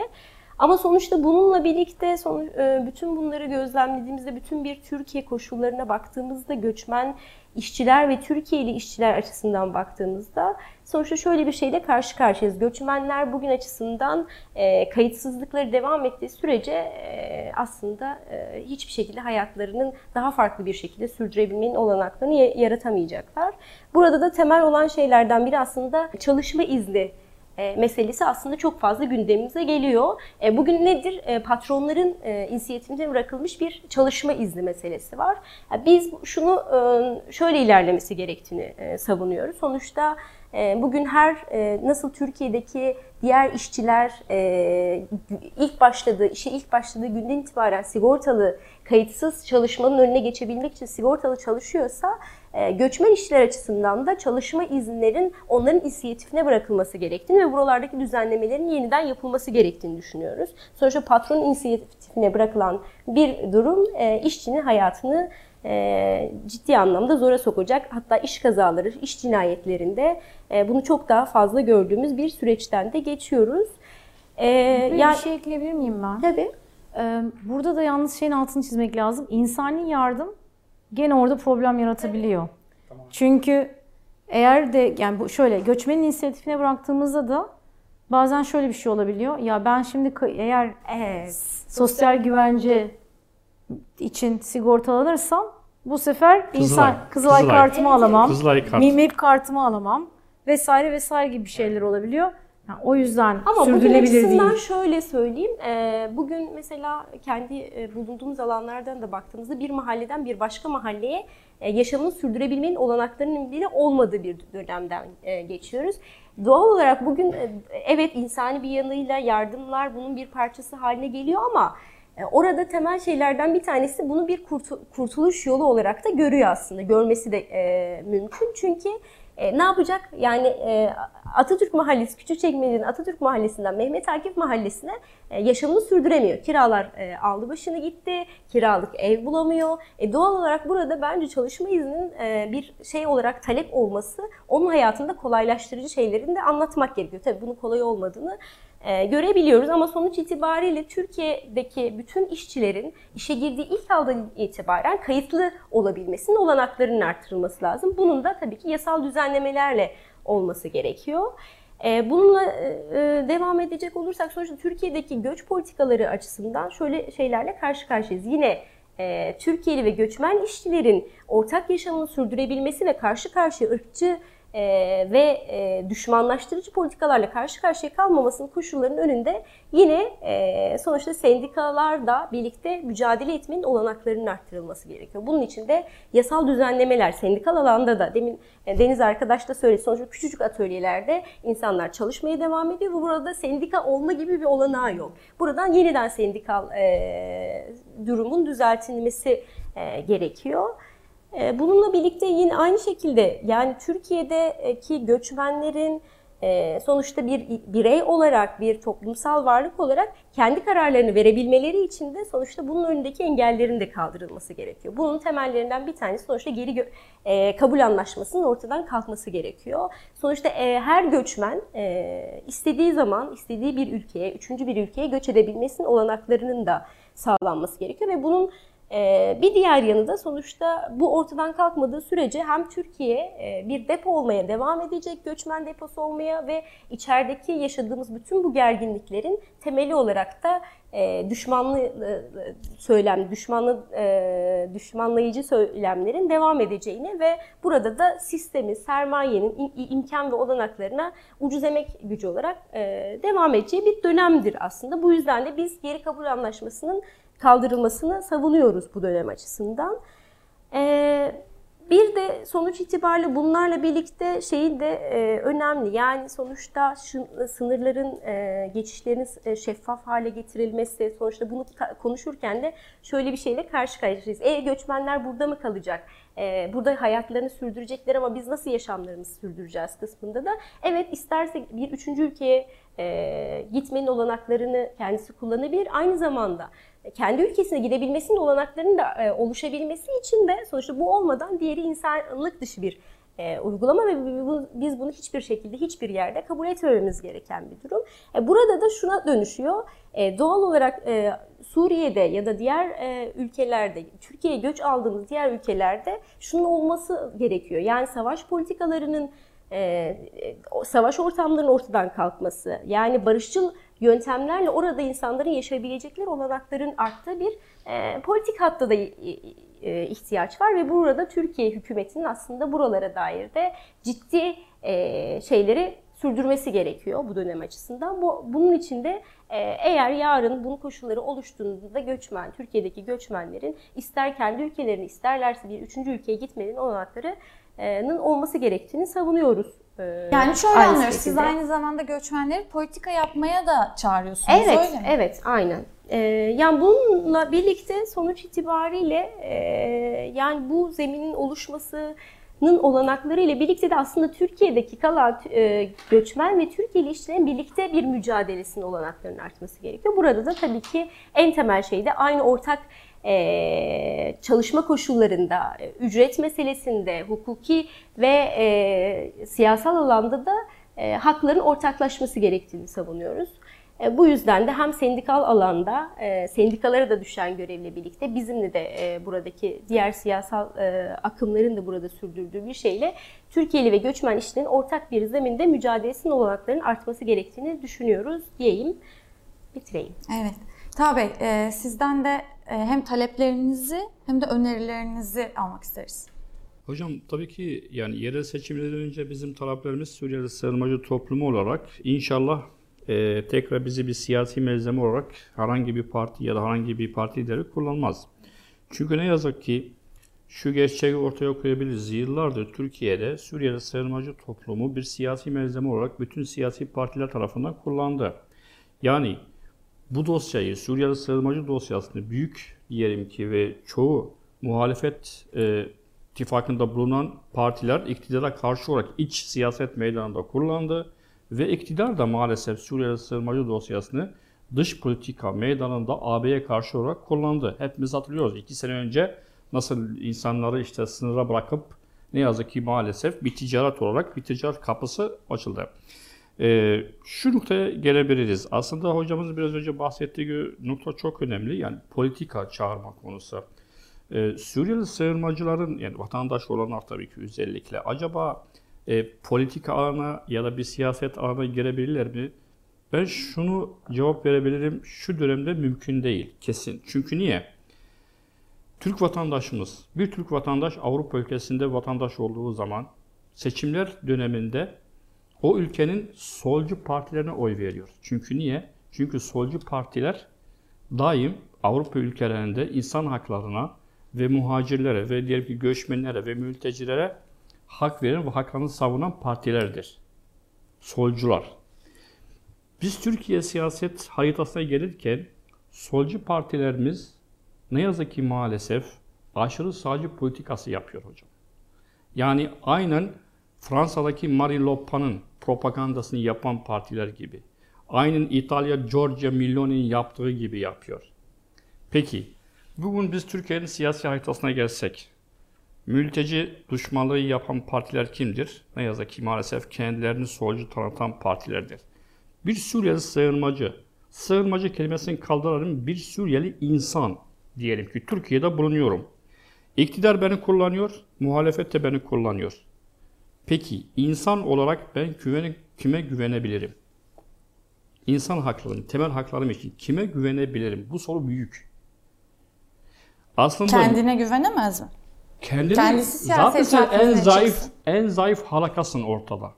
Ama sonuçta bununla birlikte e, bütün bunları gözlemlediğimizde, bütün bir Türkiye koşullarına baktığımızda göçmen işçiler ve Türkiye'li işçiler açısından baktığımızda sonuçta şöyle bir şeyle karşı karşıyayız. Göçmenler bugün açısından e, kayıtsızlıkları devam ettiği sürece e, aslında e, hiçbir şekilde hayatlarının daha farklı bir şekilde sürdürebilmenin olanaklarını yaratamayacaklar. Burada da temel olan şeylerden biri aslında çalışma izni e, meselesi aslında çok fazla gündemimize geliyor. E, bugün nedir? E, patronların e, bırakılmış bir çalışma izni meselesi var. Biz şunu şöyle ilerlemesi gerektiğini savunuyoruz. Sonuçta bugün her nasıl Türkiye'deki diğer işçiler ilk başladığı, işe ilk başladığı günden itibaren sigortalı, kayıtsız çalışmanın önüne geçebilmek için sigortalı çalışıyorsa göçmen işçiler açısından da çalışma izinlerin onların inisiyatifine bırakılması gerektiğini ve buralardaki düzenlemelerin yeniden yapılması gerektiğini düşünüyoruz. Sonuçta patron inisiyatifine bırakılan bir durum e, işçinin hayatını e, ciddi anlamda zora sokacak. Hatta iş kazaları, iş cinayetlerinde bunu çok daha fazla gördüğümüz bir süreçten de geçiyoruz. Ee, yani, bir şey ekleyebilir miyim ben? Tabii. Burada da yalnız şeyin altını çizmek lazım. İnsani yardım gene orada problem yaratabiliyor. Tamam. Çünkü eğer de yani bu şöyle göçmenin inisiyatifine bıraktığımızda da bazen şöyle bir şey olabiliyor. Ya ben şimdi eğer evet, sosyal güvence için sigortalanırsam bu sefer Kızılay, insan Kızılay, Kızılay kartımı evet, alamam. Kızılay kart. MİMEP kartımı alamam vesaire vesaire gibi şeyler olabiliyor. Yani o yüzden Ama sürdürülebilir değil. Ama şöyle söyleyeyim. E, bugün mesela kendi e, bulunduğumuz alanlardan da baktığımızda bir mahalleden bir başka mahalleye e, yaşamını sürdürebilmenin olanaklarının bile olmadığı bir dönemden geçiyoruz. Doğal olarak bugün evet insani bir yanıyla yardımlar bunun bir parçası haline geliyor ama Orada temel şeylerden bir tanesi bunu bir kurtuluş yolu olarak da görüyor aslında. Görmesi de mümkün. Çünkü e, ne yapacak? Yani e, Atatürk Mahallesi, Küçükçekmece'nin Atatürk Mahallesi'nden Mehmet Akif Mahallesi'ne e, yaşamını sürdüremiyor. Kiralar e, aldı başını gitti, kiralık ev bulamıyor. E, doğal olarak burada bence çalışma izninin e, bir şey olarak talep olması onun hayatında kolaylaştırıcı şeylerini de anlatmak gerekiyor. Tabii bunun kolay olmadığını e, görebiliyoruz ama sonuç itibariyle Türkiye'deki bütün işçilerin işe girdiği ilk andan itibaren kayıtlı olabilmesinin olanaklarının arttırılması lazım. Bunun da tabii ki yasal düzenlemelerle olması gerekiyor. E, bununla e, devam edecek olursak sonuçta Türkiye'deki göç politikaları açısından şöyle şeylerle karşı karşıyayız. Yine Türkiye'li ve göçmen işçilerin ortak yaşamını sürdürebilmesi ve karşı karşıya ırkçı e, ve e, düşmanlaştırıcı politikalarla karşı karşıya kalmamasının koşullarının önünde yine e, sonuçta sendikalar da birlikte mücadele etmenin olanaklarının arttırılması gerekiyor. Bunun için de yasal düzenlemeler sendikal alanda da demin e, Deniz arkadaş da söyledi sonuçta küçücük atölyelerde insanlar çalışmaya devam ediyor ve burada sendika olma gibi bir olanağı yok. Buradan yeniden sendikal e, durumun düzeltilmesi e, gerekiyor. E, Bununla birlikte yine aynı şekilde yani Türkiye'deki göçmenlerin e, sonuçta bir birey olarak, bir toplumsal varlık olarak kendi kararlarını verebilmeleri için de sonuçta bunun önündeki engellerin de kaldırılması gerekiyor. Bunun temellerinden bir tanesi sonuçta geri e, kabul anlaşmasının ortadan kalkması gerekiyor. Sonuçta e, her göçmen e, istediği zaman istediği bir ülkeye, üçüncü bir ülkeye göç edebilmesinin olanaklarının da sağlanması gerekiyor ve bunun ee, bir diğer yanı da sonuçta bu ortadan kalkmadığı sürece hem Türkiye e, bir depo olmaya devam edecek, göçmen deposu olmaya ve içerideki yaşadığımız bütün bu gerginliklerin temeli olarak da e, düşmanlı e, söylem, düşmanlı düşmanlayıcı söylemlerin devam edeceğini ve burada da sistemin, sermayenin im- imkan ve olanaklarına ucuz emek gücü olarak devam edeceği bir dönemdir aslında. Bu yüzden de biz geri kabul anlaşmasının kaldırılmasını savunuyoruz bu dönem açısından. Ee, bir de sonuç itibariyle bunlarla birlikte şeyin de e, önemli. Yani sonuçta şu, sınırların e, geçişlerin e, şeffaf hale getirilmesi, sonuçta bunu konuşurken de şöyle bir şeyle karşı karşıyayız. E göçmenler burada mı kalacak? E, burada hayatlarını sürdürecekler ama biz nasıl yaşamlarımızı sürdüreceğiz kısmında da evet isterse bir üçüncü ülkeye e, gitmenin olanaklarını kendisi kullanabilir. Aynı zamanda kendi ülkesine gidebilmesinin olanaklarının da e, oluşabilmesi için de sonuçta bu olmadan diğeri insanlık dışı bir e, uygulama ve biz bunu hiçbir şekilde hiçbir yerde kabul etmememiz gereken bir durum. E, burada da şuna dönüşüyor. E, doğal olarak e, Suriye'de ya da diğer e, ülkelerde, Türkiye'ye göç aldığımız diğer ülkelerde şunun olması gerekiyor. Yani savaş politikalarının e, savaş ortamlarının ortadan kalkması, yani barışçıl yöntemlerle orada insanların yaşayabilecekleri olanakların arttığı bir e, politik hatta da e, ihtiyaç var ve burada Türkiye hükümetinin aslında buralara dair de ciddi e, şeyleri sürdürmesi gerekiyor bu dönem açısından. Bu, bunun için de e, eğer yarın bunun koşulları oluştuğunda da göçmen, Türkiye'deki göçmenlerin ister kendi ülkelerini isterlerse bir üçüncü ülkeye gitmenin olanaklarının olması gerektiğini savunuyoruz. Yani şöyle aynı anlıyoruz. Siz şekilde. aynı zamanda göçmenleri politika yapmaya da çağırıyorsunuz Evet, öyle mi? evet, aynen. Ee, yani bununla birlikte sonuç itibariyle e, yani bu zeminin oluşmasının olanakları ile birlikte de aslında Türkiye'deki kalan e, göçmen ve Türkiye'li işçilerin birlikte bir mücadelesinin olanaklarının artması gerekiyor. Burada da tabii ki en temel şey de aynı ortak e, çalışma koşullarında, e, ücret meselesinde, hukuki ve e, siyasal alanda da e, hakların ortaklaşması gerektiğini savunuyoruz. E, bu yüzden de hem sendikal alanda e, sendikalara da düşen görevle birlikte bizimle de e, buradaki diğer siyasal e, akımların da burada sürdürdüğü bir şeyle Türkiye'li ve göçmen işçilerin ortak bir zeminde mücadelesinin olanaklarının artması gerektiğini düşünüyoruz diyeyim. Bitireyim. Evet. Tabii e, sizden de hem taleplerinizi hem de önerilerinizi almak isteriz. Hocam tabii ki yani yerel seçimlerden önce bizim taleplerimiz Suriyeli sığınmacı toplumu olarak inşallah e, tekrar bizi bir siyasi malzeme olarak herhangi bir parti ya da herhangi bir parti lideri kullanmaz. Çünkü ne yazık ki şu gerçeği ortaya koyabiliriz. Yıllardır Türkiye'de Suriyeli sığınmacı toplumu bir siyasi malzeme olarak bütün siyasi partiler tarafından kullandı. Yani bu dosyayı, Suriyeli sığınmacı dosyasını büyük diyelim ki ve çoğu muhalefet e, ittifakında bulunan partiler iktidara karşı olarak iç siyaset meydanında kullandı. Ve iktidar da maalesef Suriyeli sığınmacı dosyasını dış politika meydanında AB'ye karşı olarak kullandı. Hepimiz hatırlıyoruz. İki sene önce nasıl insanları işte sınıra bırakıp ne yazık ki maalesef bir ticaret olarak bir ticaret kapısı açıldı. Ee, şu noktaya gelebiliriz. Aslında hocamız biraz önce bahsettiği nokta çok önemli. Yani politika çağırma konusu. Ee, Suriyeli sığınmacıların yani vatandaş olanlar tabii ki özellikle acaba e, politika alana ya da bir siyaset alana girebilirler mi? Ben şunu cevap verebilirim. Şu dönemde mümkün değil kesin. Çünkü niye? Türk vatandaşımız, bir Türk vatandaş Avrupa ülkesinde vatandaş olduğu zaman seçimler döneminde o ülkenin solcu partilerine oy veriyor. Çünkü niye? Çünkü solcu partiler daim Avrupa ülkelerinde insan haklarına ve muhacirlere ve diğer ki göçmenlere ve mültecilere hak veren ve haklarını savunan partilerdir. Solcular. Biz Türkiye siyaset haritasına gelirken solcu partilerimiz ne yazık ki maalesef aşırı sağcı politikası yapıyor hocam. Yani aynen Fransa'daki Marine Le Pen'in propagandasını yapan partiler gibi. Aynen İtalya Giorgia Meloni'nin yaptığı gibi yapıyor. Peki, bugün biz Türkiye'nin siyasi haritasına gelsek, mülteci düşmanlığı yapan partiler kimdir? Ne yazık ki maalesef kendilerini solcu tanıtan partilerdir. Bir Suriyeli sığınmacı, sığınmacı kelimesini kaldıralım, bir Suriyeli insan diyelim ki Türkiye'de bulunuyorum. İktidar beni kullanıyor, muhalefet de beni kullanıyor. Peki insan olarak ben güvene, kime güvenebilirim? İnsan haklarım, temel haklarım için kime güvenebilirim? Bu soru büyük. Aslında Kendine güvenemez mi? kendini, Kendisi zaten siyaset sen en zayıf çıksın. en zayıf halakasın ortada.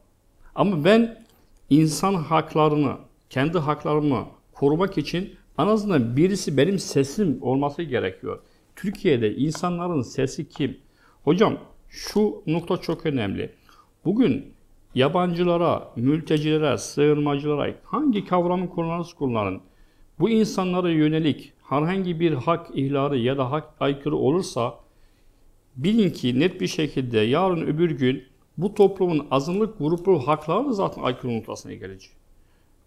Ama ben insan haklarını, kendi haklarımı korumak için en azından birisi benim sesim olması gerekiyor. Türkiye'de insanların sesi kim? Hocam şu nokta çok önemli. Bugün yabancılara, mültecilere, sığınmacılara hangi kavramı kullanırsa kullanın. Bu insanlara yönelik herhangi bir hak ihlali ya da hak aykırı olursa bilin ki net bir şekilde yarın öbür gün bu toplumun azınlık gruplu hakları zaten aykırı noktasına gelecek.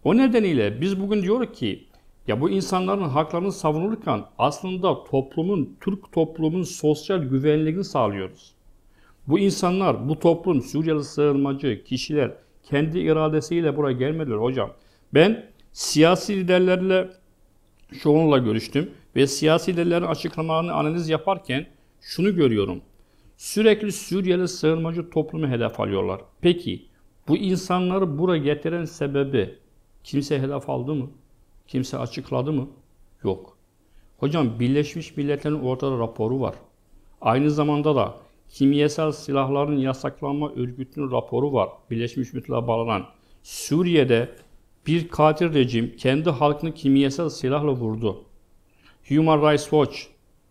O nedeniyle biz bugün diyoruz ki ya bu insanların haklarını savunurken aslında toplumun, Türk toplumun sosyal güvenliğini sağlıyoruz. Bu insanlar, bu toplum, Suriyeli sığınmacı kişiler kendi iradesiyle buraya gelmediler hocam. Ben siyasi liderlerle çoğunla görüştüm ve siyasi liderlerin açıklamalarını analiz yaparken şunu görüyorum. Sürekli Suriyeli sığınmacı toplumu hedef alıyorlar. Peki bu insanları buraya getiren sebebi kimse hedef aldı mı? Kimse açıkladı mı? Yok. Hocam Birleşmiş Milletler'in ortada raporu var. Aynı zamanda da kimyasal silahların yasaklanma örgütünün raporu var. Birleşmiş Milletler'e bağlanan. Suriye'de bir katil rejim kendi halkını kimyasal silahla vurdu. Human Rights Watch,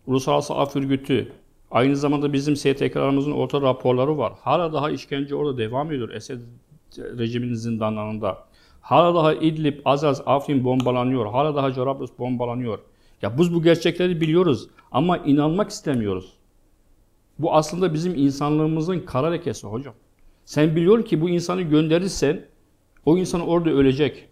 Uluslararası Af Örgütü, aynı zamanda bizim STK'larımızın orta raporları var. Hala daha işkence orada devam ediyor Esed rejiminin zindanlarında. Hala daha İdlib, Azaz, Afrin bombalanıyor. Hala daha Cerablus bombalanıyor. Ya biz bu gerçekleri biliyoruz ama inanmak istemiyoruz. Bu aslında bizim insanlığımızın kara lekesi hocam. Sen biliyor ki bu insanı gönderirsen o insan orada ölecek.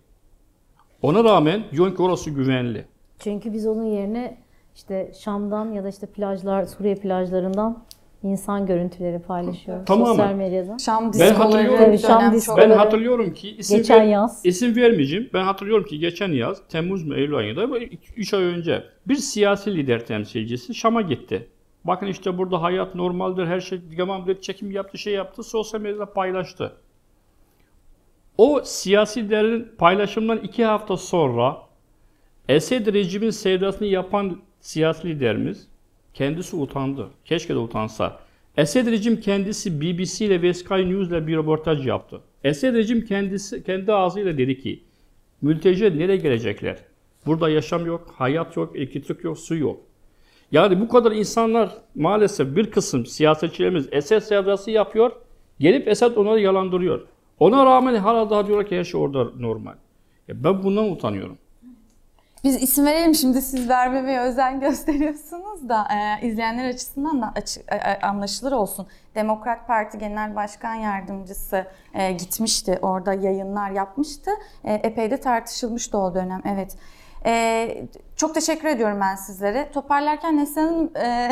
Ona rağmen diyorsun ki orası güvenli. Çünkü biz onun yerine işte Şam'dan ya da işte plajlar, Suriye plajlarından insan görüntüleri paylaşıyoruz. Tamamen. Sosyal medyada. Şam hatırlıyorum. diskoları Tabii, Şam. Ben hatırlıyorum ki isim, Geçen ver- yaz. isim vermeyeceğim. Ben hatırlıyorum ki geçen yaz Temmuz mu Eylül ayında 3 ay önce bir siyasi lider temsilcisi Şam'a gitti. Bakın işte burada hayat normaldir, her şey tamamdır, çekim yaptı, şey yaptı, sosyal medyada paylaştı. O siyasi liderin paylaşımından iki hafta sonra Esed rejimin sevdasını yapan siyasi liderimiz kendisi utandı. Keşke de utansa. Esed rejim kendisi BBC ile ve Sky News ile bir röportaj yaptı. Esed rejim kendisi kendi ağzıyla dedi ki mülteciler nereye gelecekler? Burada yaşam yok, hayat yok, elektrik yok, su yok. Yani bu kadar insanlar maalesef bir kısım siyasetçilerimiz Esed sevdası yapıyor. Gelip Esed onları yalandırıyor. Ona rağmen hala daha diyorlar ki her şey orada normal. Ya ben bundan utanıyorum. Biz isim verelim şimdi siz vermemeye özen [LAUGHS] gösteriyorsunuz da e, izleyenler açısından da açık, e, e, anlaşılır olsun. Demokrat Parti Genel Başkan Yardımcısı e, gitmişti orada yayınlar yapmıştı. E, epey de tartışılmıştı o dönem evet. E, çok teşekkür ediyorum ben sizlere. Toparlarken Neslihan e,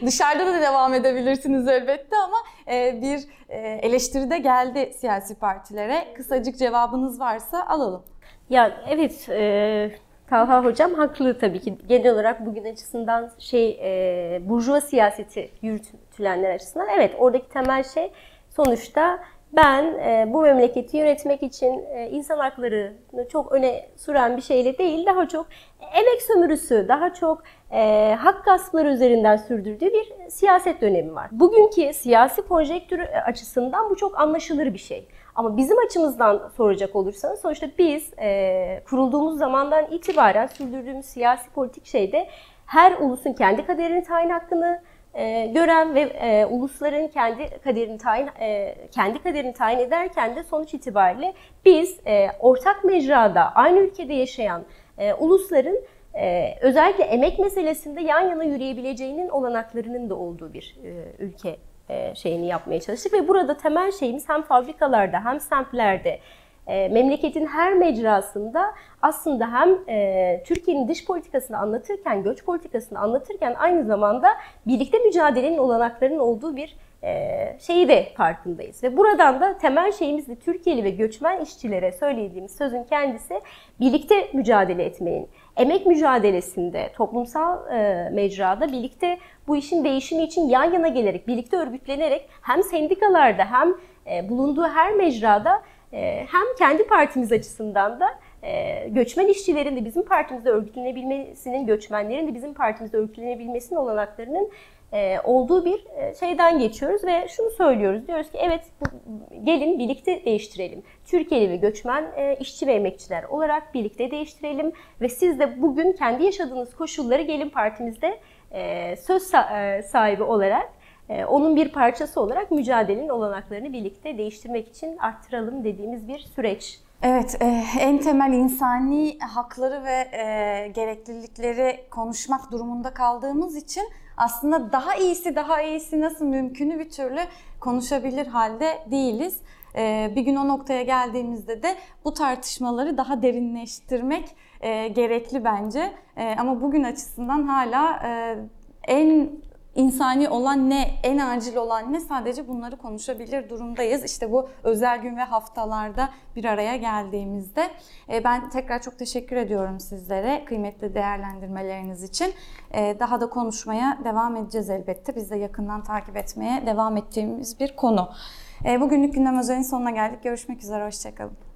[LAUGHS] dışarıda da devam edebilirsiniz elbette ama e, bir e, eleştiri de geldi siyasi partilere. Kısacık cevabınız varsa alalım. Ya evet, e, Talha Hocam haklı tabii ki. Genel olarak bugün açısından şey, e, burjuva siyaseti yürütülenler açısından evet oradaki temel şey sonuçta ben e, bu memleketi yönetmek için e, insan haklarını çok öne süren bir şeyle değil, daha çok emek sömürüsü, daha çok e, hak gaspları üzerinden sürdürdüğü bir siyaset dönemi var. Bugünkü siyasi konjektür açısından bu çok anlaşılır bir şey. Ama bizim açımızdan soracak olursanız sonuçta biz e, kurulduğumuz zamandan itibaren sürdürdüğümüz siyasi politik şeyde her ulusun kendi kaderini tayin hakkını e, gören ve e, ulusların kendi kaderini tayin e, kendi kaderini tayin ederken de sonuç itibariyle biz e, ortak mecrada aynı ülkede yaşayan e, ulusların e, özellikle emek meselesinde yan yana yürüyebileceğinin olanaklarının da olduğu bir e, ülke e, şeyini yapmaya çalıştık. Ve burada temel şeyimiz hem fabrikalarda hem semtlerde e, memleketin her mecrasında aslında hem e, Türkiye'nin dış politikasını anlatırken, göç politikasını anlatırken aynı zamanda birlikte mücadelenin olanaklarının olduğu bir e, şeyi de farkındayız. Ve buradan da temel şeyimiz de Türkiye'li ve göçmen işçilere söylediğimiz sözün kendisi birlikte mücadele etmeyin. Emek mücadelesinde, toplumsal e, mecrada birlikte bu işin değişimi için yan yana gelerek, birlikte örgütlenerek hem sendikalarda hem bulunduğu her mecrada hem kendi partimiz açısından da e, göçmen işçilerin de bizim partimizde örgütlenebilmesinin, göçmenlerin de bizim partimizde örgütlenebilmesinin olanaklarının e, olduğu bir e, şeyden geçiyoruz ve şunu söylüyoruz. Diyoruz ki evet gelin birlikte değiştirelim. Türkiye'li ve göçmen işçi ve emekçiler olarak birlikte değiştirelim ve siz de bugün kendi yaşadığınız koşulları gelin partimizde söz sa- sahibi olarak onun bir parçası olarak mücadelenin olanaklarını birlikte değiştirmek için arttıralım dediğimiz bir süreç. Evet, e, en temel insani hakları ve e, gereklilikleri konuşmak durumunda kaldığımız için aslında daha iyisi daha iyisi nasıl mümkünü bir türlü konuşabilir halde değiliz. E, bir gün o noktaya geldiğimizde de bu tartışmaları daha derinleştirmek gerekli bence. Ama bugün açısından hala en insani olan ne, en acil olan ne sadece bunları konuşabilir durumdayız. İşte bu özel gün ve haftalarda bir araya geldiğimizde. E, Ben tekrar çok teşekkür ediyorum sizlere kıymetli değerlendirmeleriniz için. E, Daha da konuşmaya devam edeceğiz elbette. Biz de yakından takip etmeye devam ettiğimiz bir konu. E, Bugünlük gündem özelinin sonuna geldik. Görüşmek üzere, hoşçakalın.